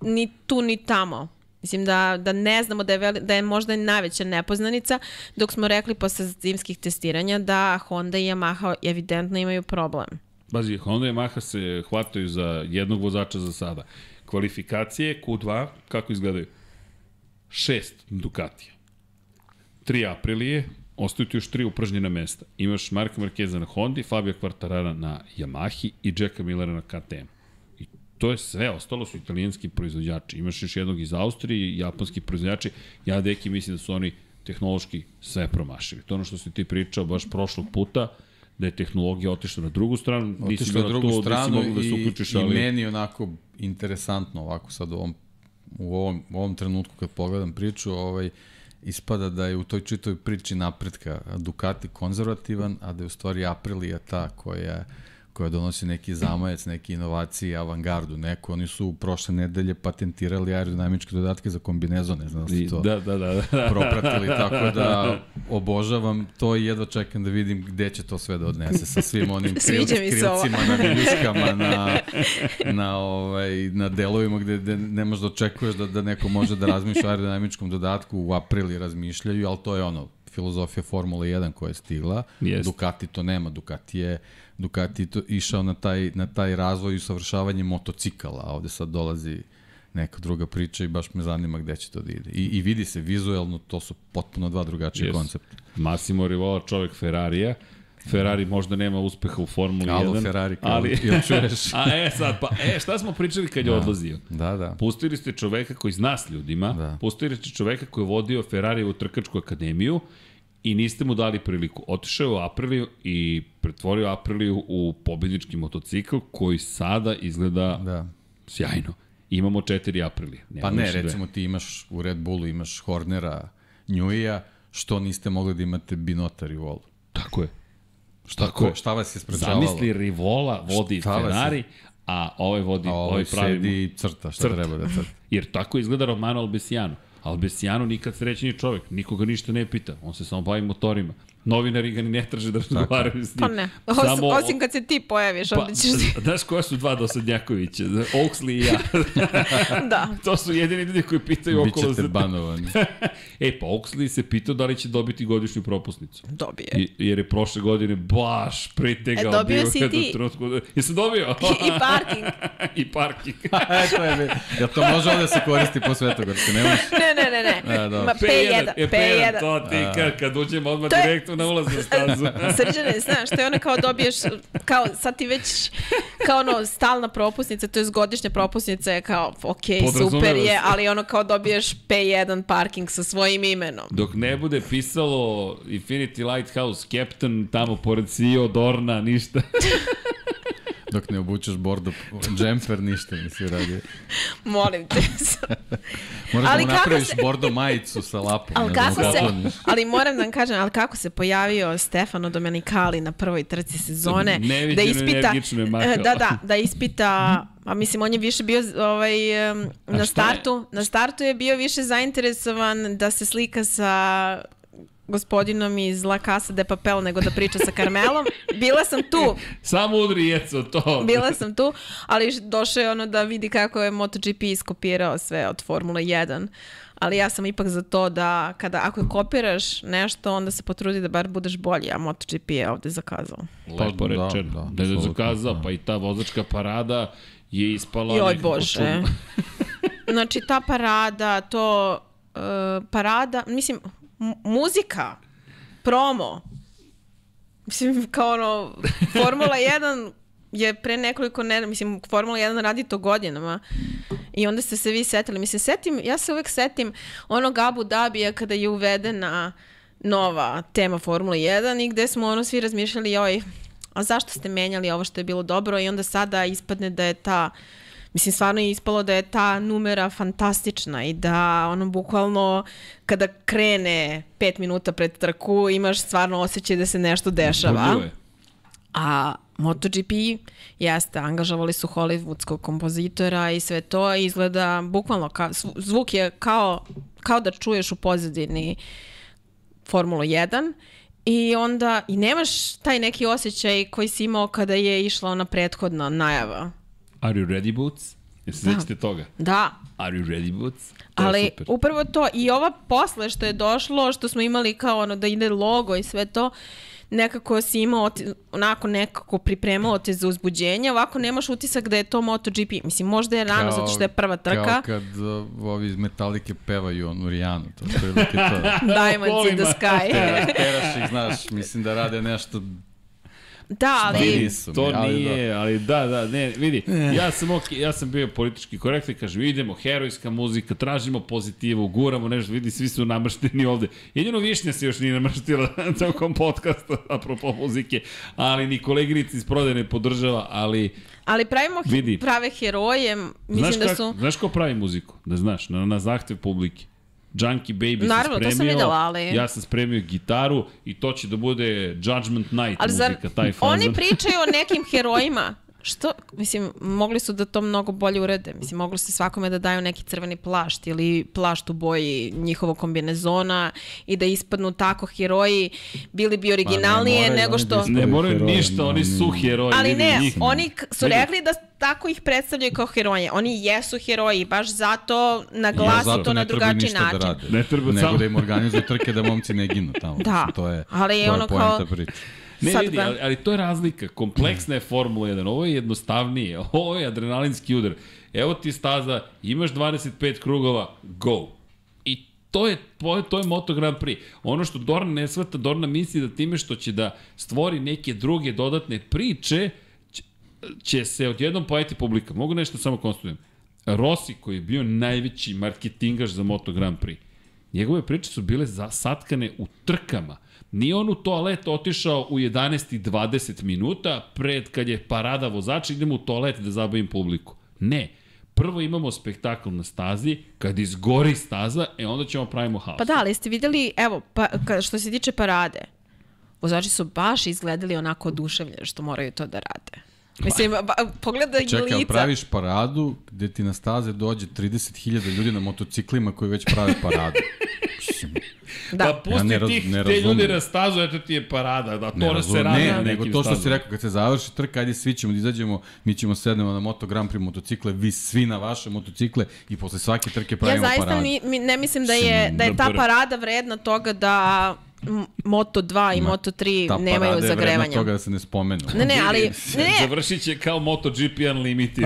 ni tu ni tamo. Mislim da, da ne znamo da je, veli, da je možda najveća nepoznanica, dok smo rekli posle zimskih testiranja da Honda i Yamaha evidentno imaju problem. Pazi, Honda i Yamaha se hvataju za jednog vozača za sada. Kvalifikacije Q2, kako izgledaju? Šest Ducatija. Tri Aprilije, ostaju ti još tri upržnjena mesta. Imaš Marka Markeza na Hondi, Fabio Quartarara na Yamahi i Jacka Millera na KTM. I to je sve, ostalo su italijanski proizvođači. Imaš još jednog iz Austrije, japanski proizvođači. Ja, deki, mislim da su oni tehnološki sve promašili. To je ono što si ti pričao baš prošlog puta, da je tehnologija otišla na drugu stranu, nisi Otišla na bila drugu tu, stranu nisi da se i, uključiš, i ali... meni onako interesantno ovako sad u ovom, u ovom, u ovom trenutku kad pogledam priču, ovaj, ispada da je u toj čitoj priči napretka Ducati konzervativan, a da je u stvari Aprilia ta koja, koja donosi neki zamajac, neke inovacije, avangardu, neko. Oni su prošle nedelje patentirali aerodinamičke dodatke za kombinezon, ne znam da ste to Da, da, da. da. propratili, tako da obožavam to i jedva čekam da vidim gde će to sve da odnese sa svim onim kril, krilcima na viljuškama, na, na, ovaj, na delovima gde, gde ne možeš da očekuješ da, da neko može da razmišlja o aerodinamičkom dodatku, u aprili razmišljaju, ali to je ono, filozofija Formula 1 koja je stigla. Jest. Ducati to nema, Ducati je Ducati to išao na taj, na taj razvoj i usavršavanje motocikala, a ovde sad dolazi neka druga priča i baš me zanima gde će to da ide. I, i vidi se vizuelno, to su potpuno dva drugačije Yes. koncepta. Massimo Rivola, čovek Ferrarija. Ferrari možda nema uspeha u Formuli Alo 1. Ferrari, kao, ali... jel čuješ? A e sad, pa e, šta smo pričali kad je odlazio? Da, da. Pustili ste čoveka koji zna s ljudima, Da. pustili ste čoveka koji je vodio Ferrari u trkačku akademiju i niste mu dali priliku. Otišao je u Apriliju i pretvorio Apriliju u pobednički motocikl koji sada izgleda Da. sjajno. Imamo četiri Aprilije. Pa ne, dve. recimo ti imaš u Red Bullu imaš Hornera, Njuija, što niste mogli da imate Binota Rivolu? Tako je. Šta, Tako je. šta vas je sprečavalo? Zamisli Rivola vodi Šta je- Ferrari, a ovaj vodi, A ovaj ovaj pravi... sedi i crta šta Crta. treba da crta. Jer tako izgleda Romano Albesiano. Albesiano nikad srećeni čovek, nikoga ništa ne pita, on se samo bavi motorima. Novinari ga ni ne traže da razgovaraju s njim. Pa ne. Os, Samo- osim kad se ti pojaviš, Pa, onda ćeš... znaš koja su dva dosadnjakovića? Oaksley i ja. da. to su jedini ljudi koji pitaju okolo Bićete za... banovani. E, pa Oaksley se pitao da li će dobiti godišnju propusnicu. Dobije. I, jer je prošle godine baš pritegao. E, dobio bio si ti. trenutku da- Jesam dobio? I parking. I parking. e, to je, ja to može ovde se koristi po Svetogorske, ne možeš? Ne, ne, ne, ne. E, dobro. Ma, P1, E, P1, P1. to ti kad, kad uđemo odmah To je- direktno na ulaznu stazu. Srđane, znaš, to je ono kao dobiješ, kao sad ti već, kao ono stalna propusnica, to je godišnja propusnica je kao, ok, super je, ali ono kao dobiješ P1 parking sa svojim imenom. Dok ne bude pisalo Infinity Lighthouse Captain tamo pored CEO Dorna, ništa. Dok ne obučeš bordo džemper, ništa nisi uradio. Molim te. Moraš Ali da mu kako napraviš se- bordo majicu sa lapom. Ali ne da kako se, ali moram da vam kažem, ali kako se pojavio Stefano Domenicali na prvoj trci sezone, Neviđeno da ispita, energično je mahao. e, da, da, da ispita, a mislim on je više bio ovaj, na šta je? startu, na startu je bio više zainteresovan da se slika sa gospodinom iz La Casa de Papel nego da priča sa Carmelom. Bila sam tu, Samo udri jeco to. bila sam tu, ali došao je ono da vidi kako je MotoGP iskopirao sve od Formule 1. Ali ja sam ipak za to da kada ako kopiraš nešto, onda se potrudi da bar budeš bolji, a MotoGP je ovde zakazao. Lepo Pa, da, rečeno. da, Da, da, je zakazao, da. pa i ta vozačka parada je ispala Joj Bože. znači ta parada, to uh, parada, mislim, muzika, promo, mislim kao ono, Formula 1 je pre nekoliko ne, mislim, Formula 1 radi to godinama i onda ste se vi setili. Mislim, setim, ja se uvek setim onog Abu Dabija kada je uvedena nova tema Formula 1 i gde smo ono svi razmišljali, joj, a zašto ste menjali ovo što je bilo dobro i onda sada ispadne da je ta Mislim, stvarno je ispalo da je ta numera fantastična i da ono bukvalno kada krene pet minuta pred trku imaš stvarno osjećaj da se nešto dešava. Budljivo je. A MotoGP jeste, angažovali su hollywoodskog kompozitora i sve to izgleda bukvalno, ka, zvu- zvuk je kao, kao da čuješ u pozadini Formulu 1 i onda i nemaš taj neki osjećaj koji si imao kada je išla ona prethodna najava. Are you ready, Boots? Jesi Da. sećate toga? Da, Are you ready, Boots? To ali upravo to i ova posle što je došlo, što smo imali kao ono da ide logo i sve to, nekako si imao, onako nekako pripremalo te za uzbuđenje, ovako nemaš utisak da je to MotoGP. Mislim, možda je rano, zato što je prva trka. Kao kad uh, ovi iz Metalike pevaju onu Rijanu, to je prilike to. Diamonds in the sky. Teraš ih, znaš, mislim da rade nešto da, ali... Vidi. to ali nije, ali da, da, ne, vidi, ja sam, ok, ja sam bio politički korektan, kažem, idemo, herojska muzika, tražimo pozitivu, guramo nešto, vidi, svi su namršteni ovde. Jedino Višnja se još nije namrštila tokom podcasta, apropo muzike, ali ni koleginici iz prodaje ne podržava, ali Ali pravimo Vidi. prave heroje, mislim znaš, da kak, su... znaš ko pravi muziku? Da znaš, na, na zahtev publike. Junkie Baby Naravno, to se sam spremio, videla, ali- ja sam spremio gitaru i to će da bude Judgment Night Ali zar muzika, taj fazon. oni pričaju o nekim herojima? Što, mislim, mogli su da to mnogo bolje urede. Mislim, mogli su svakome da daju neki crveni plašt ili plašt u boji njihovog kombinezona i da ispadnu tako heroji, bili bi originalnije moraju nego oni što... da. Ne moraju heroji, ništa, oni su heroji. Ali ne, njih. oni su rekli da tako ih predstavljaju kao heroje. Oni jesu heroji, baš zato Ja, naglasi zato to na ne treba drugačiji ništa način. da rade. Ne treba Nego samo- da im organizuju trke da momci ne ginu tamo. Da, to je, ali to je ono kao- priče. Ne, Sad vidi, ga- ali, ali to je razlika. Kompleksna je Formula 1. Ovo je jednostavnije. Ovo je adrenalinski udar. Evo ti staza, imaš 25 krugova, go. I to je, to je, to je Moto Grand Prix. Ono što Dorna ne svata, Dorna misli da time što će da stvori neke druge dodatne priče, će, se odjednom pojeti publika. Mogu nešto samo konstatujem. Rossi, koji je bio najveći marketingaš za Moto Grand Prix, njegove priče su bile zasatkane u trkama. Nije on u toalet otišao u 11 i 20 minuta pred kad je parada vozača, idemo u toalet da zabavim publiku. Ne. Prvo imamo spektakl na stazi, kad izgori staza, e onda ćemo pravimo haos. Pa da, ali ste videli, evo, pa, ka, što se tiče parade, vozači su baš izgledali onako oduševljeni što moraju to da rade. Mislim, ba, pogledaj Čekaj, lica. praviš paradu gde ti na staze dođe 30.000 ljudi na motociklima koji već prave paradu. Da. Pa pusti Ja ne raz- tih, ne te ljudi na stazu, eto ti je parada, da ne to se razumem, radi ne, na nego to što si stazama. rekao, kad se završi trka, ajde svi ćemo da izađemo, mi ćemo sednemo na Moto Grand Prix motocikle, vi svi na vaše motocikle i posle svake trke Ja pravimo zaista paradu. mi, mi, ne mislim da je, da je ta parada vredna toga da Moto 2 i Ma, Moto 3 Ta nemaju parada je vredna zagrevanja. toga da se ne spomenu. Ne, ne, ali ne, ne, Završit će kao MotoGP Unlimited.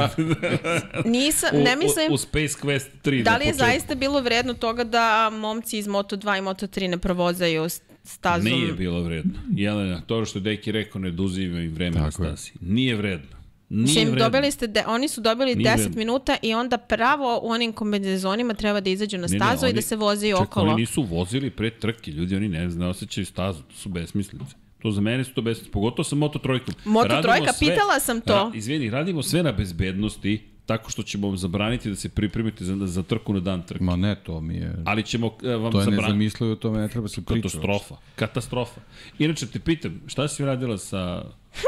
nisam, u, ne mislim, U, u Space Quest 3. da na li je zaista bilo vredno toga da momci iz Moto 2 i Moto 3 ne provozaju stazom? Nije bilo vredno. Jelena, to što je Deki rekao, ne oduzima im vreme na Tako je. stasi. Nije vredno. Nije Mislim, vredno. dobili ste, de, oni su dobili Nije 10 vredno. minuta i onda pravo u onim kombinezonima treba da izađu na Ne, ne, stazu i oni- da se vozi Čekaj, okolo. oni nisu vozili pre trke, ljudi, oni ne, ne osjećaju stazu, to su besmislice. To za mene su to besmislice, pogotovo sa Moto trojkom. Moto trojka, pitala sam to. Ra, izvini, radimo sve na bezbednosti, tako što ćemo vam zabraniti da se pripremite za, za trku na dan trke. Ma ne, to mi je... Ali ćemo uh, vam To je zabraniti. nezamislivo, o tome ne treba se pričati. Katastrofa. Katastrofa. Inače, te pitam, šta si radila sa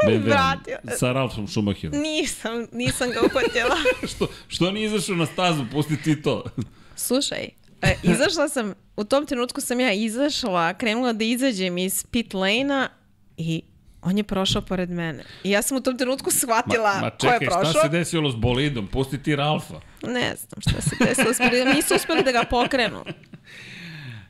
BMW-om? Vratio. sa Ralfom Schumacherom? Nisam, nisam ga uhvatila. što, što nije izašao na stazu? Pusti ti to. Slušaj, e, izašla sam, u tom trenutku sam ja izašla, krenula da izađem iz pit lane-a i on je prošao pored mene. I ja sam u tom trenutku shvatila ma ko je čekaj, šta prošao. se desilo s bolidom? Pusti ti Ralfa. Ne znam šta se desilo. Uspeli, nisu uspeli da ga pokrenu.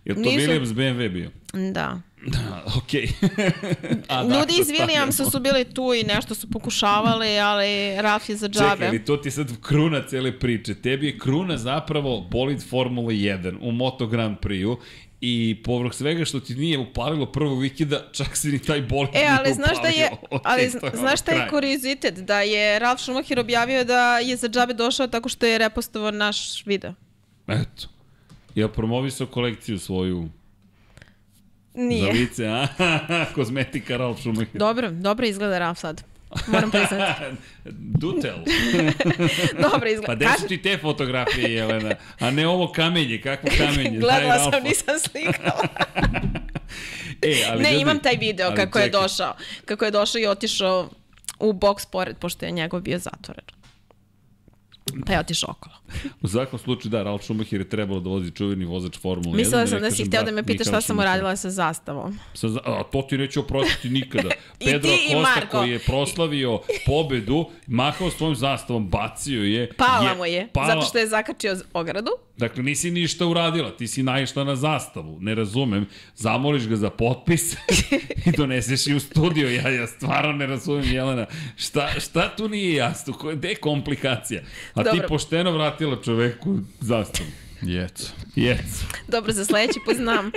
Je to Nisu. Williams BMW bio? Da. Da, okej. A, Ljudi dakle, iz Williamsa su bili tu i nešto su pokušavali, ali Raf je za džabe. Čekaj, ali to ti sad kruna cele priče. Tebi je kruna zapravo bolid Formula 1 u Moto Grand Prix-u i povrh svega što ti nije upalilo prvog vikenda, čak si ni taj bolid E, ali znaš da je, upalio. ali znaš šta je kuriozitet? Da je Ralf Schumacher objavio da je za džabe došao tako što je repostovao naš video. Eto. Ja promovisao kolekciju svoju za Nije. lice, a? Kozmetika Ralf Schumacher. Dobro, dobro izgleda Ralf sad. Moram priznati. Dutel. Dobro Pa izgleda. gde Kaži, su ti te fotografije, Jelena? A ne ovo kamenje, kakvo kamenje? Gledala sam, nisam slikala. E, ali ne, ljudi- imam taj video kako je čekaj. došao. Kako je došao i otišao u boks pored, pošto je njegov bio zatvoren. Pa je otišao okolo. U svakom slučaju, da, Ralf Schumacher je trebalo da vozi čuveni vozač Formula 1. Mislila sam da si hteo da brat me pitaš šta sam uradila sa zastavom. Sa, a to ti neću oprostiti nikada. I Pedro ti Marko. koji je proslavio pobedu, mahao svojom zastavom, bacio je. Pala mu je, pala- zato što je zakačio ogradu. Dakle, nisi ništa uradila, ti si naišla na zastavu, ne razumem, zamoliš ga za potpis i doneseš i u studio, ja, ja stvarno ne razumem, Jelena, šta, šta tu nije jasno, gde je komplikacija? A ti Dobro. pošteno vratila čoveku zastavu. Jec. Jec. Dobro, za sledeći put znam.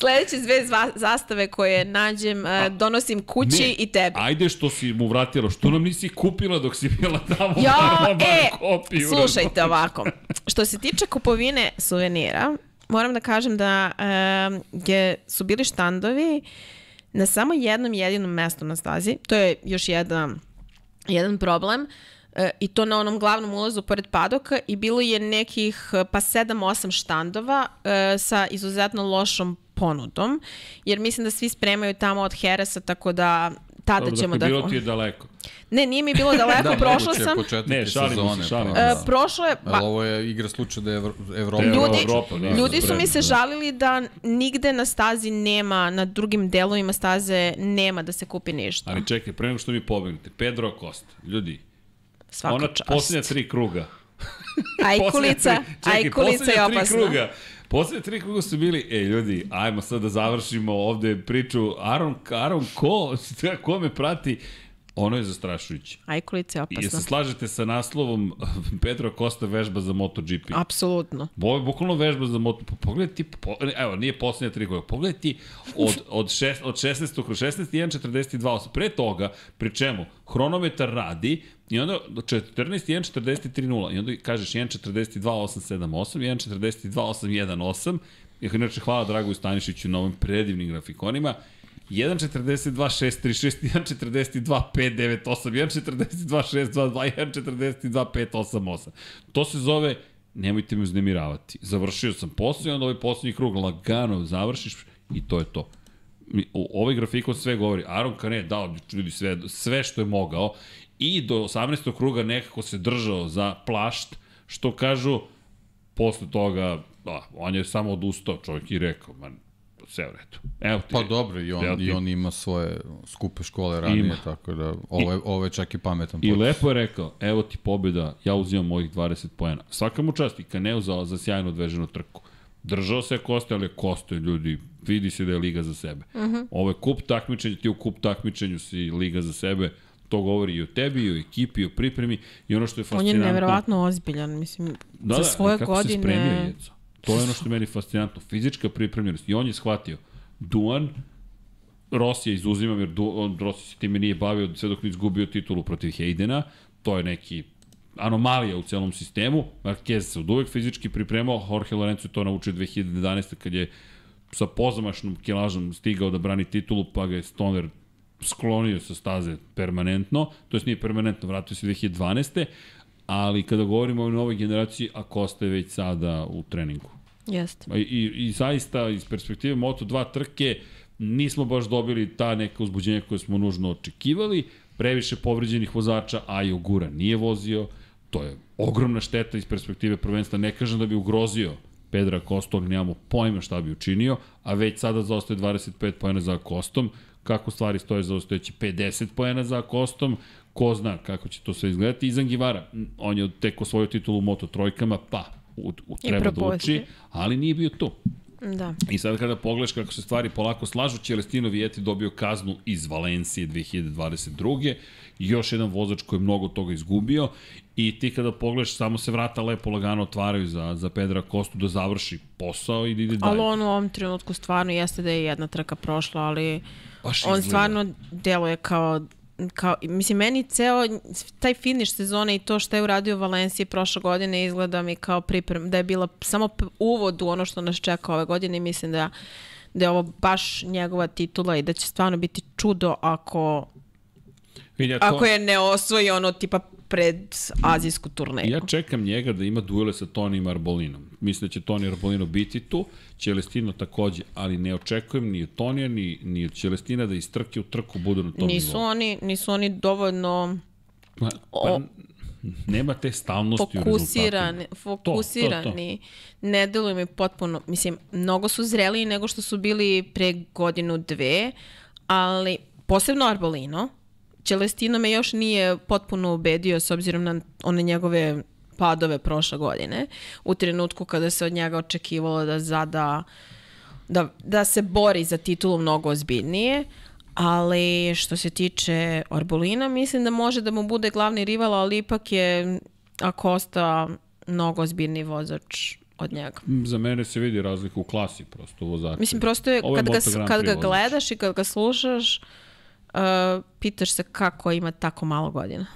Sledeće dve zastave koje nađem, e, donosim kući Ne, i tebi. Ajde što si mu vratila, što nam nisi kupila dok si bila tamo? Bar e, kopiju, slušajte ovako. Što se tiče kupovine suvenira, moram da kažem da e, je, su bili štandovi na samo jednom jedinom mestu na stazi. To je još jedan, jedan problem. E, I to na onom glavnom ulazu pored padoka i bilo je nekih e, pa 7-8 štandova e, sa izuzetno lošom ponudom, jer mislim da svi spremaju tamo od Heresa, tako da tada Dobro, ćemo dakle, da... bilo ti je daleko. Ne, nije mi bilo daleko, da, prošla sam. Ne, je šalimo se, sezone. šalimo pa. E, da. prošlo je... Ali ovo je igra slučaj da je Evro, Evropa. Ljudi, Evropa, da, ljudi su mi se da. žalili da nigde na stazi nema, na drugim delovima staze nema da se kupi ništa. Ali čekaj, pre nego što mi pobegnete, Pedro Acosta, ljudi, Svaka ona čast. posljednja tri kruga. Ajkulica, čekaj, ajkulica je posljednja tri opasna. Kruga, posljednja tri kruga su bili, ej ljudi, ajmo sad da završimo ovde priču, Aron, Aron ko, ko me prati, ono je zastrašujuće. Ajkulica je I se opasna. slažete sa naslovom Pedro Costa vežba za MotoGP? Apsolutno. Ovo je bukvalno vežba za moto. Pa Pogledaj ti, po, evo, nije poslednja tri koja. Pogledaj ti od, od, šest, od 16. kroz 16. 1.42.8. Pre toga, pri čemu, hronometar radi i onda do 14. 1.43.0. I onda kažeš 1.42.878, 1.42.818. I inače, hvala Dragoju Stanišiću na ovim predivnim grafikonima. 1.42.636, 1.42.598, 1.42.622, 1.42.588. To se zove nemojte me uznemiravati. Završio sam posao i onda ovaj poslednji krug lagano završiš i to je to. Ovaj grafikon sve govori. Aron Kane dao ljudi sve, sve što je mogao i do 18. kruga nekako se držao za plašt, što kažu posle toga, da, on je samo odustao, čovjek i rekao, man, sve u redu. Evo ti. Pa dobro, i on, ti. i on ima svoje skupe škole ranije, Ima. tako da ovo je, ovo je čak i pametan I pot. lepo je rekao, evo ti pobjeda, ja uzimam mojih 20 poena. Svaka mu čast i Kaneu za, za sjajno odveženu trku. Držao se Koste, ali Koste, ljudi, vidi se da je liga za sebe. Uh Mhm. -huh. Ovo je kup takmičenja, ti u kup takmičenju si liga za sebe, to govori i o tebi, i o ekipi, i o pripremi, i ono što je On je fascinantno... neverovatno ozbiljan, mislim, Da, za da, svoje i kako se spremio godine... Jeco. To je ono što je meni fascinantno. Fizička pripremljenost. I on je shvatio. Duan, Rosija izuzimam jer Du, on, Rosija se time nije bavio sve dok nije izgubio titulu protiv Hejdena. To je neki anomalija u celom sistemu. Marquez se od uvek fizički pripremao, Jorge Lorenzo je to naučio 2011. kad je sa pozamašnom kilažom stigao da brani titulu, pa ga je Stoner sklonio sa staze permanentno, to jest nije permanentno, vratio se 2012. Ali kada govorimo o novoj generaciji, Acosta je već sada u treningu. Jeste. I, i, i zaista iz perspektive Moto2 trke nismo baš dobili ta neka uzbuđenja koje smo nužno očekivali. Previše povređenih vozača, a i Ogura nije vozio. To je ogromna šteta iz perspektive prvenstva. Ne kažem da bi ugrozio Pedra Kostu, ali nemamo pojma šta bi učinio, a već sada zaostaje 25 pojena za Kostom. Kako stvari stoje zaostajeći 50 pojena za Kostom, ko zna kako će to sve izgledati. Izan Givara, on je tek osvojio titulu u Moto trojkama, pa u, u, treba da uči, ali nije bio tu. Da. I sad kada pogledaš kako se stvari polako slažu, Celestino Vieti dobio kaznu iz Valencije 2022. I još jedan vozač koji je mnogo toga izgubio i ti kada pogledaš samo se vrata lepo lagano otvaraju za, za Pedra Kostu da završi posao i da ide dalje. Ali on u ovom trenutku stvarno jeste da je jedna trka prošla, ali Baš on izgleda. stvarno deluje kao kao, mislim, meni ceo taj finiš sezone i to što je uradio Valencije prošle godine izgleda mi kao priprem, da je bila samo uvod u ono što nas čeka ove godine i mislim da, da je ovo baš njegova titula i da će stvarno biti čudo ako, Vidi, ja to, ako je ne osvoji ono tipa pred azijsku turneju. Ja čekam njega da ima duele sa Tonijem Arbolinom. Mislim da će Toni Arbolino biti tu, Celestino takođe, ali ne očekujem ni od Tonija, ni, ni od Celestina da iz trke u trku budu na tom nisu nivou. oni, nisu oni dovoljno Pa, o- nema te stalnosti u rezultatima. fokusirani, fokusirani. Ne deluju mi potpuno, mislim, mnogo su zreliji nego što su bili pre godinu, dve, ali posebno Arbolino. Celestino me još nije potpuno ubedio s obzirom na one njegove padove prošle godine, u trenutku kada se od njega očekivalo da zada da, da se bori za titulu mnogo ozbiljnije, ali što se tiče Arbolina, mislim da može da mu bude glavni rival, ali ipak je Acosta mnogo ozbiljniji vozač od njega. Za mene se vidi razlika u klasi prosto vozača. Mislim, prosto je, Ovo je kad, ga, kad ga gledaš i kad ga slušaš, uh, pitaš se kako ima tako malo godina.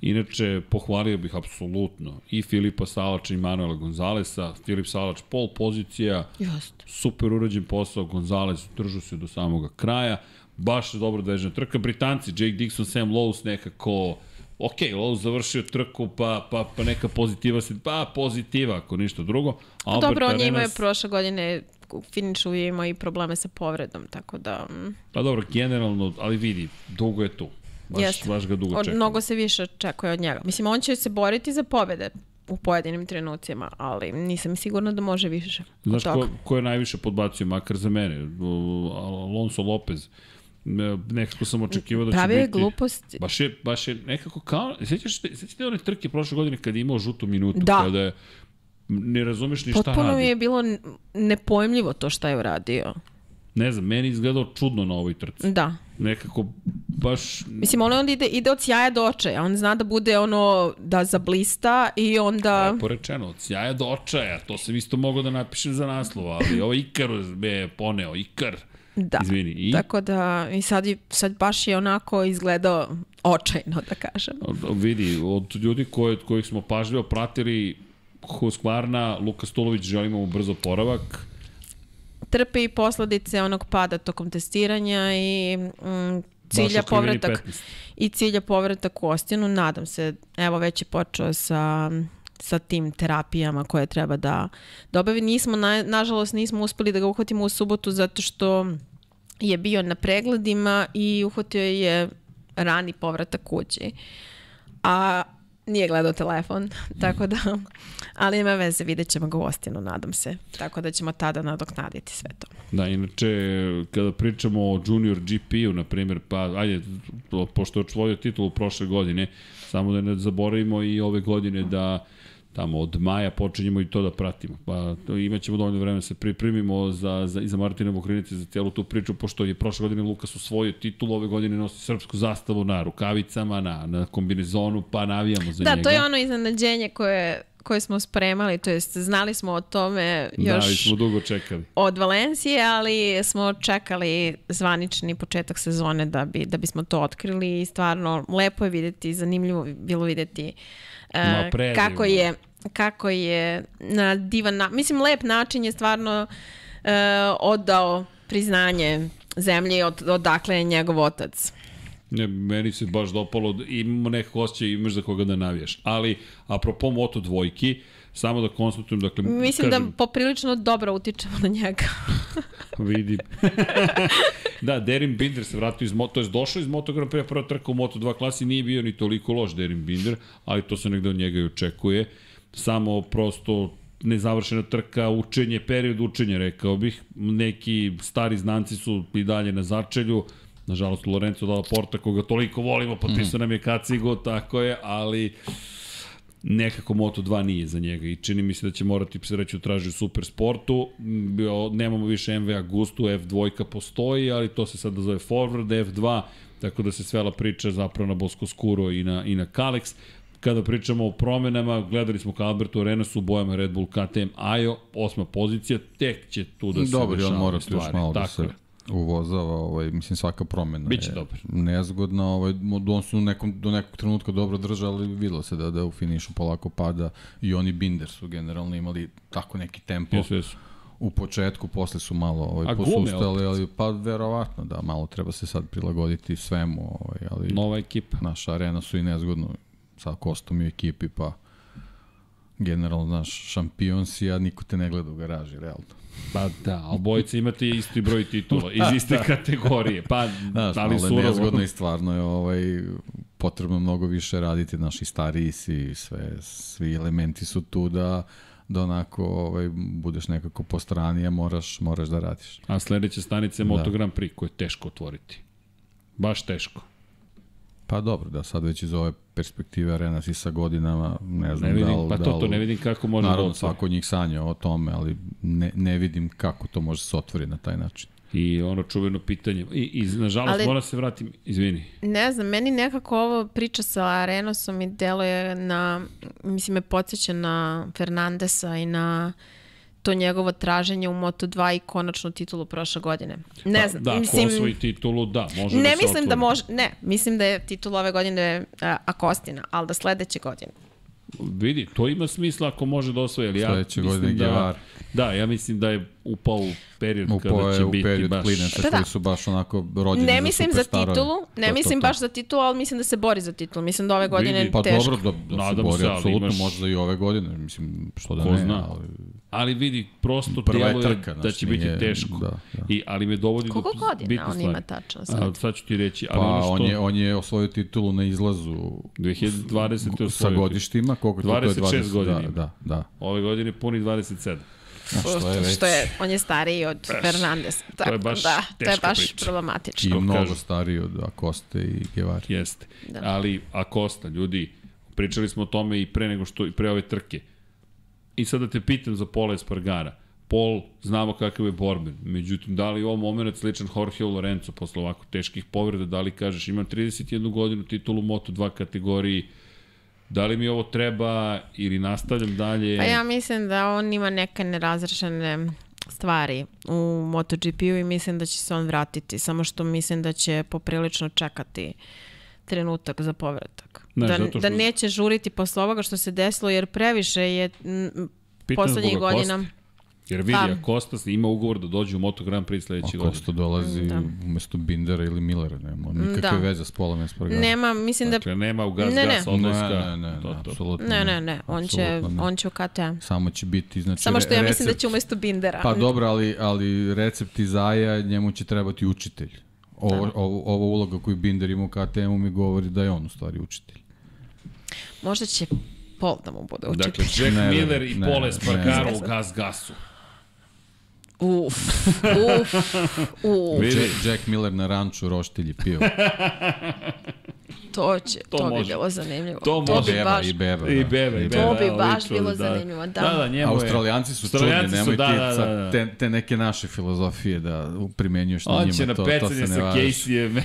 Inače, pohvalio bih apsolutno i Filipa Salača i Manuela Gonzalesa. Filip Salač pol pozicija, Jeste. super urađen posao, Gonzales držao se do samoga kraja, baš je dobro vežena trka. Britanci, Jake Dixon, Sam Lowe's nekako ok, Lowe's završio trku, pa, pa, pa neka pozitiva se, pa pozitiva, ako ništa drugo. Albert Dobro, on je imao je prošle godine finišu je imao i probleme sa povredom, tako da... mm, Pa dobro, generalno, ali vidi, dugo je tu. Baš, Jeste. baš ga dugo Od, čeka. mnogo se više očekuje od njega. Mislim, on će se boriti za pobede u pojedinim trenucima, ali nisam sigurna da može više. Znaš ko, ko je najviše podbacio, makar za mene? Alonso Lopez. Ne, Nekako sam očekivao da će Pravio je biti... gluposti. Baš je, baš je nekako kao... Sjećaš te, sjećate one trke prošle godine kad je imao žutu minutu? Da. Kada je, ne razumeš ni šta Potpuno radi. mi je bilo nepojmljivo to šta je uradio. Ne znam, meni je izgledao čudno na ovoj trci. Da. Nekako baš... Mislim, on onda ide, ide od sjaja do očaja. On zna da bude ono, da zablista i onda... Lepo rečeno, od sjaja do očaja, to sam isto mogao da napišem za naslov, ali ovo Ikar me je poneo, Ikar. Da. Izvini, i? Tako da, i sad, sad baš je onako izgledao očajno, da kažem. Vidi, od ljudi koje, kojih smo pažljivo pratili, Husqvarna, Luka Stulović, želimo mu brzo poravak. Trpe i posledice onog pada tokom testiranja i mm, cilja povratak 15. i cilja povratak u Ostinu. Nadam se, evo već je počeo sa sa tim terapijama koje treba da dobavi. Nismo, na, nažalost, nismo uspeli da ga uhvatimo u subotu zato što je bio na pregledima i uhvatio je rani povratak kući. A nije gledao telefon, tako da, ali nema veze, vidjet ćemo ga u Ostinu, nadam se. Tako da ćemo tada nadoknaditi sve to. Da, inače, kada pričamo o Junior GP-u, na primjer, pa, ajde, pošto je osvojio titulu prošle godine, samo da ne zaboravimo i ove godine da tamo od maja počinjemo i to da pratimo. Pa to imat ćemo dovoljno vremena da se pripremimo za, za, i za Martina Vukrinice za cijelu tu priču, pošto je prošle godine Lukas osvojio titulu, ove godine nosi srpsku zastavu na rukavicama, na, na kombinezonu, pa navijamo za Da, njega. to je ono iznenađenje koje, koje smo spremali, to jest znali smo o tome Da, još već smo dugo čekali. od Valencije, ali smo čekali zvanični početak sezone da, bi, da bismo to otkrili i stvarno lepo je videti, zanimljivo bilo videti uh, Ma, predivno. kako je kako je na divan na, mislim lep način je stvarno uh, odao priznanje zemlji od, odakle je njegov otac. Ne, meni se baš dopalo, imamo nekako osjećaj imaš za koga da navijaš. Ali, apropo Moto dvojki, samo da konstatujem, dakle, Mislim kažem, da poprilično dobro utičemo na njega. Vidim. da, Derin Binder se vratio iz Moto, to je došao iz Moto Grand Prix, prva trka u Moto 2 klasi, nije bio ni toliko loš Derin Binder, ali to se negde od njega i očekuje. Samo prosto nezavršena trka, učenje, period učenja, rekao bih. Neki stari znanci su i dalje na začelju, nažalost Lorenzo Dalla Porta, koga toliko volimo, potpisao nam je kacigo, tako je, ali nekako Moto2 nije za njega i čini mi se da će morati sreću traži u super sportu. M, bio- Nemamo više MV Agustu, F2 postoji, ali to se sada zove Forward F2, tako da se svela priča zapravo na Bosko Skuro i na, i na Kalex. Kada pričamo o promenama, gledali smo ka Albertu Arenasu bojama Red Bull KTM Ajo, osma pozicija, tek će tu da se Dobar, i on dešavaju mora tu stvari. još malo da se. Uvozava, ovaj, mislim svaka promena Biće je dobar. nezgodna, ovaj, on su nekom, do nekog trenutka dobro držali, videlo se da, da u finišu polako pada i oni Binder su generalno imali tako neki tempo Jesu, jesu. u početku, posle su malo ovaj, posustali, ali pa verovatno da malo treba se sad prilagoditi svemu, ovaj, ali Nova ekipa. naša arena su i nezgodno sa kostom i ekipi, pa generalno, znaš, šampion si, a niko te ne gleda u garaži, realno. Pa da, ali imate isti broj titula iz iste kategorije. Pa, Znaš, malo je surovo. nezgodno i stvarno je ovaj, potrebno mnogo više raditi, naši stariji si, sve, svi elementi su tu da da onako ovaj, budeš nekako po strani, a moraš, moraš da radiš. A sledeća stanica je Moto Grand Prix, koju je teško otvoriti. Baš teško. Pa dobro, da sad već iz ove perspektive arena si sa godinama, ne znam Ne vidim, da li... pa da to, li- to ne vidim kako može da Naravno, svako njih sanja o tome, ali ne, ne vidim kako to može se otvori na taj način. I ono čuveno pitanje. I, i nažalost, Ali- ali... moram se vratim, izvini. Ne znam, meni nekako ovo priča sa Arenosom i deluje na, mislim, me podsjeća na Fernandesa i na to njegovo traženje u Moto2 i konačnu titulu prošle godine. Ne znam, da, mislim, ko osvoji titulu, da, može da ne se mislim da otvori. može, ne, mislim da je titula ove godine a, Akostina, ali da sledeće godine. Vidi, to ima smisla ako može da osvoji, ali ja Sledeće mislim godine da... Da, ja mislim da je upao u period U, kada će u biti period baš... klinaca Pa da. koji su baš onako rođeni Ne za mislim za superstarove. titulu, ne To, to, mislim to. baš za titulu, ali mislim da se bori za titulu. Mislim da ove godine Vidi. je Pa teško. dobro, da, da se bori, se, ali apsolutno, imaš- možda i ove godine, mislim, što da Ko ne, zna. ali Ali vidi, prosto djeluje trka, da znaš, će biti nije- teško. Da, da. I, ali me dovodi Koliko do godina bitne on stvari. ima tačno A, sad? sad ću ti reći, ali Pa ono što... on je, on je osvojio titulu na izlazu 2020. sa godištima, koliko to je 26 20, godina Da, da, da. Ove godine puni 27. A što je već Što je, on je stariji od Fernandez. Tako, baš da, to je baš priča. i problematično. mnogo kažu. stariji od Akoste i Gevari. Jeste. Da. Ali Acosta, ljudi, pričali smo o tome i pre nego što i pre ove trke. I sad da te pitam za Pola Espargara. Pol, znamo kakav je borben. Međutim, da li je ovo moment sličan Jorge Lorenzo posle ovako teških povreda? Da li kažeš imam 31 godinu titulu u Moto2 kategoriji, da li mi ovo treba ili nastavljam dalje? Pa ja mislim da on ima neke nerazrešene stvari u MotoGP-u i mislim da će se on vratiti. Samo što mislim da će poprilično čekati trenutak za povratak. Znaš, da, zato što- da neće žuriti posle ovoga što se desilo, jer previše je m, poslednjih zbog Acoste. Jer vidi, Pa. Acosta ima ugovor da dođe u Moto Grand Prix sledeće godine. Akosta dolazi Da. umesto Bindera ili Millera, nema nikakve Da. veze s Polom Espargarom. Nema, mislim da... Dakle, nema u gas, Ne, ne. gas odlaska. Ne, ne, ne, to, to. apsolutno Ne, ne, ne, on će, ne. on će u KTM. Samo će biti, znači, Samo što ja re- mislim da recept- će umesto Bindera. Pa dobro, ali, ali recept iz Aja, njemu će trebati učitelj. Ovo, Da. ovo, ovo uloga koju Binder ima u KTM-u mi govori da je on u stvari učitelj. Možda će Pol da mu bude učitelj. Dakle, Jack Ne, ne, Miller i ne, Paul ne, Espargaro ne. u gas gasu. Uf, uf, uf. Vidi. Jack, Miller na ranču roštilji pio. To će, To to, bi može. bilo zanimljivo. To to može. bi Beba baš, i Beba. I da. i I bebe. To bi baš bilo da. zanimljivo, da. Da, da, njemu je. Australijanci su Australijanci čudni, nemoj da, ti da, da, da. te, te neke naše filozofije da primenjuješ na On njima, će na to, to pecanje se sa ne važi. Caseyjem.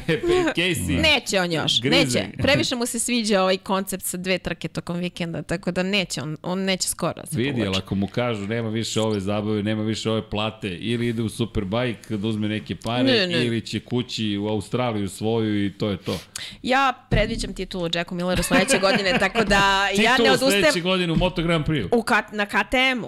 Casey. Neće on još, Grize. neće. Previše mu se sviđa ovaj koncept sa dve trke tokom vikenda, tako da neće, on, on neće skoro da se Vidi, ako mu kažu nema više ove zabave, nema više ove plate, ili ide u Superbike da uzme neke pare, Ne, ne. ili će kući u Australiju svoju i to je to. Ja predviđam titulu Jacku Milleru sledeće godine, tako da ja ne Titul sledeće odustajem godine u Moto Grand Prix. u kat, na KTM-u.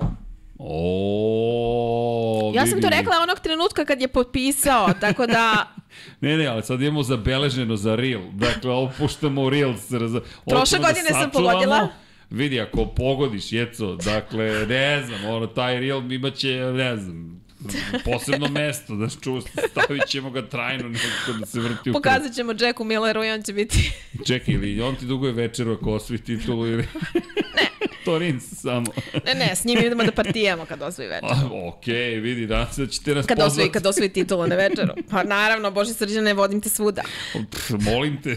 O, Ja sam to rekla onog trenutka kad je potpisao, tako da Ne, ne, ali sad imamo zabeleženo za Reel. Dakle, ovo puštamo u Reel. Prošle Prošle godine sam pogodila. Vidi, ako pogodiš, jeco, dakle, ne znam, ono, taj Reel imaće, ne znam, posebno mesto, da ču, stavit ćemo ga trajno nekako da se vrti u pokazat ćemo Jacku Milleru i on će biti... Čekaj, ili on ti duguje večeru ako osvoji titulu ili... Ne. to Rins samo. Ne, ne, s njim idemo da partijamo kad osvoji večer. A, okej, vidi, danas da ćete nas Kad osvoji, pozvati. kad osvoji titulu na večeru. Pa naravno, Bože srđane, vodim te svuda. Pff, molim te.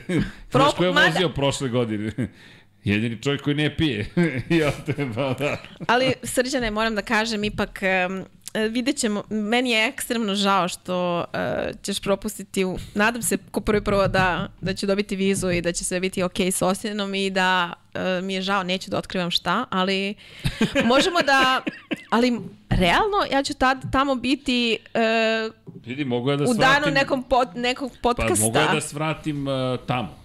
Pro- Znaš ko je mada- vozio prošle godine? Jedini čovjek koji ne pije. ja te, pa da. Ali, srđane, moram da kažem, ipak um, vidjet ćemo, meni je ekstremno žao što uh, ćeš propustiti, u, nadam se ko prvi prvo da, da će dobiti vizu i da će sve biti ok s Ostinom i da uh, mi je žao, neću da otkrivam šta, ali možemo da, ali realno ja ću tad, tamo biti uh, Vidi, mogu ja da u svratim... danu nekom pod, nekog Pa podcasta. mogu ja da svratim uh, tamo.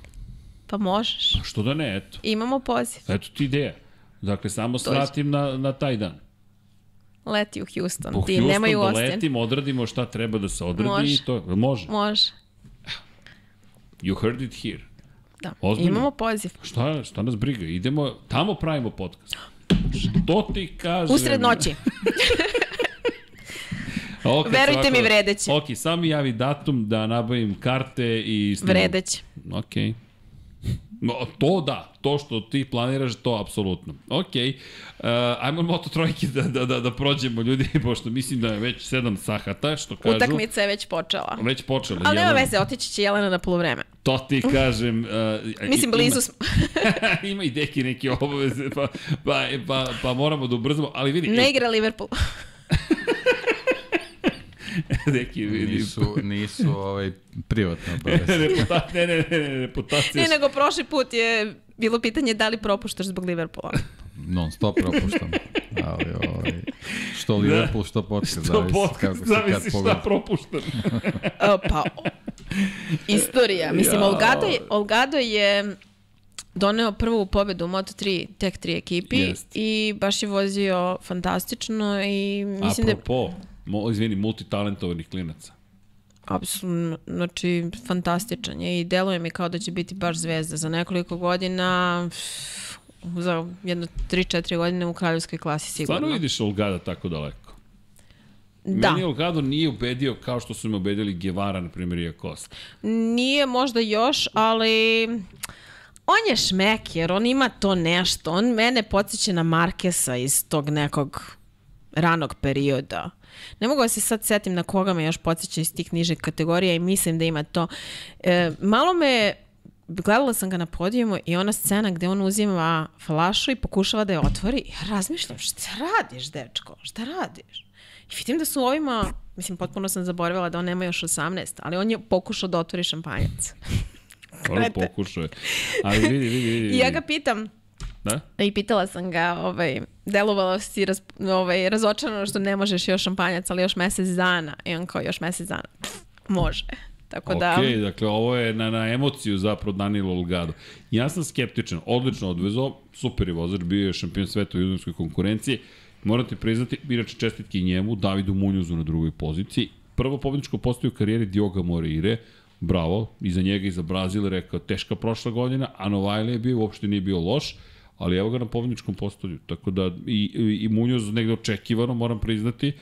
Pa možeš. Pa što da ne, eto. Imamo poziv. Eto ti ideja. Dakle, samo svratim na, na taj dan. Leti u Houston. U Ti Houston nemaju Austin. doletim, odradimo šta treba da se odradi Može. i to. Može. Može. You heard it here. Da. Ozbiljno? Imamo poziv. Šta, šta nas briga? Idemo, tamo pravimo podcast. Što ti kažem? Usred noći. Ok, Verujte mi, svako- vredeće. Ok, samo mi javi datum da nabavim karte i snimam. Vredeće. Ok. To da, to što ti planiraš, to apsolutno. Ok, uh, ajmo Moto trojke da, da, da, da prođemo ljudi, pošto mislim da je već 7 sahata, što kažu. Utakmica je već počela. Već počela. Ali nema veze, otići će Jelena na polovreme. To ti kažem. Uh, Mislim, blizu smo. ima i deki neke obaveze, pa, pa, pa, pa moramo da ubrzamo, ali vidi, Ne igra Liverpool. deki, vidi, Nisu, nisu ovaj, privatno. Reputa, ne, ne, ne, ne, reputacija. Ne, nego prošli put je bilo pitanje da li propuštaš zbog Liverpoola. Non stop propuštam. Ali, ovaj, što Liverpool, što podcast, To zavisi kako kad zavisi šta pogleda. propuštam. O, pa, o. istorija. Mislim, Jao. Olgado je, Olgado je doneo prvu pobedu u Moto3 Tek 3 ekipi Jest. i baš je vozio fantastično i mislim da je Apropo, mo, izvini, multitalentovanih klinaca. Apsolutno, znači fantastičan je i deluje mi kao da će biti baš zvezda za nekoliko godina, za jedno 3-4 godine u kraljevskoj klasi sigurno. Stvarno vidiš Olgada tako daleko? Da, Meni Olgado nije ubedio kao što su me ubedili Guevara, na primjer, i Acosta. nije možda još, ali on je šmeker, on ima to nešto. On mene podsjeća na Markesa iz tog nekog ranog perioda. Ne mogu da se sad setim na koga me još podsjeća iz tih nižih kategorija i mislim da ima to. E, malo me gledala sam ga na podijumu i ona scena gde on uzima flašu i pokušava da je otvori. Ja razmišljam, šta radiš, dečko? Šta radiš? I vidim da su ovima, mislim, potpuno sam zaboravila da on nema još 18, ali on je pokušao da otvori šampanjac. Ono pokušao je. Ali vidi, vidi. vidi. I ja ga pitam, Da? i pitala sam ga, ovaj, delovalo si raz, ovaj, razočarano što ne možeš još šampanjac, ali još mesec dana. I on kao, još mesec dana. Pff, može. Tako da... Ok, dakle, ovo je na, na emociju zapravo Danilo Olgado. Ja sam skeptičan, odlično odvezo, super je vozač, bio je šampion sveta u judinskoj konkurenciji. Morate priznati, inače čestitke i njemu, Davidu Munjuzu na drugoj poziciji. Prvo pobedničko postoji u karijeri Dioga Moreire, bravo, iza njega i za Brazil rekao, teška prošla godina, a Novajle je bio, uopšte nije bio loš, ali evo ga na pobedničkom postolju. Tako da i, i, i Munjuz negde očekivano, moram priznati,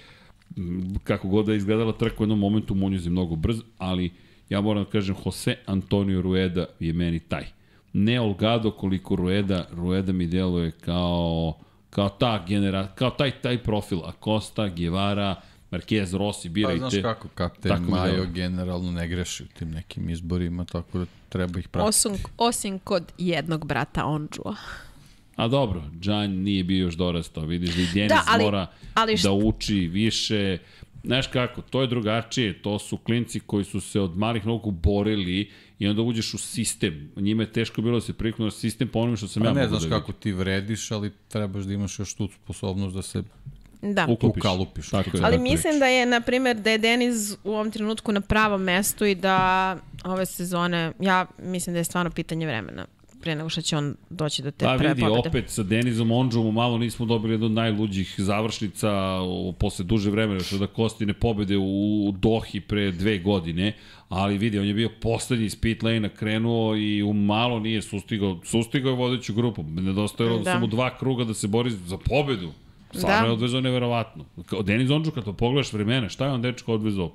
kako god da je izgledala trka u jednom momentu, Munjuz je mnogo brz, ali ja moram da kažem, Jose Antonio Rueda je meni taj. Ne Olgado koliko Rueda, Rueda mi deluje kao, kao ta genera, kao taj, taj profil, Acosta, Guevara, Marquez, Rossi, Pa birajte. znaš kako, kapten Tako Majo generalno ne greši u tim nekim izborima, tako da treba ih pratiti. Osim, osim kod jednog brata Ondžua. A dobro, Džan nije bio još dorastao, vidiš, i Denis Da, ali- mora ali da uči više. Znaš kako, to je drugačije, to su klinci koji su se od malih nogu borili i onda uđeš u sistem. Njima je teško bilo da se priknu na sistem po onome što sam Pa ja ne mogu znaš da kako ti vrediš, ali trebaš da imaš još tu sposobnost da se Da. Uklopiš. ukalupiš. Tako je. Ali priču. mislim da je, na primjer, da je Deniz u ovom trenutku na pravom mestu i da ove sezone, ja mislim da je stvarno pitanje vremena pre nego što će on doći do te Pa prve vidi, pobede. opet sa Denizom Ondžom malo nismo dobili jednu od najluđih završnica u, posle duže vremena, što da Kostine pobede u Dohi pre dve godine, ali vidi, on je bio poslednji iz pit lane krenuo i u malo nije sustigao, sustigao je vodeću grupu, nedostajalo da. Mu dva kruga da se bori za pobedu. Stvarno Da. je odvezao neverovatno. Deniz Ondžu, kad to pogledaš vremena, šta je on dečko odvezao?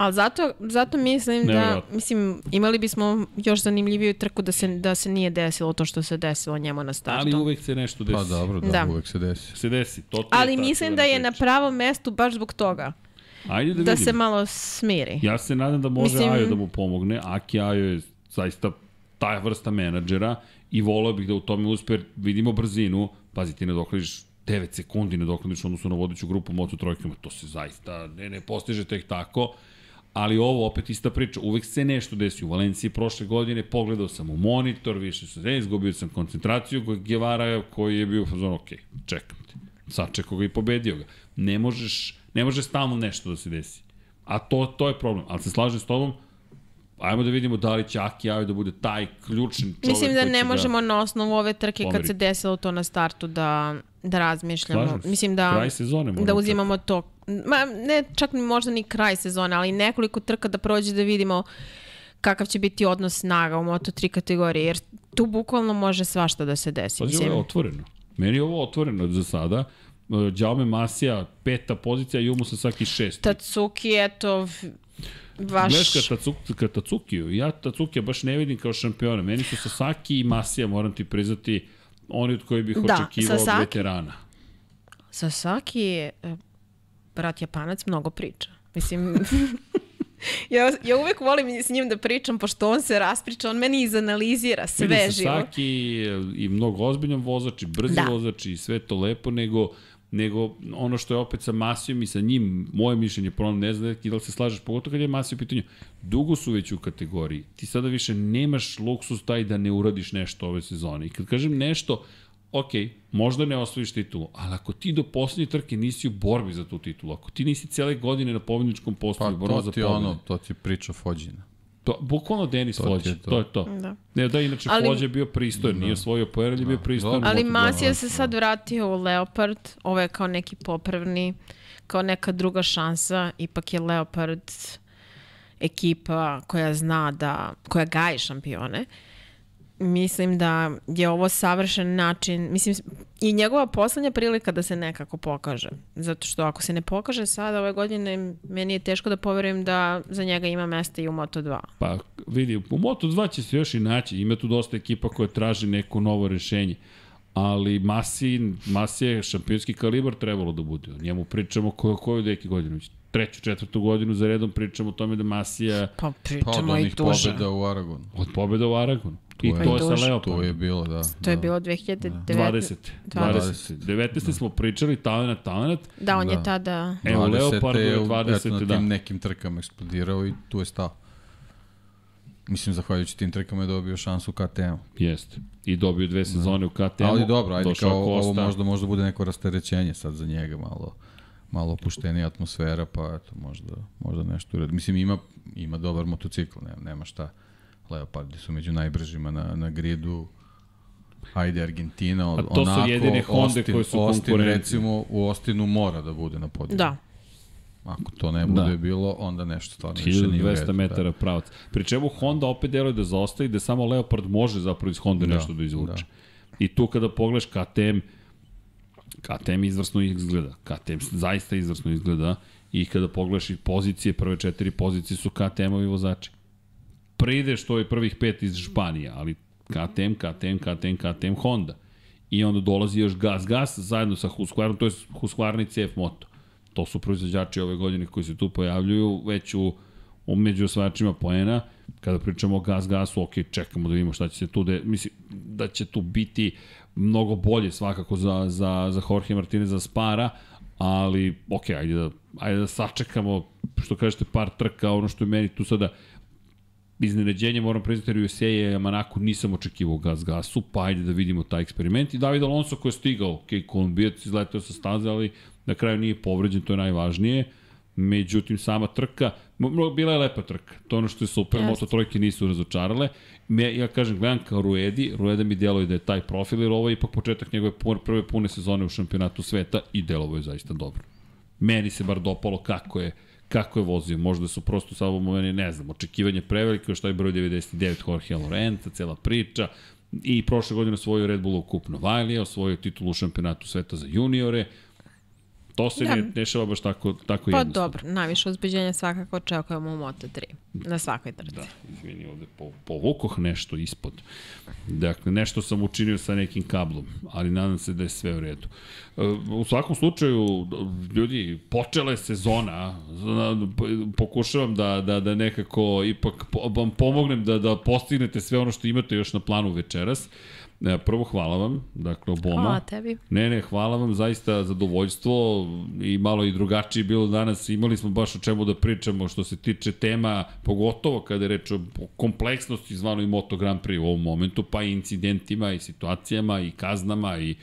Ali zato, zato mislim da, mislim, imali bismo još zanimljiviju trku da se, da se nije desilo to što se desilo njemu na startu. Ali uvek se nešto desi. Pa dobro, da, Da. uvek se desi. Se desi. To je Ali mislim da je na pravom mestu baš zbog toga. Ajde da, Da vidimo. se malo smiri. Ja se nadam da može Mislim- Ajo da mu pomogne. Aki Ajo je zaista ta vrsta menadžera i volao bih da u tome uspe, vidimo brzinu, pazi ti nadoknadiš 9 sekundi nadoknadiš odnosno na vodeću grupu mocu trojkama, to se zaista ne, ne postiže tek tako, ali ovo opet ista priča, uvek se nešto desi. U Valenciji prošle godine pogledao sam u monitor, više se ne, izgubio sam koncentraciju Gevara koji je bio u fazonu, ok, čekam te. Sačekao ga i pobedio ga. Ne možeš, ne može stalno nešto da se desi. A to, to je problem. Ali se slažem s tobom, ajmo da vidimo da li će Aki Ajo da bude taj ključni čovek Mislim da ne možemo na osnovu ove trke kad pomeri. se desilo to na startu da, da razmišljamo. Slažem. Mislim da, Kraj sezone da uzimamo to. Ma, ne čak ni možda ni kraj sezone, ali nekoliko trka da prođe da vidimo kakav će biti odnos snaga u Moto3 kategoriji, jer tu bukvalno može svašta da se desi. Pazi, ovo je otvoreno. Meni je ovo otvoreno za sada. Uh, Đaume Masija, peta pozicija, Jumu Sasaki šest. Tatsuki, eto, vaš... Gledaš ka, Tatsuk, ka Tatsukiju, ja Tatsukija baš ne vidim kao šampiona. Meni su Sasaki i Masija, moram ti priznati, oni od koji bih Da, očekivao od Sasaki- veterana. Sasaki je, e, brat Japanac, mnogo priča. Mislim, ja, ja uvek volim s njim da pričam, pošto on se raspriča, on meni izanalizira sve Vidi, živo. Sasaki i mnogo ozbiljan vozač i brzi Da. vozač i sve to lepo, nego nego ono što je opet sa Masijom i sa njim, moje mišljenje, problem ne znam da li se slažeš, pogotovo kad je Masija u pitanju, dugo su već u kategoriji, ti sada više nemaš luksus taj da ne uradiš nešto ove sezone. I kad kažem nešto, ok, možda ne osvojiš titulu, ali ako ti do poslednje trke nisi u borbi za tu titulu, ako ti nisi cele godine na pobedničkom Pa postoju, borba to za ti je pobede, ono, to ti priča Fođina. To, bukvalno Denis To je to. to. je to. Da. Ne, da, inače Ali- je bio pristojan, nije osvojio pojer, ali je bio pristojan. Ali Moto2. Masija se sad vratio u Leopard, ovo je kao neki popravni kao neka druga šansa, ipak je Leopard ekipa koja zna da, koja gaji šampione. Mislim da je ovo savršen način, mislim, i njegova poslednja prilika da se nekako pokaže. Zato što ako se ne pokaže sada ove godine, meni je teško da poverujem da za njega ima mesta i u Moto2. Pa vidi, u Moto2 će se još i naći. Ima tu dosta ekipa koja traži neko novo rešenje. Ali Masi, Masi je šampionski kalibar trebalo da bude. O njemu pričamo ko, koju deki godinu. Treću, četvrtu godinu za redom pričamo o tome da Masija Pa Pa od pričamo i onih duže. pobjeda u Aragonu. od pobjeda u Aragonu. I je- to je Pa sa. Leopardom. To je bilo, da. To je da. bilo 2019. 20. 20. 20. 19. smo pričali talent, talent. Da, on Da. je tada... Evo, 20. Leopard je u- 20. eto, na da. tim nekim trkama eksplodirao i tu je stao. Mislim, zahvaljujući tim trkama je dobio šansu u KTM. Jeste. I dobio dve sezone u KTM-u. Ali dobro, ajde, kao ovo Costa. možda, možda bude neko rasterećenje sad za njega, malo malo opuštenija atmosfera, pa eto, možda, možda nešto uredi. Mislim, ima, ima dobar motocikl, nema, nema šta. Leopardi su među najbržima na, na gridu. Ajde, Argentina, A to su onako, jedine Honde Austin, koje su Austin, recimo, u Austinu mora da bude na podijelu. Da. Ako to ne bude Da. da. bilo, onda nešto stvarno više nije u 1200 redu. metara pravac. Pri čemu Honda opet deluje da zaostaje i da samo Leopard može zapravo iz Honda Da, nešto da izvuče. I tu kada pogledaš KTM, KTM izvrsno izgleda. KTM zaista izvrsno izgleda i kada pogledaš i pozicije, prve četiri pozicije su KTM-ovi vozači. Pride što je prvih pet iz Španije, ali KTM, KTM, KTM, KTM, Honda. I onda dolazi još Gas Gas zajedno sa Husqvarnom, to je Husqvarna i CF Moto. To su proizvođači ove godine koji se tu pojavljuju već u, u među osvajačima poena. Kada pričamo o Gas Gasu, ok, čekamo da vidimo šta će se tu, de, mislim da će tu biti mnogo bolje svakako za, za, za Jorge Martineza Spara, ali ok, ajde da, ajde da sačekamo, što kažete, par trka, ono što je meni tu sada iznenađenje, moram priznati, jer USA je Manako nisam očekivao gas gasu, pa ajde da vidimo taj eksperiment. I David Alonso koji je stigao, ok, kolumbijac izletao sa staze, ali na kraju nije povređen, to je najvažnije. Međutim, sama trka, bila je lepa trka. To ono što je super. Moto trojke nisu razočarale. Me, ja kažem, gledam kao Ruedi, Rueda mi deluje da je taj profil, jer ovo je ipak početak njegove prve pune sezone u šampionatu sveta i delovo je zaista dobro. Meni se bar dopalo kako je kako je vozio. Možda su prosto samo meni, ne znam, očekivanje preveliko, što je broj 99 Jorge Lorenza, cela priča. I prošle godine osvojio Red Bullov kup Novajlija, osvojio titulu šampionatu sveta za juniore. To se Da. ne dešava baš tako, tako Pa jednostavno. dobro, najviše uzbeđenja svakako očekujemo u Moto3. Na svakoj trci. Da, izvini, ovde po, povukoh nešto ispod. Dakle, nešto sam učinio sa nekim kablom, ali nadam se da je sve u redu. E, U svakom slučaju, ljudi, počela je sezona, pokušavam da, da, da nekako ipak vam pomognem da, da postignete sve ono što imate još na planu večeras. E, Prvo, hvala vam, dakle, oboma. Hvala tebi. Ne, ne, hvala vam, zaista zadovoljstvo i malo i drugačije je bilo danas. Imali smo baš o čemu da pričamo što se tiče tema, pogotovo kada je reč o kompleksnosti zvanoj Moto Grand Prix u ovom momentu, pa i incidentima i situacijama i kaznama i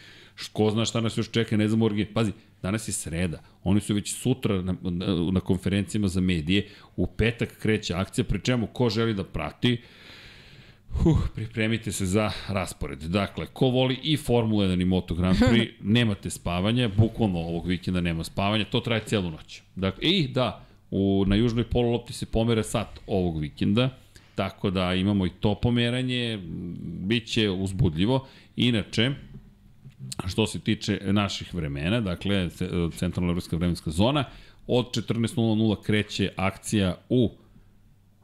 ko zna šta nas još čeka, ne znam, orgi. Pazi, danas je sreda. Oni su već sutra na, na, na konferencijama za medije. U petak kreće akcija, pri čemu ko želi da prati, Huh, pripremite se za raspored. Dakle, ko voli i Formula 1 i Moto Grand Prix, nemate spavanja, bukvalno ovog vikenda nema spavanja, to traje celu noć. Dakle, i da, u, na južnoj polulopti se pomera sat ovog vikenda, tako da imamo i to pomeranje, bit će uzbudljivo. Inače, što se tiče naših vremena, dakle, ce- centralna evropska vremenska zona, od 14.00 kreće akcija U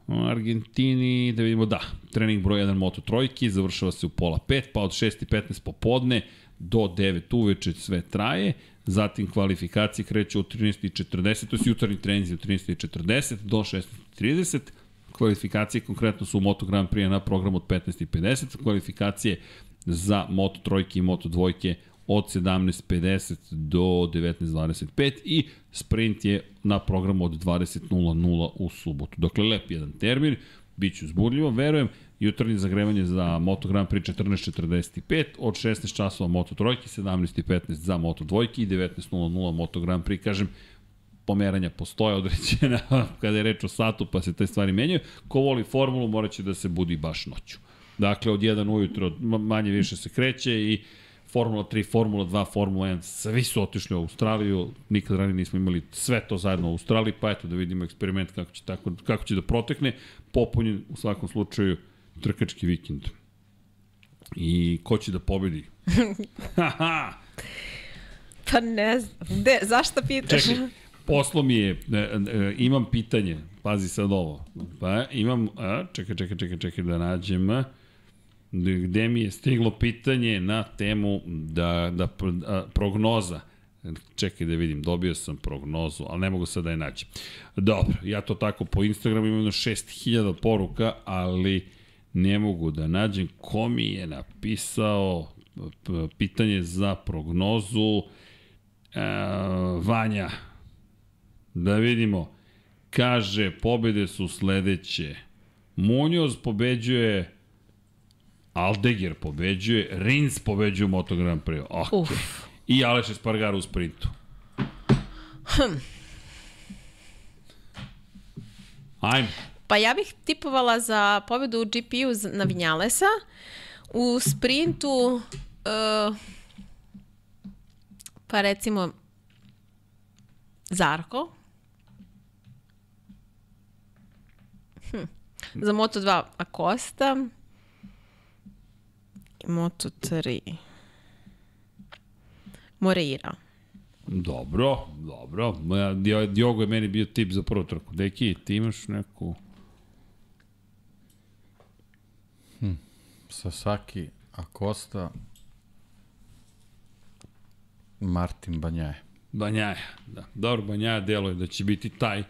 Argentini, da vidimo, da, trening broj 1 Moto trojki, završava se u pola 5, pa od 6.15 popodne do 9 uveče sve traje, zatim kvalifikacije kreću od 13.40, to je jutarnji trening od 13.40 do 16.30, kvalifikacije konkretno su u Moto Grand Prix na programu od 15.50, kvalifikacije za Moto trojke i Moto dvojke od 17.50 do 19.25 i sprint je na programu od 20.00 u subotu. Dakle, lep jedan termin, bit će uzbudljivo, verujem, jutarnje zagrevanje za Moto Grand Prix 14.45, od 16 časova Moto trojke, 17.15 za Moto dvojke i 19.00 Moto Grand Prix, kažem, pomeranja postoje određena kada je reč o satu pa se te stvari menjaju. Ko voli formulu morat će da se budi baš noću. Dakle, od 1 ujutro ma- manje više se kreće i Formula 3, Formula 2, Formula 1, svi su otišli u Australiju, nikad ranije nismo imali sve to zajedno u Australiji, pa eto da vidimo eksperiment kako će, tako, kako će da protekne, popunjen u svakom slučaju trkački vikend. I ko će da pobedi? Pa ne znam. Gde, zašto pitaš? Čekaj, poslo mi je, e, e, imam pitanje, pazi sad ovo. Pa imam, a, čekaj, čekaj, čekaj, čekaj da nađem, a, gde mi je stiglo pitanje na temu da, da a, prognoza. Čekaj da vidim, dobio sam prognozu, ali ne mogu sad da je nađem. Dobro, ja to tako po Instagramu imam 6000 poruka, ali ne mogu da nađem ko mi je napisao pitanje za prognozu. E, Vanja, da vidimo, kaže, pobede su sledeće. Munjoz pobeđuje, Aldeger pobeđuje, Rins pobeđuje u Moto Grand Prix. Ok. Uf. I Aleš Espargaro u sprintu. Ajme. Pa ja bih tipovala za pobedu u GP-u na Vinjalesa. U sprintu, uh, pa recimo, Zarko. Hm. Za Moto2 Acosta. I Moto3 Moreira. Dobro, dobro. Diogo je meni bio tip za prvu trku. Deki, ti imaš neku... Sasaki, Acosta, Martin Banjaje. Banjaja, da. Dobro, Banjaja deluje da će biti taj,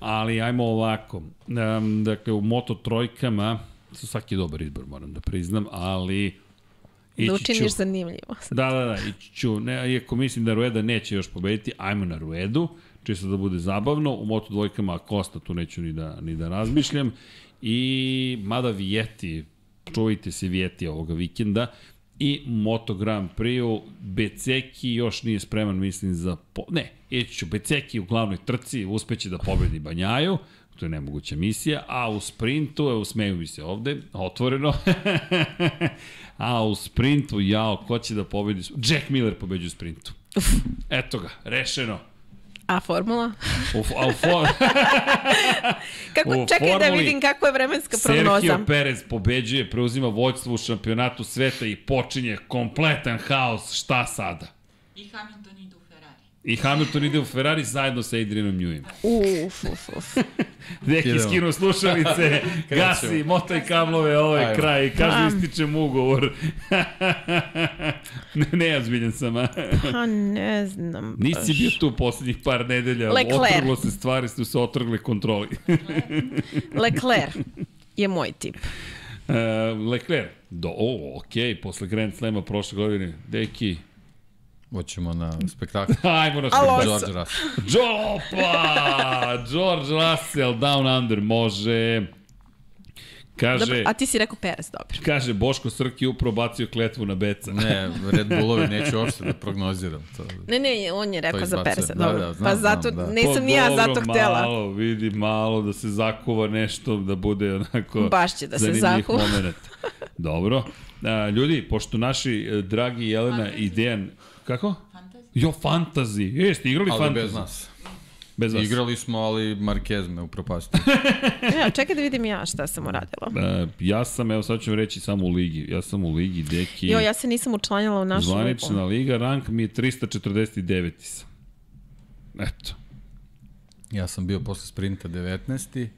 ali ajmo ovako. Um, dakle, u Moto trojkama, svaki je dobar izbor, moram da priznam, ali... Da ići učiniš ću- zanimljivo. Da, da, da, ići ću, ne, iako mislim da Rueda neće još pobediti, ajmo na Ruedu, čisto da bude zabavno, u Moto dvojkama Acosta tu neću ni da, ni da razmišljam, i mada Vijeti, čuvajte se Vijeti ovoga vikenda, i Moto Grand Prix-u Beceki još nije spreman, mislim, za... Po... Ne, ići ću. Beceki u glavnoj trci, uspeće da pobedi Banjaju, to je nemoguća misija, a u sprintu, evo smeju mi se ovde, otvoreno, a u sprintu, jao, ko će da pobedi? Jack Miller pobeđu u sprintu. Eto ga, rešeno. A formula? U, a u for... Kako, U čekaj da formuli vidim kako je vremenska prognoza. Sergio Perez pobeđuje, preuzima vođstvo u šampionatu sveta i počinje kompletan haos. Šta sada? I Hamilton. I Hamilton ide u Ferrari zajedno sa Adrianom Neweyem. Uf, uf, uf. Neki skinu slušalice, gasi, motaj kablove, ovo je Ajmo. kraj, kaže ističem ugovor. ne, ne, ja zbiljan sam, a? Pa ne znam baš. Nisi bio tu poslednjih par nedelja, Leclerc. otrglo se stvari, su se otrgle kontroli. Leclerc je moj tip. Uh, Leclerc, do, o, okej, okay, posle Grand Slema prošle godine, deki, Hoćemo na spektakl. ajmo na spektakl. George Russell. Džopa! George Russell, Down Under, može. Kaže, Dobro, a ti si rekao Perez, dobro. kaže Boško Srki upravo bacio kletvu na Beca. Ne, Red Bullovi neću uopšte da prognoziram. To. Ne, ne, on je rekao za. Pereza. Da, Dobro. da, znam, pa zato, znam, da. nisam ni ja Pa zato htela. Malo, vidi, malo da se zakuva nešto, da bude onako... Baš će da se zakuva. Dobro. A, ljudi, pošto naši e, dragi Jelena i Dejan... Kako? Fantasy. Jo, fantazi. Jeste, igrali Ali fantazi. bez nas. Bez vas. Igrali smo, ali Marquez me upropastio. Ja, čekaj da vidim ja šta sam uradila. E, ja sam, evo sad ću reći samo u ligi. Ja sam u ligi, deki. Jo, ja se nisam učlanjala u našu Zvanična ligu. liga, rank mi je 349. sam. Eto. Ja sam bio posle sprinta 19.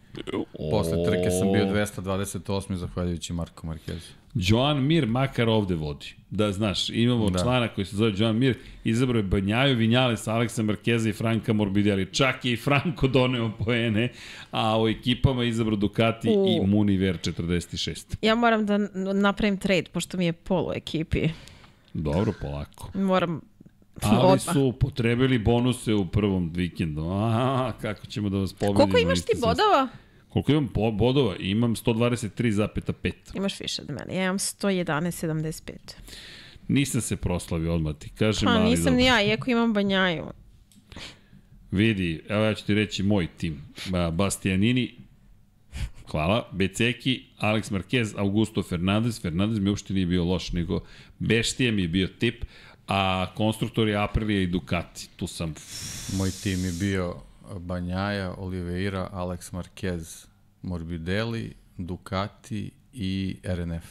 Posle trke sam bio 228. zahvaljujući Marko Marquezu. Joan Mir makar ovde vodi. Da, znaš, imamo da. Člana koji se zove Joan Mir, izabrao je Banjaju, Vinjales, Aleksa Markeza i Franka Morbidelli. Čak je i Franko doneo poene, a u ekipama izabrao Ducati U. i Muniver 46. Ja moram da napravim trade, pošto mi je polo ekipi. Dobro, polako. Moram Ali odmah. su potrebili bonuse u prvom vikendu. Aha, kako ćemo da vas pobedimo. Koliko imaš ti bodova? Koliko imam bodova? Imam 123,5. Imaš više od mene. Ja imam 111,75. Nisam se proslavio odmah ti. Kažem, Pa ali nisam dobro. ni ja, iako imam banjaju. Vidi, evo ja ću ti reći moj tim. Ba- Bastianini, Hvala. Beceki, Alex Marquez, Augusto Fernandez. Fernandez mi uopšte nije bio loš, nego Beštije mi je bio tip, a konstruktor je Aprilia i Ducati. Tu sam... Moj tim je bio Banjaja, Oliveira, Alex Marquez, Morbidelli, Ducati i RNF.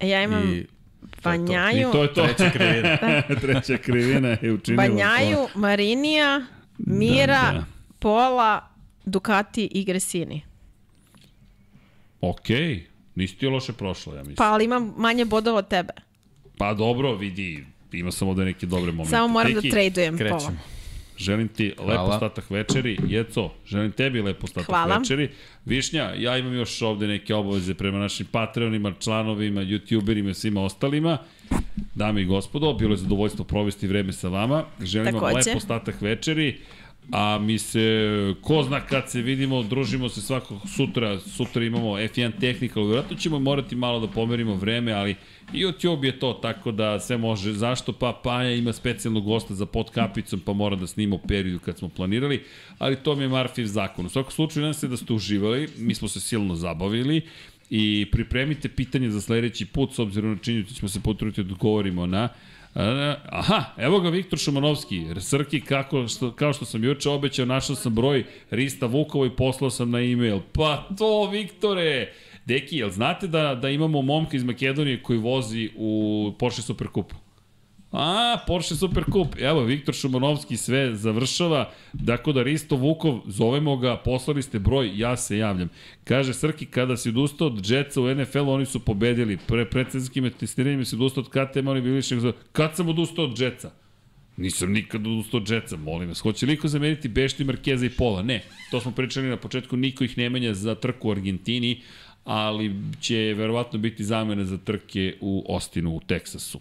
E, Ja imam I Banjaju, I to je to. treća krivina. Treća krivina je učinila Banjaju, to. Marinija, Mira, Da, da. Pola, Ducati i Gresini. Okej, nisi ti loše prošla, ja mislim. Pa ali imam manje bodova od tebe. Pa dobro, vidi, ima sam ovde neke dobre momente. Samo moram Teki, da tradujem Pola. Krećemo. Želim ti lep Hvala. ostatak večeri. Jeco, želim tebi lep ostatak Hvala. večeri. Višnja, ja imam još ovde neke obaveze prema našim patreonima, članovima, youtuberima i svima ostalima. Dame i gospodo, bilo je zadovoljstvo provesti vreme sa vama. Želim vam Takođe. lep ostatak večeri. A mi se, ko zna kad se vidimo, družimo se svakog sutra, sutra imamo F1 Technical, vjerojatno ćemo morati malo da pomerimo vreme, ali YouTube je to, tako da sve može. Zašto? Pa Paja ima specijalnog gosta za pod kapicom, pa mora da snima u periodu kad smo planirali, ali to mi je Marfiv zakon. U svakom slučaju, nadam se da ste uživali, mi smo se silno zabavili i pripremite pitanje za sledeći put, s obzirom na činjenicu da ćemo se potruditi da odgovorimo na Aha, evo ga Viktor Šumanovski. Srki, kako, što, kao što sam juče obećao, našao sam broj Rista Vukova i poslao sam na e-mail. Pa to, Viktore! Deki, jel znate da, da imamo momka iz Makedonije koji vozi u Porsche Superkupu? A, Porsche Superkup. Evo, Viktor Šumanovski sve završava. Dakle, da Risto Vukov, zovemo ga, poslali ste broj, ja se javljam. Kaže Srki, kada si odustao od Jetsa u NFL, oni su pobedili. Pre predsezijskim testiranjima si odustao od KTM, oni bili više... Kad sam odustao od Jetsa? Nisam nikad odustao od Jetsa, molim vas. Hoće li iko zameniti Bešti, Markeza i Pola? Ne. To smo pričali na početku, niko ih ne menja za trku u Argentini, ali će verovatno biti zamene za trke u Ostinu, u Teksasu.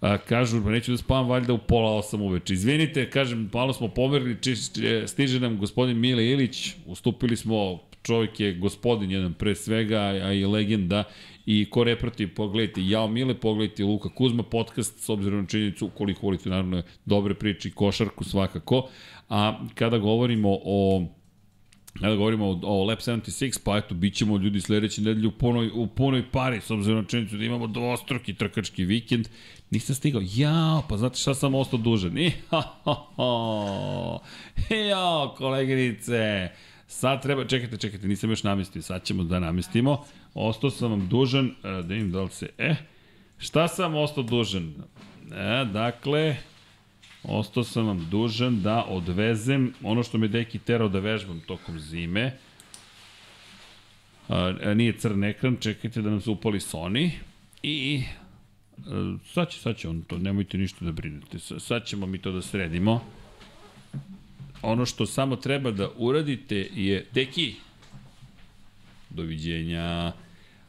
A, kažu, neću da spavam valjda u pola osam uveče. Izvinite, kažem, malo smo pomerili, či, či, stiže nam gospodin Mile Ilić, ustupili smo, čovjek je gospodin jedan pre svega, a i legenda, i ko ne prati, pogledajte Jao Mile, pogledajte Luka Kuzma podcast, s obzirom na činjenicu, koliko volite naravno dobre priče i košarku svakako, a kada govorimo o Kada govorimo o, o Lab 76, pa eto, bit ćemo ljudi sledeće nedelje u punoj, u punoj pari, s obzirom na činjenicu da imamo dvostruki trkački vikend. Nisam stigao, jao, pa znate šta sam ostao dužan? Ha. Jao, koleginice, sad treba, čekajte, čekajte, nisam još namestio, sad ćemo da namestimo. Ostao sam vam dužan, e, da im da li se, e, šta sam ostao dužan? E, dakle, Ostao sam vam dužan da odvezem ono što me deki terao da vežbam tokom zime. A, a nije crn ekran, čekajte da nam se upali Sony. I sad će, sad će on to, nemojte ništa da brinete. Sa- Sad ćemo mi to da sredimo. Ono što samo treba da uradite je, deki, doviđenja.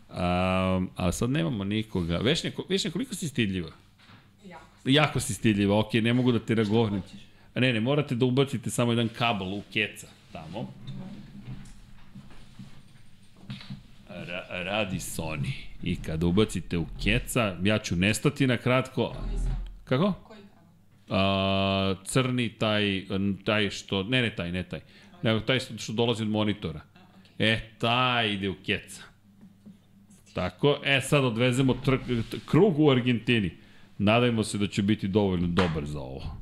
A, a sad nemamo nikoga. Vešnja, Vešnja, koliko si stidljiva? Jako si stidljiva, ok, ne mogu da te nagovorim. A ne, ne, morate da ubacite samo jedan kabel u keca tamo. Ra radi Sony. I kada ubacite u keca, ja ću nestati na kratko. Kako? A, crni taj, taj što, ne, ne taj, ne taj, nego taj što, što dolazi od monitora. E, taj ide u keca. Tako, e sad odvezemo tr t- krug u Argentini. Nadajmo se da će biti dovoljno dobar za ovo.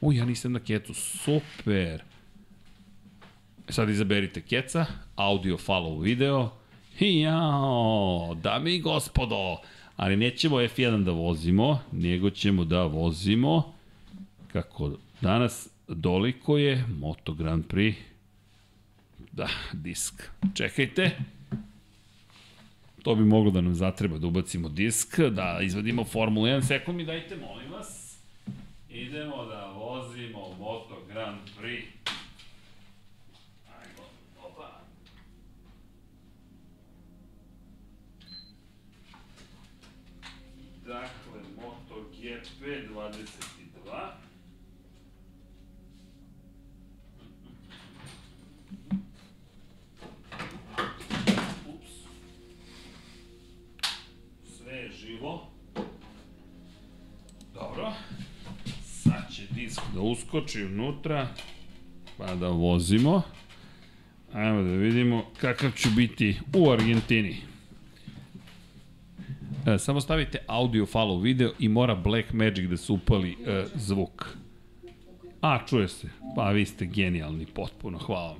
U, ja nisam na kecu, super. E, Sad izaberite keca, audio, follow, video. Jao, dame i gospodo, ali nećemo F1 da vozimo, nego ćemo da vozimo, kako danas doliko je Moto Grand Prix. Da, disk. Čekajte. To bi moglo da nam zatreba da ubacimo disk, da izvadimo Formulu 1. Sekund mi dajte, molim vas. Idemo da vozimo Moto Grand Prix. Dakle, Moto GP 22. Ups. Sve živo. Dobro. Disk da uskoči unutra, pa da vozimo. Ajmo da vidimo kakav ću biti u Argentini. E, samo stavite audio follow video i mora Black Magic da se upali e, zvuk. A, čuje se. Pa vi ste genijalni, potpuno. Hvala vam.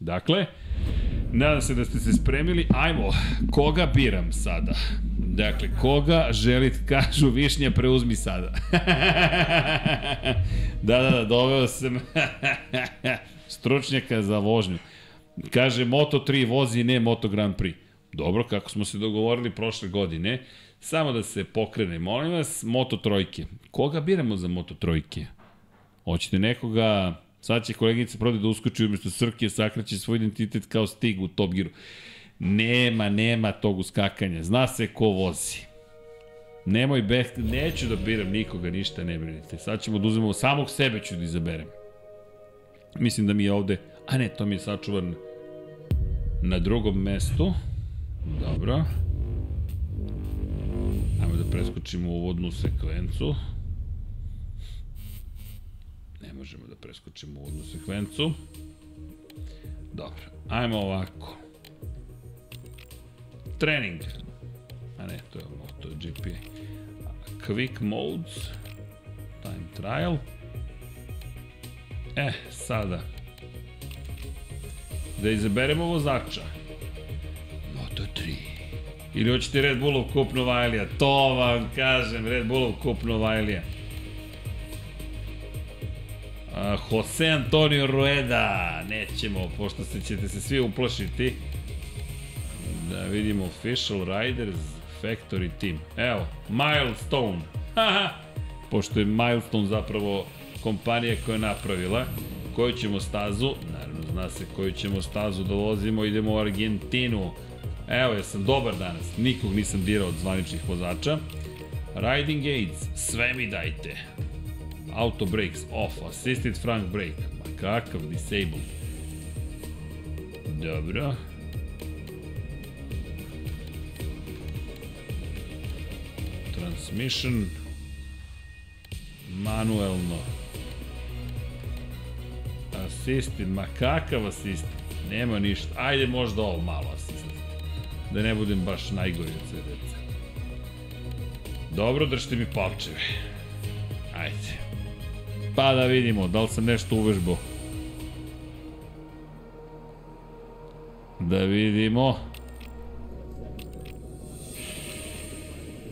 Dakle, nadam se da ste se spremili. Ajmo, koga biram sada? Dakle, koga želite, kažu Višnja, preuzmi sada. da, da, da, doveo sam stručnjaka za vožnju. Kaže, Moto3 vozi, ne Moto Grand Prix. Dobro, kako smo se dogovorili prošle godine, samo da se pokrene, molim vas, Moto trojke. Koga biramo za Moto trojke? Hoćete nekoga, sad će koleginica prode da uskoči umesto Srke, sakreće svoj identitet kao stig u Top Gearu. Nema, nema tog uskakanja. Zna se ko vozi. Nemoj beh, neću da biram nikoga, ništa ne brinite. Sad ćemo da uzmemo samog sebe ću da izaberem. Mislim da mi je ovde, a ne, to mi je sačuvan na drugom mestu. Dobro. Ajmo da preskočimo uvodnu sekvencu. Ne možemo da preskočimo uvodnu sekvencu. Dobro, ajmo ovako. Trening. A ne, to je MotoGP. Quick modes. Time trial. E, sada. Da izaberemo vozača. Moto3. Ili hoćete Red Bullov kup Novajlija. To vam kažem, Red Bullov kup Novajlija. Uh, Jose Antonio Rueda. Nećemo, pošto se ćete se svi uplašiti. Da vidimo Official Riders Factory Team. Evo, Milestone. Pošto je Milestone zapravo kompanija koja je napravila. Koju ćemo stazu? Zna se koju ćemo stazu da vozimo. Idemo u Argentinu. Evo, ja sam dobar danas. Nikog nisam dirao od zvaničnih vozača. Riding aids, sve mi dajte. Auto brakes, off, assisted front brake. Ma kakav, disabled. Dobro. Transmission. Manuelno. Assisted, ma kakav assisted? Nema ništa. Ajde možda ovo malo assisted. Da ne budem baš najgori od sve deca. Dobro, držite mi palčeve. Ajde. Pa da vidimo, da li sam nešto uvežbao. Da vidimo.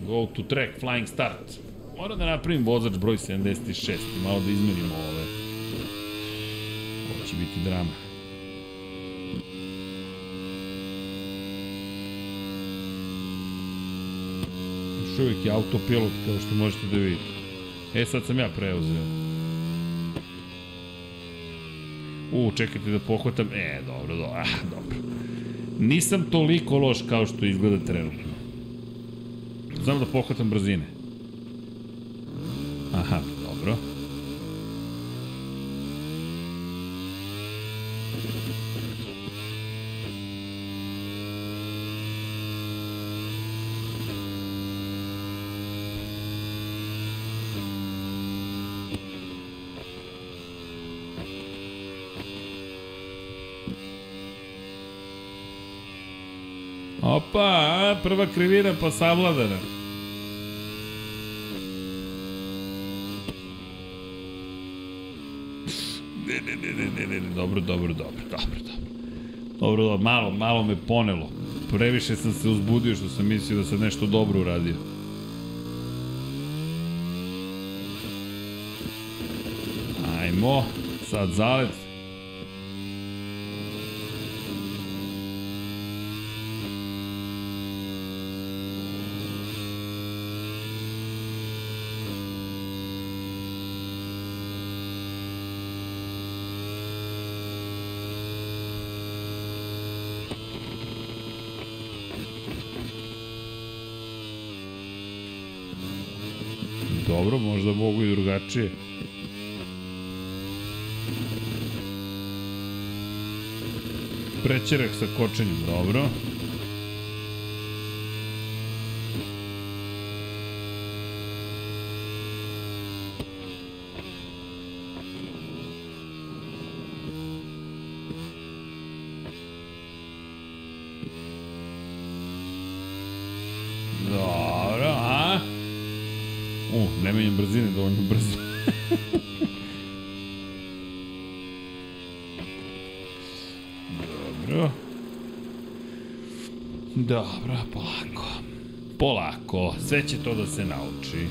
Go to track, flying start. Moram da napravim vozač broj 76 i malo da izmenimo ove. Biti drama. Još uvijek je autopilot kao što možete da vidite. E, sad sam ja preuzeo. U, čekajte da pohvatam. E, dobro, dobro, ah, dobro. Nisam toliko loš kao što izgleda trenutno. Znam da pohvatam brzine. Aha, Opa, prva krivina pa savladana. Ne, ne, ne, ne, ne, ne, ne, dobro, dobro, dobro, dobro, dobro. Dobro, dobro, malo, malo me ponelo. Previše sam se uzbudio što sam mislio da sam nešto dobro uradio. Ajmo, sad zalet. Dobro, možda mogu i drugačije. Prećerak sa kočenjem. Dobro. Sve će to da se nauči.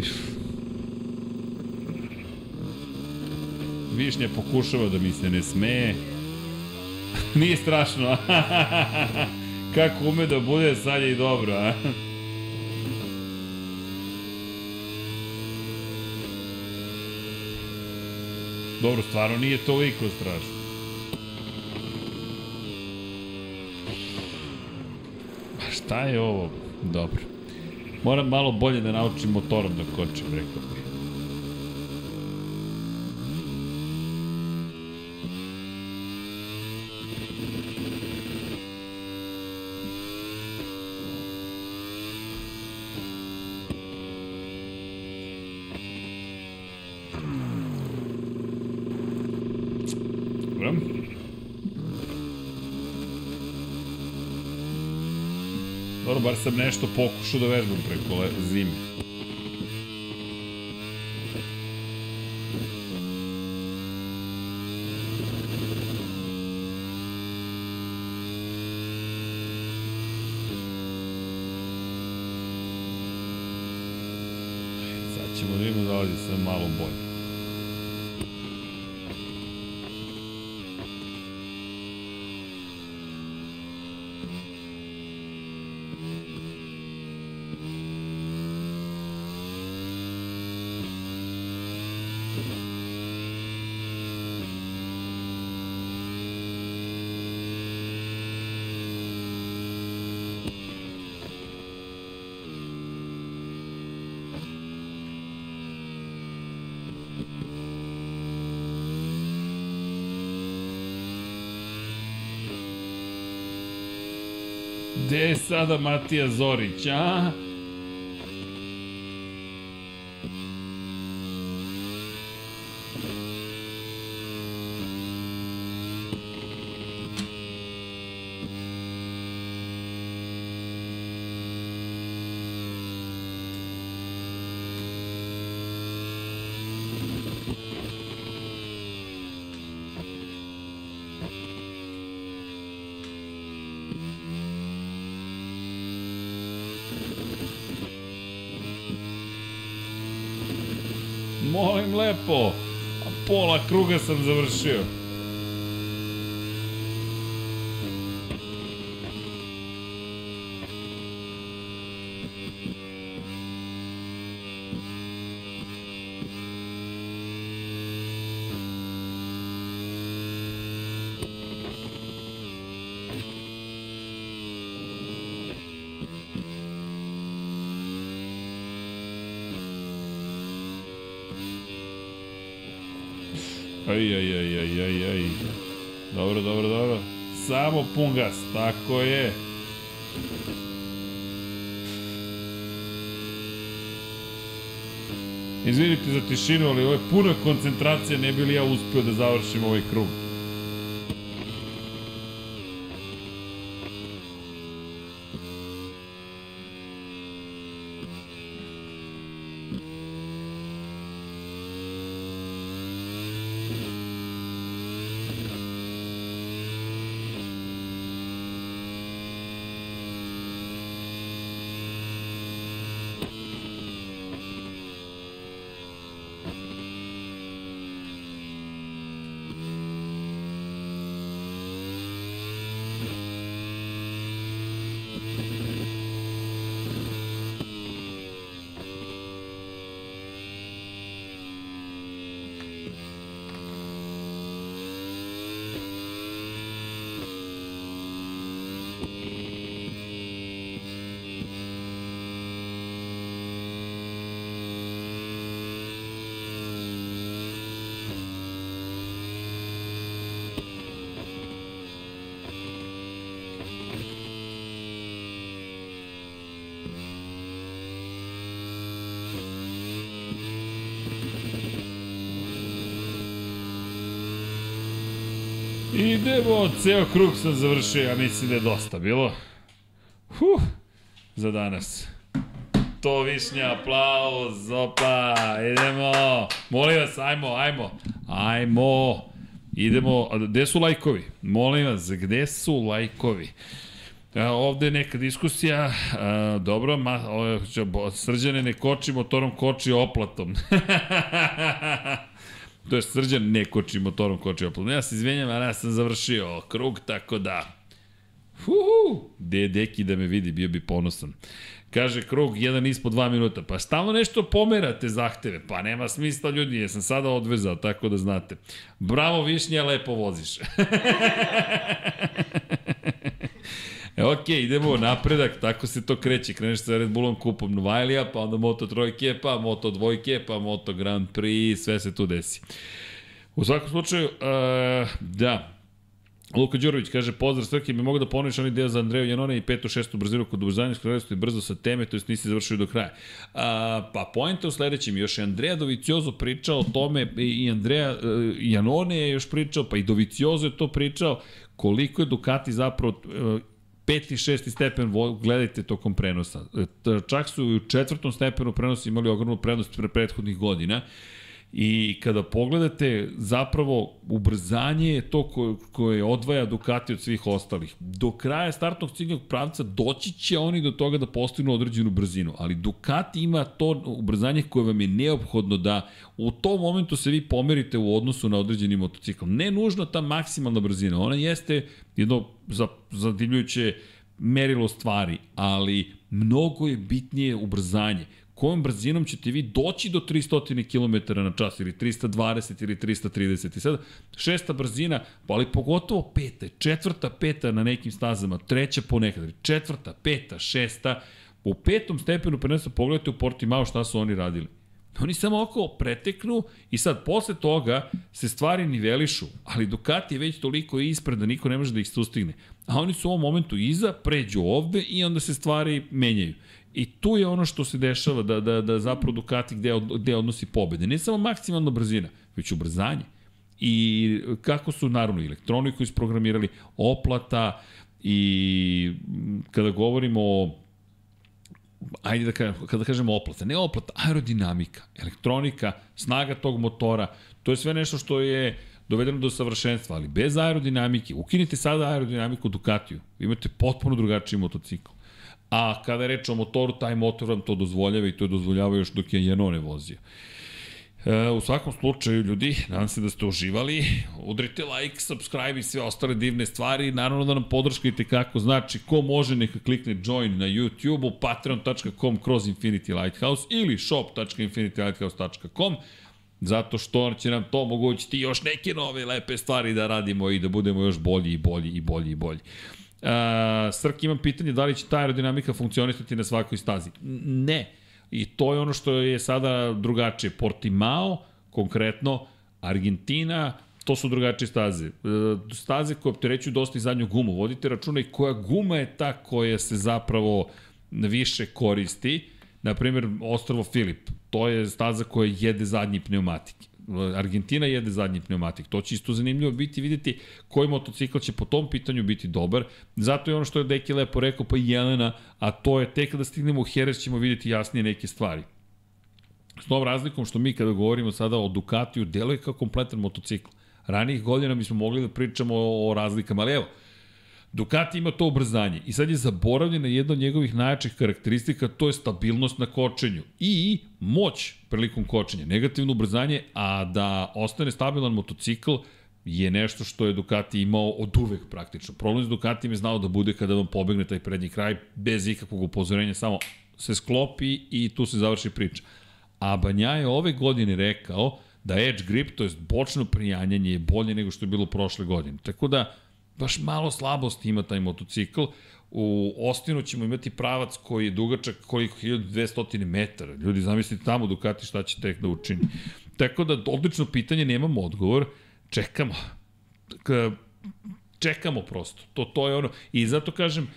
If. Višnja pokušava da mi se ne smeje. Nije strašno. Kako ume da bude, sad je i dobro. A? Dobro, stvarno nije toliko strašno. Pa šta je ovo? Dobro. Moram malo bolje da naučim motorom da kočim, rekao bih. Sam nešto pokušao da vežbam preko zime. Sad ćemo da vidimo da li je sve malo bolje. Gde je sada Matija Zorić, a? Pola kruga sam završio. Aj, aj, aj. Dobro, dobro, dobro. Samo pun gas, tako je. Izvinite za tišinu, ali ovo je puna koncentracija, ne bi li ja uspeo da završim ovaj krug. Idemo, ceo krug sam završio, ja mislim da je dosta bilo. Huh, za danas. To višnja, aplauz, opa, idemo. Molim vas, ajmo, ajmo, ajmo. Idemo, gde su lajkovi? Molim vas, gde su lajkovi? A, ovde je neka diskusija, a, dobro, ma, o, srđane ne koči motorom, koči oplatom. to je srđan ne koči motorom, koči oplatom. Ja se izvinjam, ali ja sam završio krug, tako da... Uhu, je deki da me vidi, bio bi ponosan. Kaže krug, jedan ispod dva minuta. Pa stalno nešto pomerate zahteve. Pa nema smisla ljudi, jesam sada odvezao, tako da znate. Bravo Višnja, lepo voziš. E, ok, idemo napredak, tako se to kreće. Kreneš sa Red Bullom kupom Novajlija, pa onda Moto trojke, pa Moto dvojke, pa Moto Grand Prix, sve se tu desi. U svakom slučaju, uh, da, Luka Đurović kaže, pozdrav Srke, mi mogu da ponoviš onaj deo za Andreju Janone i petu, šestu brzinu kod ubrzanja skrojenosti brzo sa teme, to jest nisi završio do kraja. A, pa pojenta u sledećem, još je Andreja Doviciozo pričao o tome i Andreja uh, Janone je još pričao, pa i Doviciozo je to pričao, koliko je Ducati zapravo peti, šesti stepen, gledajte tokom prenosa. E, čak su u četvrtom stepenu prenosa imali ogromnu prednost pre prethodnih godina. I kada pogledate, zapravo ubrzanje je to koje, koje odvaja Ducati od svih ostalih. Do kraja startnog ciljnog pravca doći će oni do toga da postignu određenu brzinu, ali Ducati ima to ubrzanje koje vam je neophodno da u tom momentu se vi pomerite u odnosu na određeni motocikl. Ne nužno ta maksimalna brzina, ona jeste jedno zadivljujuće merilo stvari, ali mnogo je bitnije ubrzanje kojom brzinom ćete vi doći do 300 km na čas ili 320 ili 330. I sad šesta brzina, pa ali pogotovo peta, četvrta, peta na nekim stazama, treća ponekad, četvrta, peta, šesta, u petom stepenu prenosa pogledajte u Portimao šta su oni radili. Oni samo oko preteknu i sad posle toga se stvari nivelišu, ali Ducati je već toliko ispred da niko ne može da ih sustigne. A oni su u ovom momentu iza, pređu ovde i onda se stvari menjaju. I tu je ono što se dešava, da, da, da zapravo Ducati gde, gde odnosi pobede. Ne samo maksimalna brzina, već ubrzanje. I kako su, naravno, elektroniku isprogramirali, oplata i kada govorimo o ajde da kažem, kada kažemo oplata, ne oplata, aerodinamika, elektronika, snaga tog motora, to je sve nešto što je dovedeno do savršenstva, ali bez aerodinamike, ukinite sada aerodinamiku Ducatiju, imate potpuno drugačiji motocikl. A kada je reč o motoru, taj motor vam to dozvoljava i to je dozvoljava još dok je Janone vozio. E, u svakom slučaju, ljudi, nadam se da ste uživali. Udrite like, subscribe i sve ostale divne stvari. Naravno da nam podrškajte kako znači. Ko može neka klikne join na YouTube-u, patreon.com kroz Infinity Lighthouse ili shop.infinitylighthouse.com zato što će nam to omogućiti još neke nove lepe stvari da radimo i da budemo još bolji i bolji i bolji i bolji. Uh, Srk, imam pitanje da li će ta aerodinamika funkcionisati na svakoj stazi. Ne. I to je ono što je sada drugačije. Portimao, konkretno, Argentina, to su drugačije staze. E, staze koje opterećuju dosta i zadnju gumu. Vodite računa i koja guma je ta koja se zapravo više koristi. Naprimjer, Ostrovo Filip. To je staza koja jede zadnji pneumatik. Argentina jede zadnji pneumatik. To će isto zanimljivo biti videti koji motocikl će po tom pitanju biti dobar. Zato je ono što je Deki lepo rekao, pa i Jelena, a to je tek kada stignemo u Jerez ćemo videti jasnije neke stvari. S tom razlikom što mi kada govorimo sada o Ducatiju, deluje kao kompletan motocikl. Ranijih godina mi smo mogli da pričamo o, o razlikama, ali evo, Ducati ima to ubrzanje i sad je zaboravljena jedna od njegovih najjačih karakteristika, to je stabilnost na kočenju i moć prilikom kočenja. Negativno ubrzanje, a da ostane stabilan motocikl je nešto što je Ducati imao od uvek praktično. Problem s Ducati je znao da bude kada vam pobegne taj prednji kraj bez ikakvog upozorenja, samo se sklopi i tu se završi priča. A Banja je ove godine rekao da edge grip, to je bočno prijanjanje, je bolje nego što je bilo prošle godine. Tako da, baš malo slabosti ima taj motocikl. U Ostinu ćemo imati pravac koji je dugačak koliko 1200 metara. Ljudi, zamislite tamo Ducati šta će tek da učini. Tako da, odlično pitanje, nemamo odgovor. Čekamo. Čekamo prosto. To, to je ono. I zato kažem,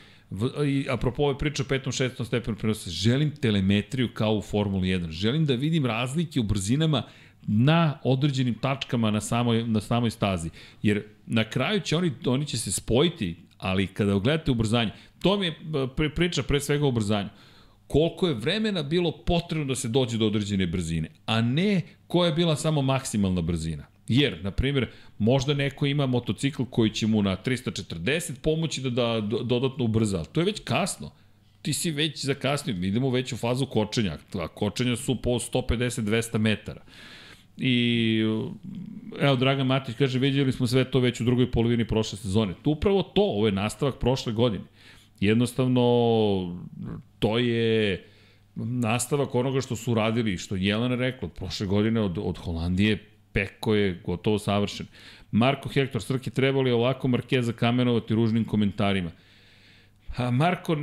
i apropo ove priče o petom, šestom stepenu prenosa, želim telemetriju kao u Formuli 1. Želim da vidim razlike u brzinama na određenim tačkama na samoj, na samoj stazi. Jer na kraju će oni, oni će se spojiti, ali kada gledate ubrzanje, to mi je priča pre svega o ubrzanju koliko je vremena bilo potrebno da se dođe do određene brzine, a ne koja je bila samo maksimalna brzina. Jer, na primjer, možda neko ima motocikl koji će mu na 340 pomoći da, da dodatno ubrza, ali to je već kasno. Ti si već zakasnio, idemo već u fazu kočenja, a kočenja su po 150-200 metara. I evo Dragan Matić kaže vidjeli smo sve to već u drugoj polovini prošle sezone. To upravo to, ovo je nastavak prošle godine. Jednostavno to je nastavak onoga što su radili, što je Jelena rekla, od prošle godine od, od Holandije Peko je gotovo savršen. Marko Hektor, Srki, trebali ovako Markeza kamenovati ružnim komentarima. A Marko,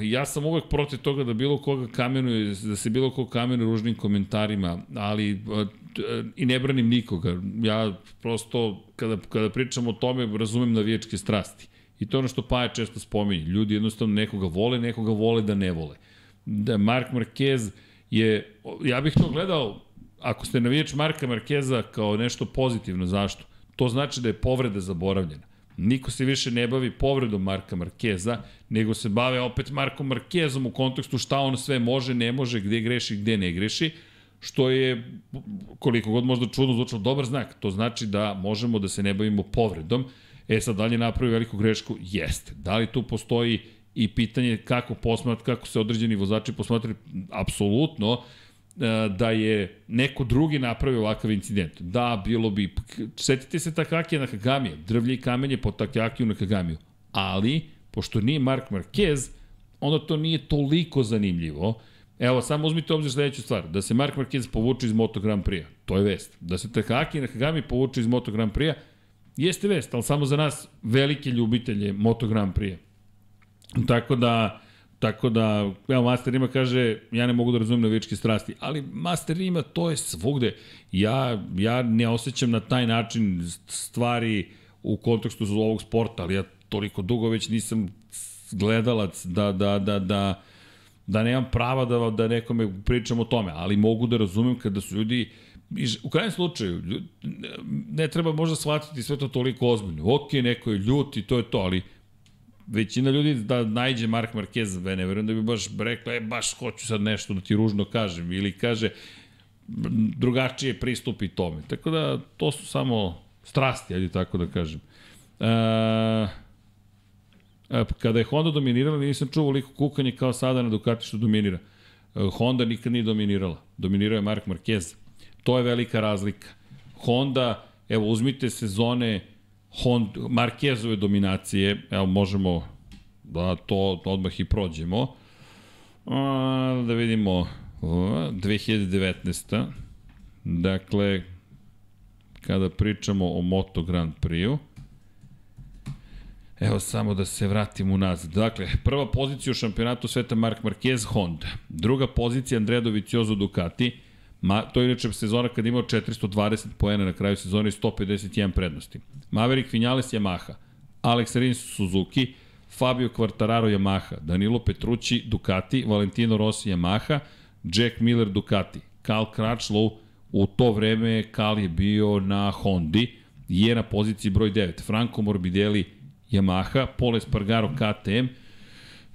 ja sam uvek protiv toga da bilo koga kamenuje, da se bilo koga kamenuje ružnim komentarima, ali i ne branim nikoga. Ja prosto, kada, kada pričam o tome, razumem navijačke strasti. I to je ono što Paja često spominje. Ljudi jednostavno nekoga vole, nekoga vole da ne vole. Da Mark Marquez je, ja bih to gledao, ako ste navijač Marka Markeza kao nešto pozitivno, zašto? To znači da je povreda zaboravljena. Niko se više ne bavi povredom Marka Markeza, nego se bave opet Markom Markezom u kontekstu šta on sve može, ne može, gde greši, gde ne greši, što je, koliko god možda čudno zvučalo, dobar znak. To znači da možemo da se ne bavimo povredom, E sad, da li je veliku grešku? Jeste. Da li tu postoji i pitanje kako posmat, kako se određeni vozači posmatraju? Apsolutno e, da je neko drugi napravio ovakav incident. Da, bilo bi... Setite se Takakija na Kagamija, drvlje i kamenje po Takakiju na Kagamiju. Ali, pošto nije Mark Marquez, onda to nije toliko zanimljivo. Evo, samo uzmite obzir sledeću stvar. Da se Mark Marquez povuče iz Moto Grand Prix-a. To je vest. Da se Takaki na Kagami povuče iz Moto Grand Prix-a, Jeste vest, ali samo za nas velike ljubitelje Moto Grand Prix. Tako da, tako da, evo, Master ima kaže, ja ne mogu da razumem navijačke strasti, ali Master ima to je svugde. Ja, ja ne osjećam na taj način stvari u kontekstu ovog sporta, ali ja toliko dugo već nisam gledalac da, da, da, da, da nemam prava da, da nekome pričam o tome, ali mogu da razumem kada su ljudi u krajnjem slučaju, ne treba možda shvatiti sve to toliko ozbiljno. Ok, neko je ljut i to je to, ali većina ljudi da najde Mark Marquez, ne verujem da bi baš rekla, e, baš hoću sad nešto da ti ružno kažem, ili kaže, drugačije pristupi tome. Tako da, to su samo strasti, ajde tako da kažem. E, kada je Honda dominirala, nisam čuo veliko kukanje kao sada na Ducati što dominira. E, Honda nikad nije dominirala. Dominirao je Mark Marquez. To je velika razlika. Honda, evo uzmite sezone Honda, Markezove dominacije, evo možemo da to odmah i prođemo. A, da vidimo 2019. Dakle, kada pričamo o Moto Grand Prix-u, Evo samo da se vratim unazad. Dakle, prva pozicija u šampionatu sveta Mark Marquez Honda. Druga pozicija Andrea Dovizioso Ducati. Ma, to je inače sezona kad imao 420 poena na kraju sezone i 151 prednosti. Maverick Vinales Yamaha, Alex Rins Suzuki, Fabio Quartararo Yamaha, Danilo Petrucci Ducati, Valentino Rossi Yamaha, Jack Miller Ducati, Karl Crutchlow, u to vreme Karl je bio na Hondi, je na poziciji broj 9, Franco Morbidelli Yamaha, Paul Espargaro KTM,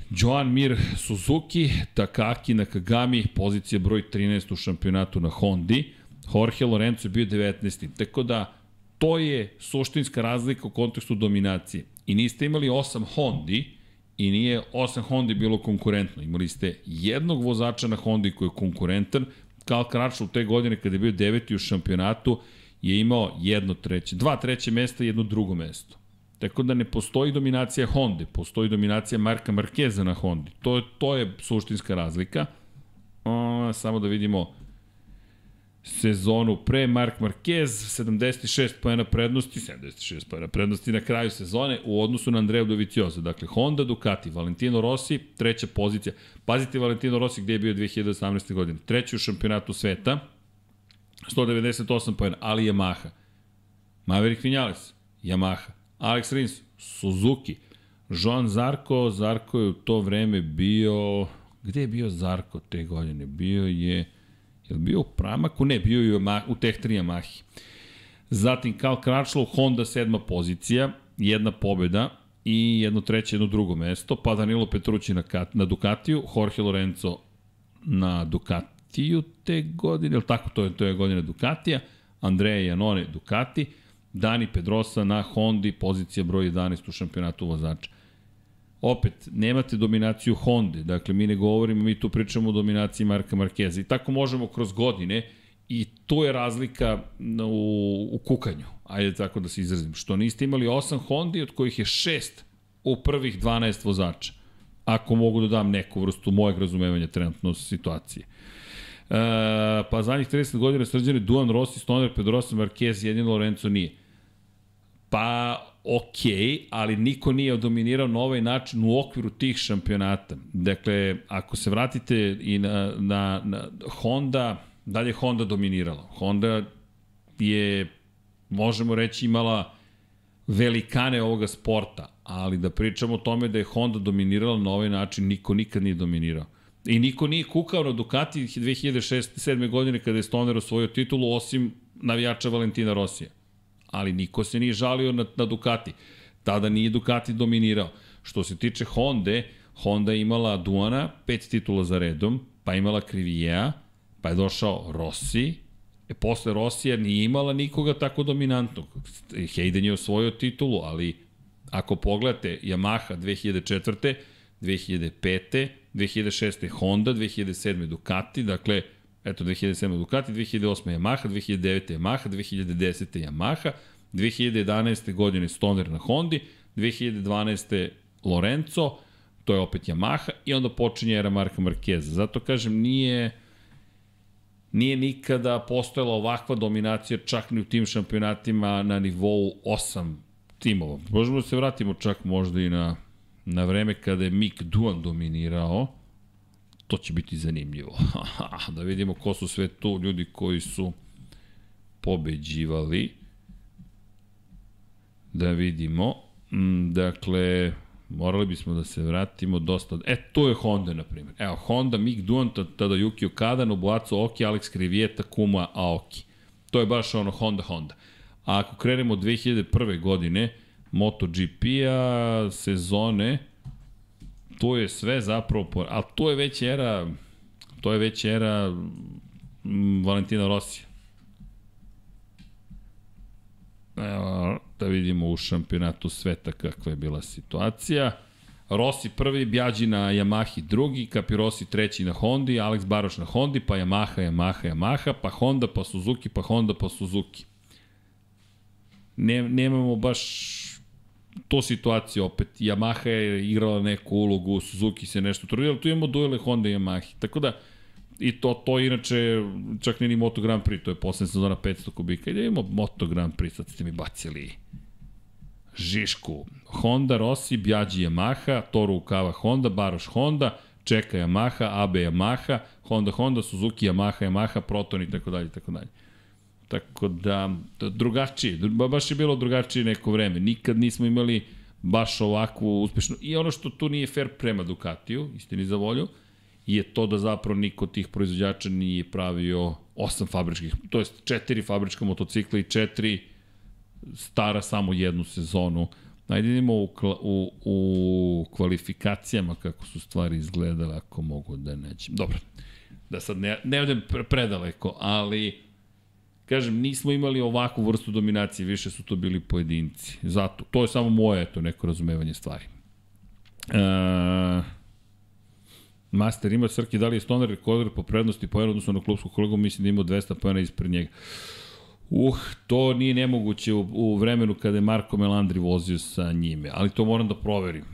Joan Mir Suzuki, Takaki Nakagami, pozicija broj 13 u šampionatu na Hondi, Jorge Lorenzo je bio 19. Tako da, to je suštinska razlika u kontekstu dominacije. I niste imali 8 Hondi, i nije 8 Hondi bilo konkurentno. Imali ste jednog vozača na Hondi koji je konkurentan, Karl Kračl te godine kada je bio deveti u šampionatu je imao jedno treće, dva treće mesta i jedno drugo mesto. Tako da ne postoji dominacija Honda, postoji dominacija Marka Markeza na Hondi. To, to je suštinska razlika. O, samo da vidimo sezonu pre Mark Marquez, 76 pojena prednosti, 76 pojena prednosti na kraju sezone u odnosu na Andreju Dovicioza. Dakle, Honda, Ducati, Valentino Rossi, treća pozicija. Pazite Valentino Rossi gde je bio 2018. godine. Treći u šampionatu sveta, 198 pojena, ali Yamaha. Maverick Vinales, Yamaha. Alex Rins, Suzuki. Joan Zarko, Zarko je u to vreme bio... Gde je bio Zarko te godine? Bio je... Je li bio u Pramaku? Ne, bio je u, Tech 3 Yamahi. Zatim Karl Crutchlow, Honda sedma pozicija, jedna pobjeda i jedno treće, jedno drugo mesto, pa Danilo Petrući na, na Ducatiju, Jorge Lorenzo na Ducatiju te godine, ili tako, to je, to je godina Ducatija, Andreja Janone Ducati, Dani Pedrosa na Hondi, pozicija broj 11 u šampionatu vozača. Opet, nemate dominaciju Honda, dakle mi ne govorimo, mi tu pričamo o dominaciji Marka Markeza i tako možemo kroz godine i to je razlika u, u kukanju, ajde tako da se izrazim, što niste imali 8 Hondi od kojih je 6 u prvih 12 vozača, ako mogu da dam neku vrstu mojeg razumevanja trenutno situacije. E, pa zadnjih 30 godina srđane Duan Rossi, Stoner, Pedrosa, Marquez, jedino Lorenzo nije. Pa, ok, ali niko nije dominirao na ovaj način u okviru tih šampionata. Dakle, ako se vratite i na, na, na Honda, da je Honda dominirala? Honda je, možemo reći, imala velikane ovoga sporta, ali da pričamo o tome da je Honda dominirala na ovaj način, niko nikad nije dominirao. I niko nije kukao na Ducati 2006-2007. godine kada je Stoner osvojio titulu, osim navijača Valentina Rosija. Ali niko se nije žalio na, na Ducati. Tada nije Ducati dominirao. Što se tiče Honda, Honda je imala Duana, pet titula za redom, pa imala Krivijea, pa je došao Rossi, e, posle Rossija nije imala nikoga tako dominantnog. Hayden je osvojio titulu, ali ako pogledate Yamaha 2004. 2005. 2006. Honda, 2007. Ducati, dakle, eto 2007. Ducati, 2008. Yamaha, 2009. Yamaha, 2010. Yamaha, 2011. godine Stoner na Hondi, 2012. Lorenzo, to je opet Yamaha i onda počinje era Marka Markeza. Zato kažem, nije nije nikada postojala ovakva dominacija čak ni u tim šampionatima na nivou 8 timova. Možemo da se vratimo čak možda i na, na vreme kada je Mick Duan dominirao. To će biti zanimljivo. da vidimo ko su sve tu ljudi koji su pobeđivali. Da vidimo. Mm, dakle, morali bismo da se vratimo dosta... E, to je Honda, na primjer. Evo, Honda, Mick Duan, tada Yuki Okada, Nobuatsu Oki, Alex Krivijeta, Kuma Aoki. To je baš ono Honda Honda. A ako krenemo od 2001. godine, MotoGP-a, sezone, to je sve zapravo... Ali to je već era... To je već era mm, Valentina Rosija. Evo, da vidimo u šampionatu sveta kakva je bila situacija. Rossi prvi, Bjađi na Yamahi drugi, Capirossi treći na Hondi, Alex Baroš na Hondi, pa Yamaha, Yamaha, Yamaha, pa Honda, pa Suzuki, pa Honda, pa Suzuki. Ne, nemamo baš to situaciju opet. Yamaha je igrala neku ulogu, Suzuki se nešto trudio, ali tu imamo duele Honda i Yamahi. Tako da, I to, to inače, čak nije ni Moto Grand Prix, to je poslednja sezona 500 kubika. I da imamo Moto Grand Prix, sad ste mi bacili Žišku. Honda, Rossi, Bjađi Yamaha, Toru Ukava Honda, Baroš Honda, Čeka Yamaha, AB Yamaha, Honda Honda, Suzuki Yamaha, Yamaha, Proton i tako dalje, tako dalje. Tako da, drugačije, baš je bilo drugačije neko vreme. Nikad nismo imali baš ovakvu uspešnu, i ono što tu nije fair prema Ducatiju, istini za volju, je to da zapravo niko od tih proizvođača nije pravio osam fabričkih, to jest četiri fabrička motocikla i četiri stara samo jednu sezonu. Ajde idemo u, u, u kvalifikacijama kako su stvari izgledale, ako mogu da nećem. Dobro, da sad ne, ne odem predaleko, ali kažem, nismo imali ovakvu vrstu dominacije, više su to bili pojedinci. Zato, to je samo moje, eto, neko razumevanje stvari. E, Master ima Srki, da li je Stoner rekorder po prednosti po odnosno na klubsku kolegu, mislim da ima 200 pojena ispred njega. Uh, to nije nemoguće u, u vremenu kada je Marko Melandri vozio sa njime, ali to moram da proverim.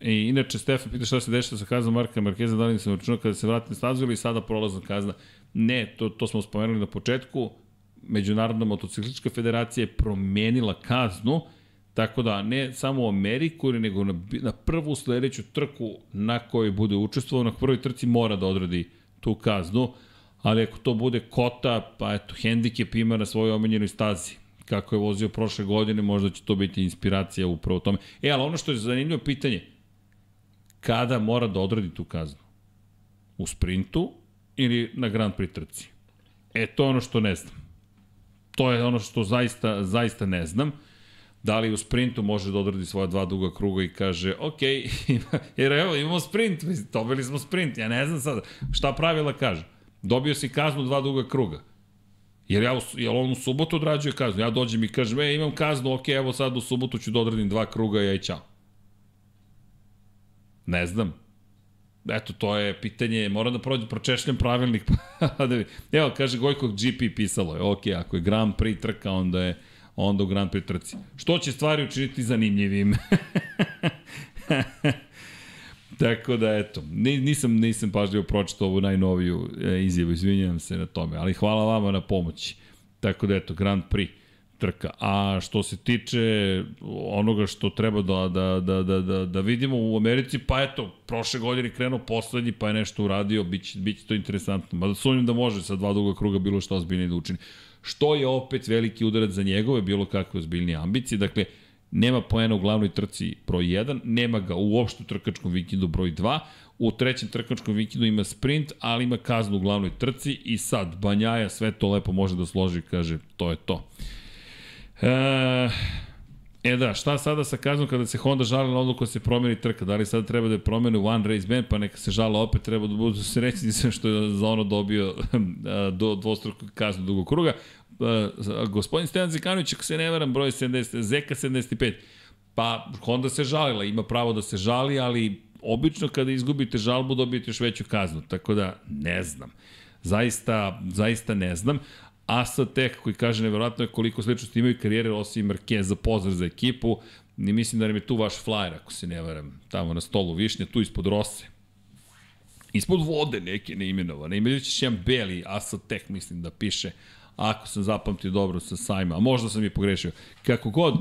E, inače, Stefan pita šta se dešava sa kaznom Marka Markeza, da li se računao kada se vrati na stazu ili sada prolazna kazna. Ne, to, to smo spomenuli na početku. Međunarodna motociklička federacija je promenila kaznu, Tako da ne samo u Ameriku, nego na, na prvu sledeću trku na kojoj bude učestvovao, na prvoj trci mora da odradi tu kaznu, ali ako to bude kota, pa eto, hendikep ima na svojoj omenjenoj stazi kako je vozio prošle godine, možda će to biti inspiracija upravo tome. E, ali ono što je zanimljivo pitanje, kada mora da odradi tu kaznu? U sprintu ili na Grand Prix trci? E, to je ono što ne znam. To je ono što zaista, zaista ne znam. Da li u sprintu može da odradi svoja dva duga kruga i kaže, ok, jer evo, imamo sprint, dobili smo sprint, ja ne znam sad šta pravila kaže. Dobio si kaznu dva duga kruga. Jer, ja, jel on u subotu odrađuje kaznu? Ja dođem i kažem, e, imam kaznu, ok, evo sad u subotu ću da odradim dva kruga, ja i čao. Ne znam. Eto, to je pitanje, moram da prođem, pročešljam pravilnik. Da Evo, kaže Gojko GP pisalo je, ok, ako je Grand Prix trka, onda je onda u Grand Prix trci. Što će stvari učiniti zanimljivim? Tako da, eto, nisam, nisam pažljivo pročitao ovu najnoviju e, izjavu, izvinjam se na tome, ali hvala vama na pomoći. Tako da, eto, Grand Prix trka. A što se tiče onoga što treba da, da, da, da, da, da vidimo u Americi, pa eto, prošle godine krenuo poslednji, pa je nešto uradio, bit će, bit će to interesantno. Mada sumnjam da može sa dva duga kruga bilo što ozbiljnije da učini. Što je opet veliki udarac za njegove, bilo kakve ozbiljnije ambicije. Dakle, nema poena u glavnoj trci broj 1, nema ga u trkačkom vikendu broj 2, u trećem trkačkom vikendu ima sprint, ali ima kaznu u glavnoj trci i sad Banjaja sve to lepo može da složi, kaže, to je to. E, e da, šta sada sa kaznom kada se Honda žali na odluku da se promeni trka? Da li sada treba da je promene one race ban, pa neka se žala opet, treba da budu srećni sa što je za ono dobio do dvostruku kaznu dugog kruga. Gospodin Stevan Zekanović, ako se ne varam, broj 70, Zeka 75, pa Honda se žalila, ima pravo da se žali, ali obično kada izgubite žalbu dobijete još veću kaznu, tako da ne znam. Zaista, zaista ne znam. Asa Tech koji kaže nevjerojatno je koliko sličnosti imaju karijere Rossi i Marquez za pozdrav za ekipu. I mislim da nam je tu vaš flyer, ako se ne varam, tamo na stolu višnje, tu ispod Rose. Ispod vode neke neimenovane. Imajući jedan beli Asa Tech, mislim da piše, ako sam zapamtio dobro sa sajma, a možda sam i pogrešio. Kako god,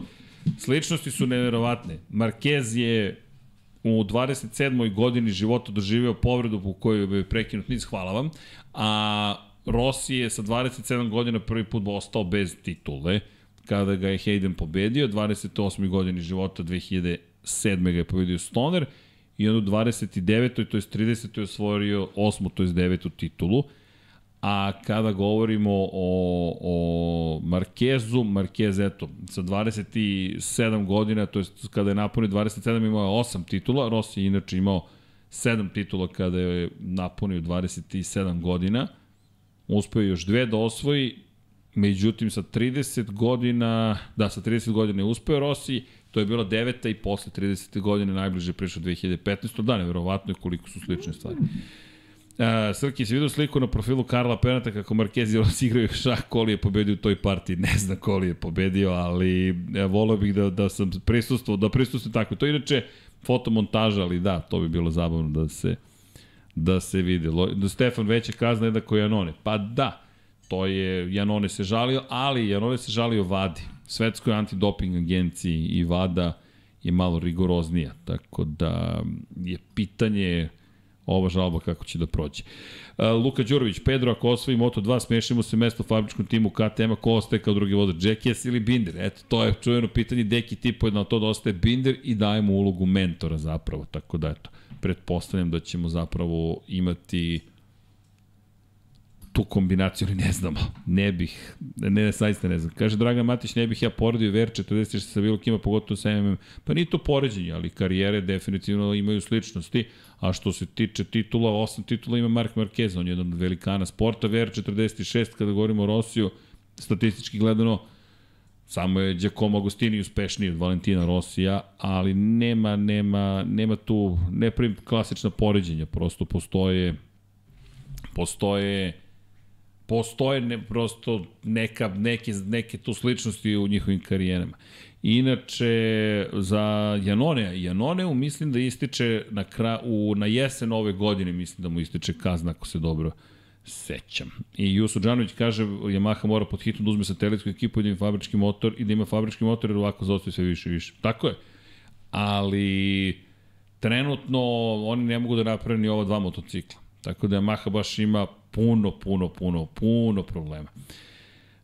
sličnosti su neverovatne. Marquez je u 27. godini života doživeo povredu po kojoj je prekinut niz, hvala vam, a Rossi je sa 27 godina prvi put ostao bez titule, kada ga je Hayden pobedio, 28. godini života 2007. ga je pobedio Stoner, i onda u 29. to je 30. je osvorio 8. to je 9. titulu. A kada govorimo o, o Markezu, Markez, eto, sa 27 godina, to je kada je napunio 27, imao je 8 titula, Rossi je inače imao 7 titula kada je napunio 27 godina uspeo još dve da osvoji, međutim sa 30 godina, da sa 30 godina je uspeo Rossi, to je bila deveta i posle 30. godine najbliže prišao 2015. Da, nevjerovatno je koliko su slične stvari. Uh, Srki, si vidio sliku na profilu Karla Penata kako Marquez i Rossi igraju šah, Koli je pobedio u toj partiji. Ne znam Koli je pobedio, ali ja, volio bih da, da sam prisustuo, da prisustuo tako. To je inače fotomontaža, ali da, to bi bilo zabavno da se da se vidi. Da Stefan veća kazna je da Janone. Pa da, to je, Janone se žalio, ali Janone se žalio Vadi. Svetskoj antidoping agenciji i Vada je malo rigoroznija, tako da je pitanje ova žalba kako će da prođe. Luka Đurović, Pedro, ako osvoji Moto2, smešimo se mesto u fabričkom timu KTM-a, ko ostaje kao drugi vozač, Jackass ili Binder? Eto, to je čujeno pitanje, Deki tipo je na to da ostaje Binder i dajemo ulogu mentora zapravo, tako da eto pretpostavljam da ćemo zapravo imati tu kombinaciju, ali ne znamo. Ne bih, ne, ne, saista ne znam. Kaže Dragan Matić, ne bih ja poredio VR46 sa bilo kima, pogotovo sa MM. Pa nije to poređenje, ali karijere definitivno imaju sličnosti. A što se tiče titula, osam titula ima Mark Marquez, on je jedan od velikana sporta. VR46, kada govorimo o Rosiju, statistički gledano, Samo je Giacomo Agostini uspešniji od Valentina Rosija, ali nema, nema, nema tu, ne prim klasična poređenja, prosto postoje postoje postoje ne, prosto neka, neke, neke tu sličnosti u njihovim karijerama. Inače, za Janonea, Janoneu mislim da ističe na, kra, u, na jesen ove godine, mislim da mu ističe kazna ako se dobro sećam. I Juso Đanović kaže Yamaha mora pod hitno da uzme satelitsku ekipu i da ima fabrički motor i da ima fabrički motor jer ovako zaostaje sve više i više. Tako je. Ali trenutno oni ne mogu da naprave ni ova dva motocikla. Tako da Yamaha baš ima puno, puno, puno, puno problema.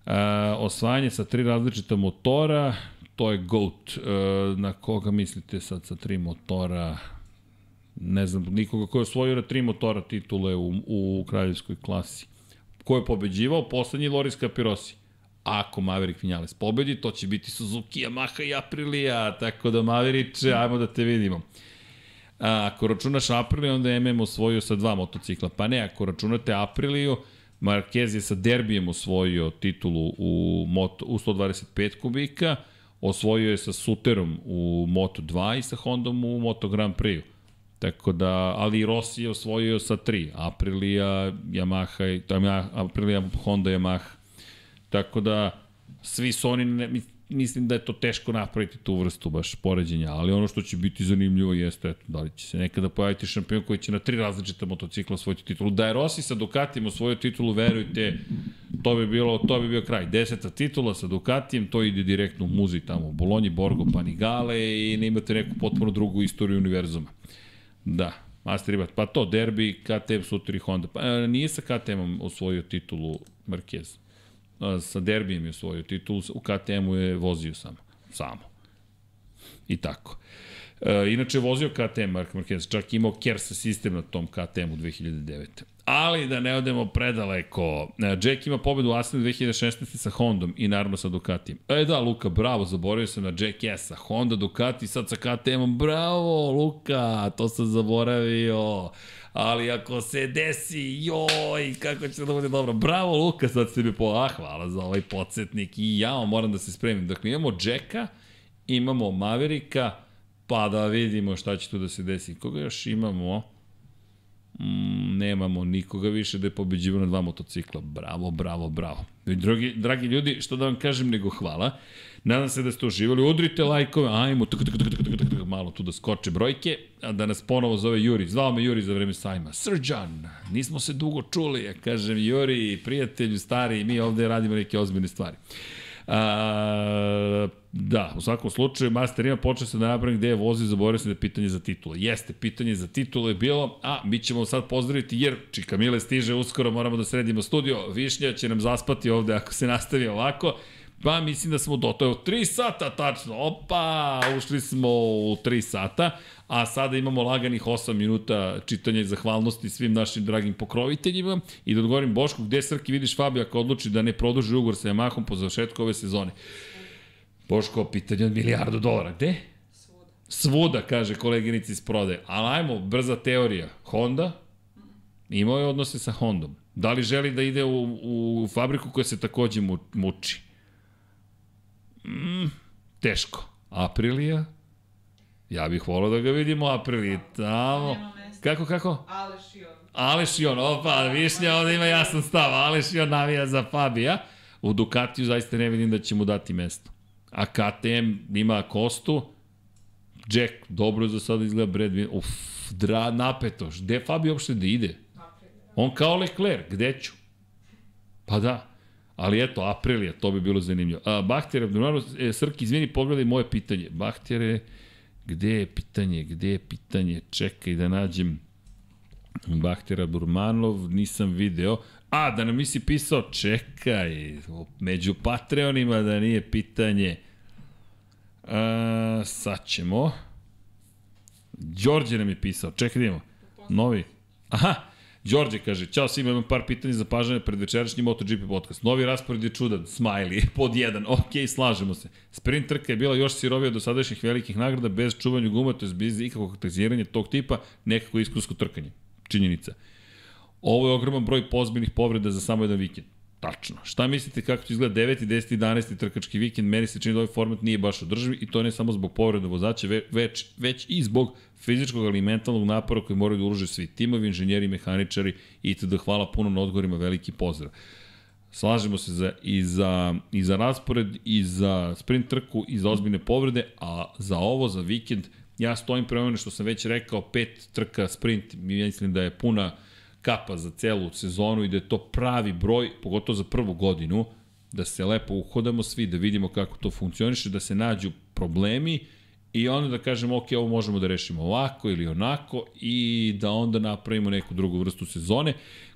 E, osvajanje sa tri različita motora, to je GOAT. E, na koga mislite sad sa tri motora? Ne znam, nikoga ko je osvojio na tri motora titule u, u kraljevskoj klasi. Ko je pobeđivao? Poslednji Loris Capirosi. Ako Maverick Vinales pobedi, to će biti Suzuki, Yamaha i Aprilia, tako da Maveriče, ajmo da te vidimo. A, ako računaš Apriliju, onda je MM osvojio sa dva motocikla. Pa ne, ako računate Apriliju, Marquez je sa derbijem osvojio titulu u, moto, u 125 kubika, osvojio je sa Suterom u Moto2 i sa Hondom u Moto Grand Prix. Tako da, ali Rossi je osvojio sa tri, Aprilia, Yamaha, Aprilia, Honda, Yamaha. Tako da, svi su oni, ne, mislim da je to teško napraviti tu vrstu baš poređenja, ali ono što će biti zanimljivo jeste, eto, da li će se nekada pojaviti šampion koji će na tri različita motocikla osvojiti titulu. Da je Rossi sa Ducatijem osvojio titulu, verujte, to bi, bilo, to bi bio kraj. Deseta titula sa Ducatijem, to ide direktno u muzi tamo u Bolonji, Borgo, Panigale i ne imate neku potpuno drugu istoriju univerzuma. Da, Master Ribat. Pa to, derbi, KTM, Suter i Honda. Pa e, nije sa KTM-om osvojio titulu Marquez sa derbijem je osvojio titul, u KTM-u je vozio samo. Samo. I tako. E, inače, vozio KTM Mark Marquez, čak imao Kersa sistem na tom KTM-u 2009. Ali da ne odemo predaleko, e, Jack ima pobedu u Asenu 2016. sa Hondom i naravno sa Ducatijem. E da, Luka, bravo, zaboravio sam na Jack S-a. Honda, Ducati, sad sa KTM-om, bravo, Luka, to sam zaboravio ali ako se desi, joj, kako će da bude dobro. Bravo, Luka, sad ste mi po... Ah, hvala za ovaj podsjetnik i ja moram da se spremim. Dakle, imamo Jacka, imamo Maverika, pa da vidimo šta će tu da se desi. Koga još imamo? Mm, nemamo nikoga više da je pobeđivo na dva motocikla. Bravo, bravo, bravo. Dragi, dragi ljudi, što da vam kažem nego hvala. Nadam se da ste uživali. Udrite lajkove, ajmo, tuk, tuk, tuk, tuk, tuk, tuk, malo tu da skoče brojke, a da nas ponovo zove Juri. Zvao me Juri za vreme sajma. Srđan, nismo se dugo čuli. Ja kažem, Juri, prijatelju, stari, mi ovde radimo neke ozbiljne stvari. A, da, u svakom slučaju, Master ima počeo se da napravim gde je vozio, zaboravio se da je pitanje za titulu. Jeste, pitanje za titulu je bilo, a mi ćemo sad pozdraviti jer Čika Mile stiže uskoro, moramo da sredimo studio. Višnja će nam zaspati ovde ako se nastavi ovako. Pa mislim da smo do to je u 3 sata tačno. Opa, ušli smo u 3 sata, a sada imamo laganih 8 minuta čitanja i zahvalnosti svim našim dragim pokroviteljima. I da odgovorim Bošku, gde Srki vidiš Fabio ako odluči da ne produži ugor sa Yamahom po završetku ove sezone? Boško, pitanje od milijardu dolara. Gde? Svuda. Svuda, kaže koleginica iz prode. Ali ajmo, brza teorija. Honda? Imao je odnose sa Hondom. Da li želi da ide u, u fabriku koja se takođe muči? Mm, teško. Aprilija? Ja bih volao da ga vidimo Aprilija. Tamo. Kako, kako? Aleš i on. Aleš i on, opa, Višnja ovde ima jasan stav. Aleš i on navija za Fabija. U Ducatiju zaista ne vidim da će mu dati mesto. A KTM ima Kostu, Jack, dobro za sada izgleda Brad Uf, dra, napeto. Gde Fabio uopšte da ide? On kao Leclerc, gde ću? Pa da. Ali eto, Aprilija, to bi bilo zanimljivo. A, Bahtjer, Abdurmanu, e, Srki, izvini, pogledaj moje pitanje. Bahtjere, gde je pitanje, gde je pitanje? Čekaj da nađem Bahtjera Burmanov, nisam video. A, da nam nisi pisao, čekaj, među Patreonima da nije pitanje. A, sad ćemo. Đorđe nam je pisao, čekaj da imamo. Novi. Aha, Đorđe kaže, ćao svima, imam par pitanja za pažanje pred večerašnji MotoGP podcast. Novi raspored je čudan, smiley, pod jedan, ok, slažemo se. Sprint trka je bila još sirovija do sadašnjih velikih nagrada, bez čuvanja guma, to je bez ikakvog teziranja tog tipa, nekako iskusko trkanje. Činjenica. Ovo je ogroman broj pozbiljnih povreda za samo jedan vikend. Tačno. Šta mislite kako će izgleda 9. 10. 11. trkački vikend? Meni se čini da ovaj format nije baš održiv i to ne samo zbog povreda vozača, već, već i zbog fizičkog ali mentalnog napora koji moraju da ulože svi timovi, inženjeri, mehaničari i da hvala puno na odgovorima, veliki pozdrav. Slažemo se za, i, za, i za raspored, i za sprint trku, i za ozbiljne povrede, a za ovo, za vikend, ja stojim prema što sam već rekao, pet trka sprint, mislim da je puna kapa za celu sezonu i da je to pravi broj, pogotovo za prvu godinu, da se lepo uhodamo svi, da vidimo kako to funkcioniše, da se nađu problemi i onda da kažemo, ok, ovo možemo da rešimo ovako ili onako i da onda napravimo neku drugu vrstu sezone.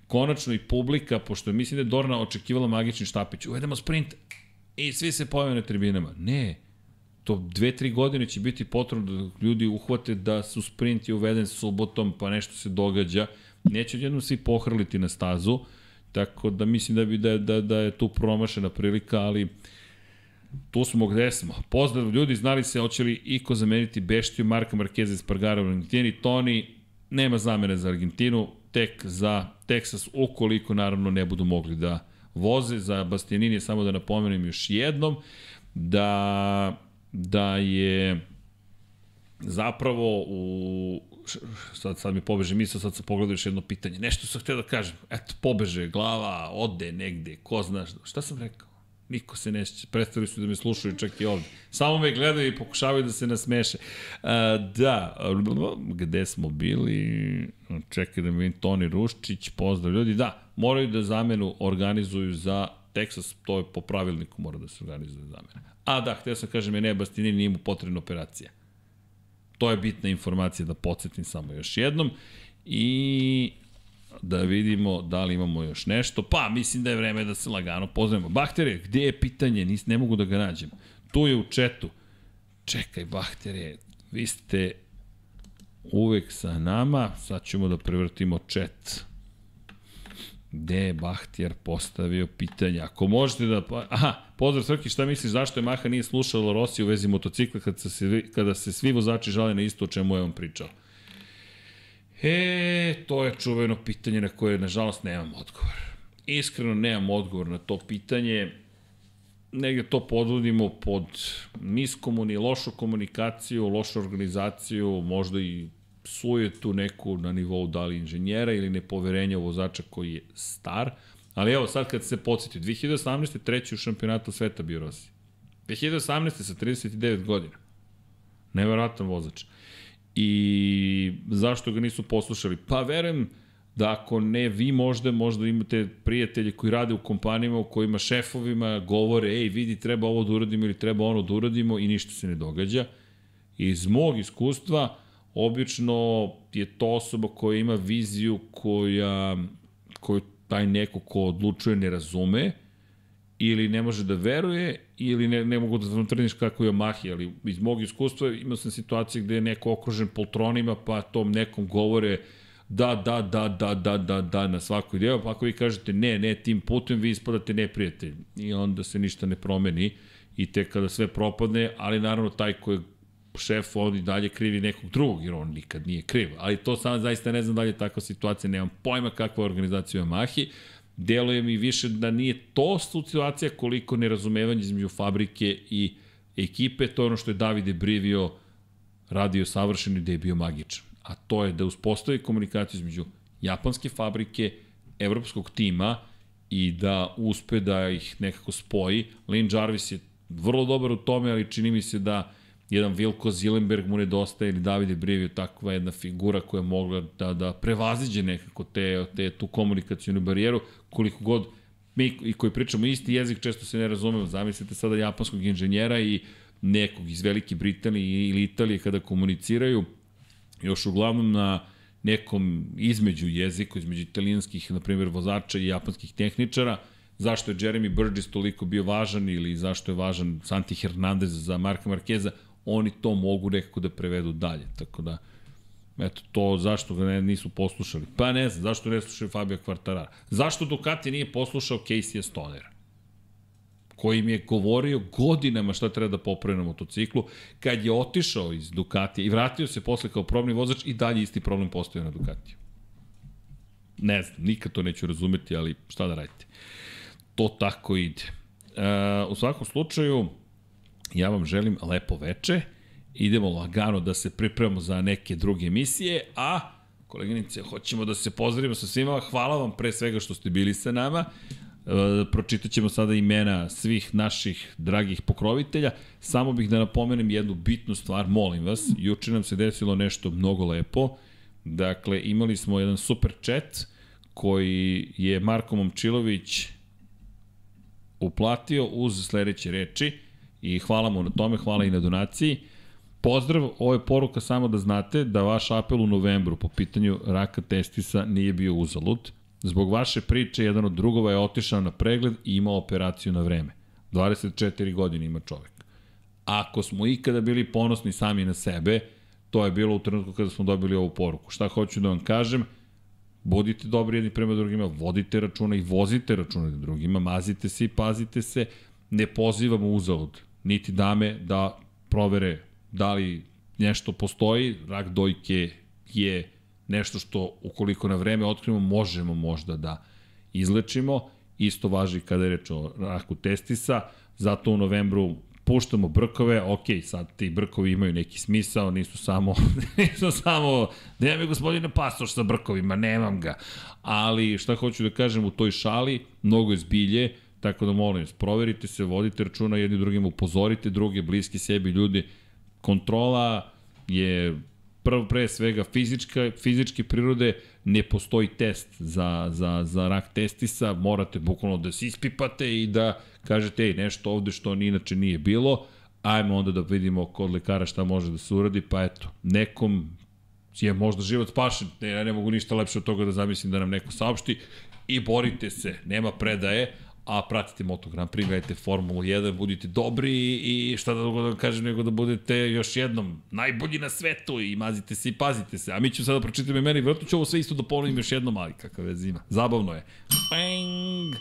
Konačno i publika, pošto mislim da je Dorna očekivala magični štapić, uvedemo sprint i svi se pojave na tribinama. Ne, to dve, tri godine će biti potrebno da ljudi uhvate da su sprint uveden subotom, pa nešto se događa, neće jednom svi pohrliti na stazu, Tako da mislim da bi da, da, da je tu promašena prilika, ali tu smo gde smo. Pozdrav ljudi, znali se hoće li Iko zameniti Beštiju, Marka Markeza iz Pargara u Argentini, Toni, nema zamene za Argentinu, tek za Texas, ukoliko naravno ne budu mogli da voze. Za Bastianini samo da napomenem još jednom da, da je zapravo u sad, sad mi pobeže misle, sad sam pogledao još jedno pitanje. Nešto sam htio da kažem. Eto, pobeže, glava, ode negde, ko zna šta sam rekao? Niko se neće, predstavili su da me slušaju čak i ovde. Samo me gledaju i pokušavaju da se nasmeše. Uh, da, gde smo bili? Čekaj da mi vidim Toni Ruščić, pozdrav ljudi. Da, moraju da zamenu organizuju za Texas, to je po pravilniku mora da se organizuje zamena. A da, htio sam kažem, je ne, Bastini nije mu potrebna operacija. To je bitna informacija da podsjetim samo još jednom. I da vidimo da li imamo još nešto. Pa, mislim da je vreme da se lagano pozdravimo. Bahtere, gde je pitanje? Nis, ne mogu da ga nađem. Tu je u četu. Čekaj, Bahtere, vi ste uvek sa nama. Sad ćemo da prevrtimo čet. Gde je Bahtjer postavio pitanje? Ako možete da... Aha, pozdrav Srki, šta misliš zašto je Maha nije slušala Rossi u vezi motocikla kada se, kada se svi vozači žale na isto o čemu je on pričao? E, to je čuveno pitanje na koje, nažalost, nemam odgovor. Iskreno nemam odgovor na to pitanje. Negde to podvodimo pod niskomuni, lošu komunikaciju, lošu organizaciju, možda i sujetu neku na nivou da li inženjera ili nepoverenja vozača koji je star. Ali evo sad kad se podsjetio, 2018. treći u šampionatu sveta bio Rossi. 2018. sa 39 godina. Neveratan vozač. I zašto ga nisu poslušali? Pa verujem da ako ne vi možda, možda imate prijatelje koji rade u kompanijama u kojima šefovima govore, ej vidi treba ovo da uradimo ili treba ono da uradimo i ništa se ne događa. Iz mog iskustva, obično je to osoba koja ima viziju koja, koju taj neko ko odlučuje ne razume ili ne može da veruje ili ne, ne mogu da vam trdiš kako je Yamahi, ali iz mog iskustva imao sam situacije gde je neko okružen poltronima pa tom nekom govore da, da, da, da, da, da, da na svaku ideju, pa ako vi kažete ne, ne, tim putem vi ispadate neprijatelj i onda se ništa ne promeni i tek kada sve propadne, ali naravno taj ko je šef on i dalje krivi nekog drugog, jer on nikad nije kriv. Ali to sam zaista ne znam da li je takva situacija, nemam pojma kakva je organizacija Yamahi, deluje mi više da nije to situacija koliko nerazumevanje između fabrike i ekipe, to je ono što je Davide Brivio radio savršeno i da je bio magičan. A to je da uspostavi komunikaciju između japanske fabrike, evropskog tima i da uspe da ih nekako spoji. Lin Jarvis je vrlo dobar u tome, ali čini mi se da jedan Vilko Zilenberg mu nedostaje ili Davide Brivio, takva jedna figura koja je mogla da, da prevaziđe nekako te, te, tu komunikacijonu barijeru, koliko god mi i koji pričamo isti jezik često se ne razumemo. Zamislite sada japanskog inženjera i nekog iz Velike Britanije ili Italije kada komuniciraju, još uglavnom na nekom između jeziku, između italijanskih, na primjer, vozača i japanskih tehničara, zašto je Jeremy Burgess toliko bio važan ili zašto je važan Santi Hernandez za Marka Markeza, oni to mogu nekako da prevedu dalje. Tako da, eto, to zašto ga ne, nisu poslušali. Pa ne znam, zašto ne slušaju Fabio Quartarara. Zašto Ducati nije poslušao Casey Stonera? koji mi je govorio godinama šta treba da popravi na motociklu, kad je otišao iz Ducatija i vratio se posle kao probni vozač i dalje isti problem postoje na Ducatiju. Ne znam, nikad to neću razumeti, ali šta da radite. To tako ide. E, u svakom slučaju, ja vam želim lepo veče, idemo lagano da se pripremamo za neke druge emisije, a koleginice, hoćemo da se pozdravimo sa svima, hvala vam pre svega što ste bili sa nama, e, pročitat ćemo sada imena svih naših dragih pokrovitelja, samo bih da napomenem jednu bitnu stvar, molim vas, juče nam se desilo nešto mnogo lepo, dakle imali smo jedan super chat koji je Marko Momčilović uplatio uz sledeće reči, i hvala mu na tome, hvala i na donaciji. Pozdrav, ovo je poruka samo da znate da vaš apel u novembru po pitanju raka testisa nije bio uzalud. Zbog vaše priče, jedan od drugova je otišao na pregled i imao operaciju na vreme. 24 godine ima čovek. Ako smo ikada bili ponosni sami na sebe, to je bilo u trenutku kada smo dobili ovu poruku. Šta hoću da vam kažem? Budite dobri jedni prema drugima, vodite računa i vozite računa na drugima, mazite se i pazite se. Ne pozivamo uzalud, niti dame da provere da li nešto postoji, rak dojke je nešto što ukoliko na vreme otkrimo možemo možda da izlečimo. Isto važi kada je reč o raku testisa, zato u novembru puštamo brkove, ok, sad ti brkovi imaju neki smisao, nisu samo, nisu samo, nema mi gospodine pasoš sa brkovima, nemam ga. Ali šta hoću da kažem u toj šali, mnogo je zbilje, tako da molim, proverite se, vodite računa jedni drugim, upozorite druge, bliski sebi ljudi. Kontrola je prvo pre svega fizička, fizičke prirode, ne postoji test za, za, za rak testisa, morate bukvalno da se ispipate i da kažete, ej, nešto ovde što ni inače nije bilo, ajmo onda da vidimo kod lekara šta može da se uradi, pa eto, nekom je možda život spašen, ne, ja ne mogu ništa lepše od toga da zamislim da nam neko saopšti. I borite se, nema predaje, a pratite Moto Grand Prix, gledajte Formulu 1, budite dobri i šta da da vam kažem nego da budete još jednom najbolji na svetu i mazite se i pazite se. A mi ću sada pročitati meni, vjerojatno ću ovo sve isto da ponovim još jednom, ali kakav vez ima. Zabavno je. Bang!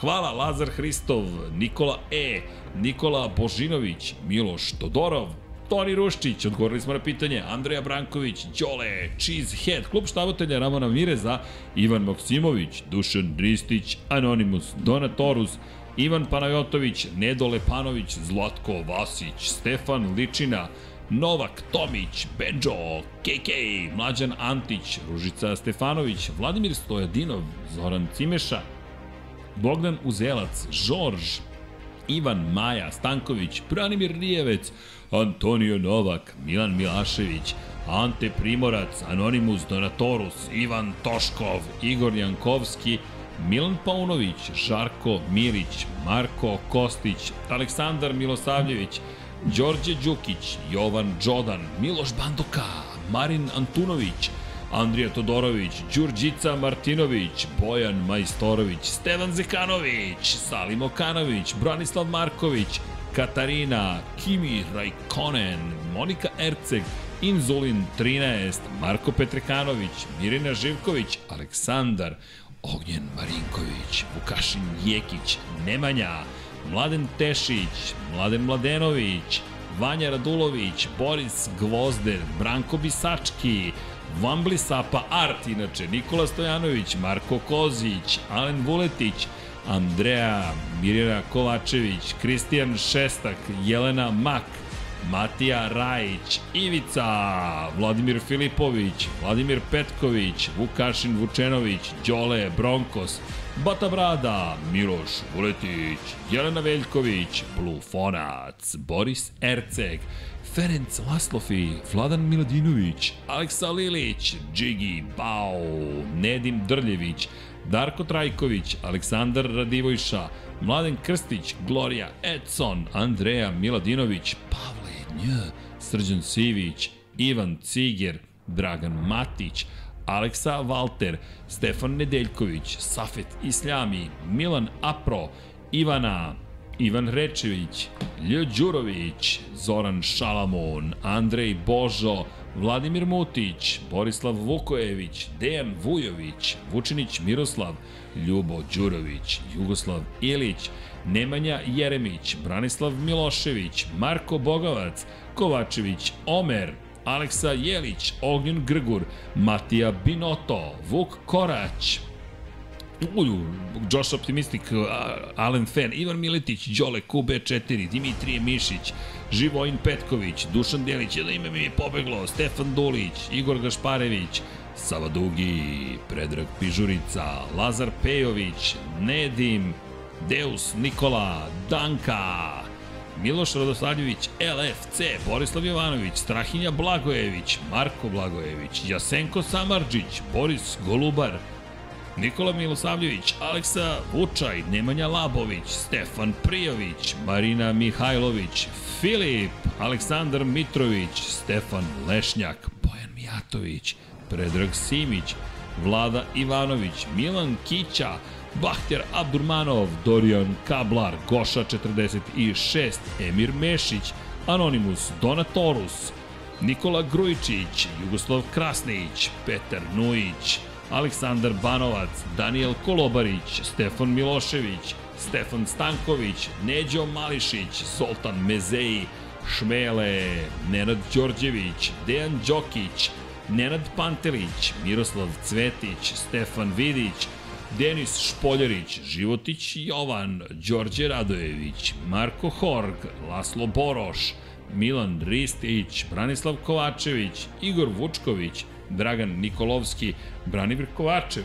Hvala Lazar Hristov, Nikola E, Nikola Božinović, Miloš Todorov, Toni Ruščić, odgovorili smo na pitanje, Andreja Branković, Đole, Cheesehead, klub štavotelja Ramona Mireza, Ivan Maksimović, Dušan Ristić, Anonimus, Donatorus, Ivan Panajotović, Nedo Lepanović, Zlatko Vasić, Stefan Ličina, Novak Tomić, Benjo, KK, Mlađan Antić, Ružica Stefanović, Vladimir Stojadinov, Zoran Cimeša, Bogdan Uzelac, Žorž, Ivan Maja, Stanković, Branimir Rijevec, Antonio Novak, Milan Milašević, Ante Primorac, Anonimus Donatorus, Ivan Toškov, Igor Jankovski, Milan Paunović, Žarko Mirić, Marko Kostić, Aleksandar Milosavljević, Đorđe Đukić, Jovan Đodan, Miloš Banduka, Marin Antunović, Andrija Todorović, Đurđica Martinović, Bojan Majstorović, Stevan Zekanović, Salim Okanović, Branislav Marković, Katarina, Kimi Rajkonen, Monika Erceg, Inzulin 13, Marko Petrekanović, Mirina Živković, Aleksandar, Ognjen Marinković, Vukašin Jekić, Nemanja, Mladen Tešić, Mladen Mladenović, Vanja Radulović, Boris Gvozden, Branko Bisački, Vambli Sapa Art, inače Nikola Stojanović, Marko Kozić, Alen Vuletić, Andreja Mirjana Kovačević, Kristijan Šestak, Jelena Mak, Matija Rajić, Ivica, Vladimir Filipović, Vladimir Petković, Vukašin Vučenović, Đole Bronkos, Bata Brada, Miloš Vuletić, Jelena Veljković, Blufonac, Boris Erceg, Ferenc Laslofi, Vladan Miladinović, Aleksa Lilić, Džigi Bao, Nedim Drljević, Darko Trajković, Aleksandar Radivojša, Mladen Krstić, Gloria Edson, Andreja Miladinović, Pavle Nj, Srđan Sivić, Ivan Ciger, Dragan Matić, Aleksa Valter, Stefan Nedeljković, Safet Isljami, Milan Apro, Ivana, Ivan Rečević, Lj. Đurović, Zoran Šalamon, Andrej Božo, Vladimir Mutić, Borislav Vukojević, Dejan Vujović, Vučinić Miroslav, Ljubo Đurović, Jugoslav Ilić, Nemanja Jeremić, Branislav Milošević, Marko Bogavac, Kovačević, Omer, Aleksa Jelić, Ognjen Grgur, Matija Binoto, Vuk Korać, Uju, Josh Optimistic, Alen Fan, Ivan Miletić, Đole, QB4, Dimitrije Mišić, Živojin Petković, Dušan Delić, jedno ime mi je pobeglo, Stefan Dulić, Igor Gašparević, Sava Dugi, Predrag Pižurica, Lazar Pejović, Nedim, Deus Nikola, Danka, Miloš Radoslavljević, LFC, Borislav Jovanović, Strahinja Blagojević, Marko Blagojević, Jasenko Samarđić, Boris Golubar, Nikola Milosavljević, Aleksa Vučaj, Nemanja Labović, Stefan Prijović, Marina Mihajlović, Filip, Aleksandar Mitrović, Stefan Lešnjak, Bojan Mijatović, Predrag Simić, Vlada Ivanović, Milan Kića, Bahtjar Abdurmanov, Dorijan Kablar, Goša 46, Emir Mešić, Anonimus, Donatorus, Nikola Grujičić, Jugoslav Krasnić, Petar Nujić, Aleksandar Banovac, Daniel Kolobarić, Stefan Milošević, Stefan Stanković, Neđo Mališić, Zoltan Mezeji, Šmele, Nenad Đorđević, Dejan Đokić, Nenad Pantelić, Miroslav Cvetić, Stefan Vidić, Denis Špoljarić, Životić Jovan, Đorđe Radojević, Marko Horg, Laslo Boroš, Milan Ristić, Branislav Kovačević, Igor Vučković, Dragan Nikolovski, Branimir Kovačev,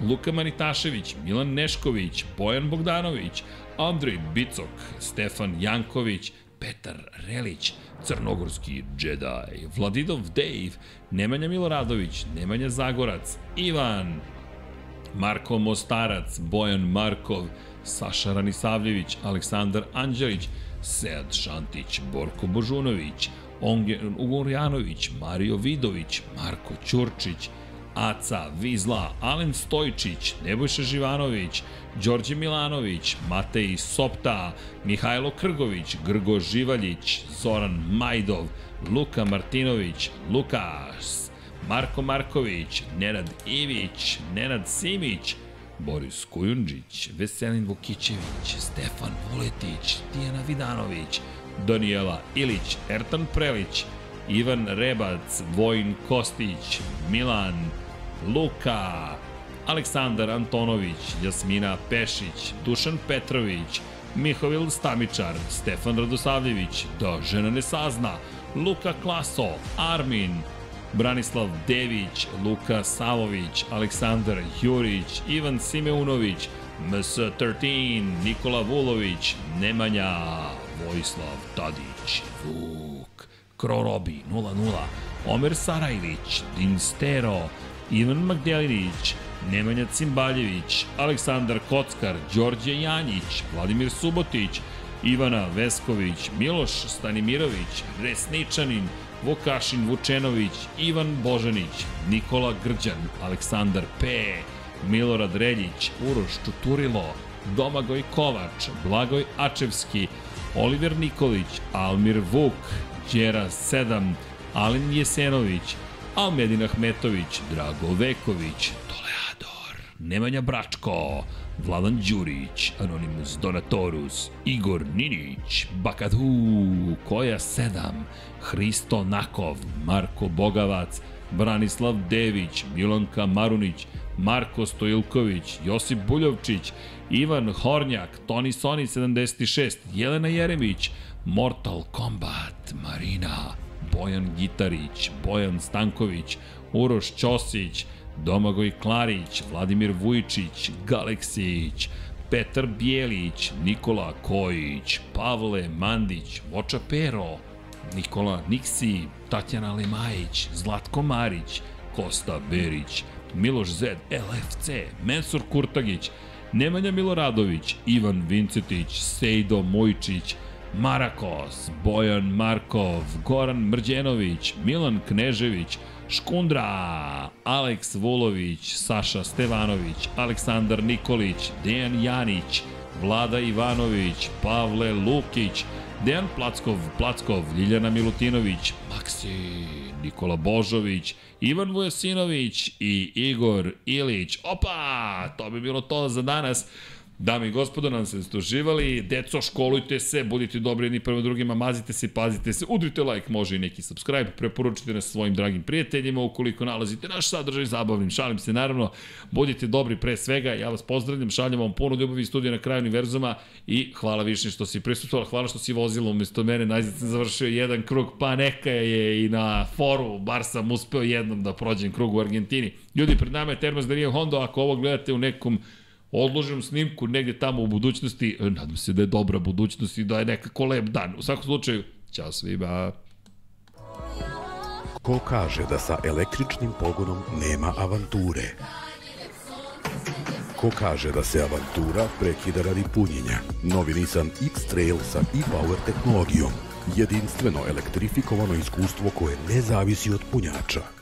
Luka Manitašević, Milan Nešković, Bojan Bogdanović, Andrej Bicok, Stefan Janković, Petar Relić, Crnogorski Jedi, Vladidov Dave, Nemanja Miloradović, Nemanja Zagorac, Ivan, Marko Mostarac, Bojan Markov, Saša Ranisavljević, Aleksandar Anđelić, Sead Šantić, Borko Božunović, Ugorjanović, Mario Vidović, Marko Ćurčić, Aca, Vizla, Alen Stojčić, Nebojša Živanović, Đorđe Milanović, Matej Sopta, Mihajlo Krgović, Grgo Živaljić, Zoran Majdov, Luka Martinović, Lukas, Marko Marković, Nenad Ivić, Nenad Simić, Boris Kujundžić, Veselin Vukićević, Stefan Vuletić, Tijana Vidanović, Danijela Ilić, Ertan Prelić, Ivan Rebac, Vojin Kostić, Milan, Luka, Aleksandar Antonović, Jasmina Pešić, Dušan Petrović, Mihovil Stamičar, Stefan Radosavljević, Da žena ne sazna, Luka Klaso, Armin, Branislav Dević, Luka Savović, Aleksandar Jurić, Ivan Simeunović, MS13, Nikola Vulović, Nemanja, Vojislav Tadić, Vuk, Krorobi 00, Omer Sarajlić, Dinstero, Ivan Magdelinić, Nemanja Cimbaljević, Aleksandar Kockar, Đorđe Janjić, Vladimir Subotić, Ivana Vesković, Miloš Stanimirović, Resničanin, Vukašin Vučenović, Ivan Božanić, Nikola Grđan, Aleksandar P, Milorad Reljić, Uroš Čuturilo, Domagoj Kovač, Blagoj Ačevski, Oliver Nikolić, Almir Vuk, Đera 7, Alen Jesenović, Almedin Ahmetović, Drago Veković, Toleador, Nemanja Bračko, Vladan Đurić, Anonimus Donatorus, Igor Ninić, Bakadu, Koja 7, Hristo Nakov, Marko Bogavac, Branislav Dević, Milanka Marunić, Marko Stojilković, Josip Buljovčić, Ivan Hornjak, Toni Soni 76, Jelena Jeremić, Mortal Kombat, Marina, Bojan Gitarić, Bojan Stanković, Uroš Ćosić, Domagoj Klarić, Vladimir Vujčić, Galeksić, Petar Bijelić, Nikola Kojić, Pavle Mandić, Voča Pero, Nikola Niksi, Tatjana Lemajić, Zlatko Marić, Kosta Berić, Miloš Zed, LFC, Mensur Kurtagić, Nemanja Miloradović, Ivan Vincetić, Sejdo Mojčić, Marakos, Bojan Markov, Goran Mrđenović, Milan Knežević, Škundra, Aleks Vulović, Saša Stevanović, Aleksandar Nikolić, Dejan Janić, Vlada Ivanović, Pavle Lukić, Dejan Plackov, Plackov, Ljiljana Milutinović, Maksi, Nikola Božović, Ivan Vujasinović i Igor Ilić. Opa, to bi bilo to za danas. Dame i gospodo, nam se ste uživali. Deco, školujte se, budite dobri jedni prema drugima, mazite se, pazite se, udrite like, može i neki subscribe, preporučite nas svojim dragim prijateljima ukoliko nalazite naš sadržaj zabavnim. Šalim se, naravno, budite dobri pre svega. Ja vas pozdravljam, šaljem vam puno ljubavi i studija na kraju univerzuma i hvala više što si prisutovala, hvala što si vozila umesto mene. Najzad sam završio jedan krug, pa neka je i na foru, bar sam uspeo jednom da prođem krug u Argentini. Ljudi, pred nama je Termas Darija Hondo, ako ovo gledate u nekom odložim snimku negde tamo u budućnosti, e, nadam se da je dobra budućnost i da je nekako lep dan. U svakom slučaju, ćao svima. Ko kaže da sa električnim pogonom nema avanture? Ko kaže da se avantura prekida radi punjenja? Novi Nissan X-Trail sa e-Power tehnologijom. Jedinstveno elektrifikovano iskustvo koje ne zavisi od punjača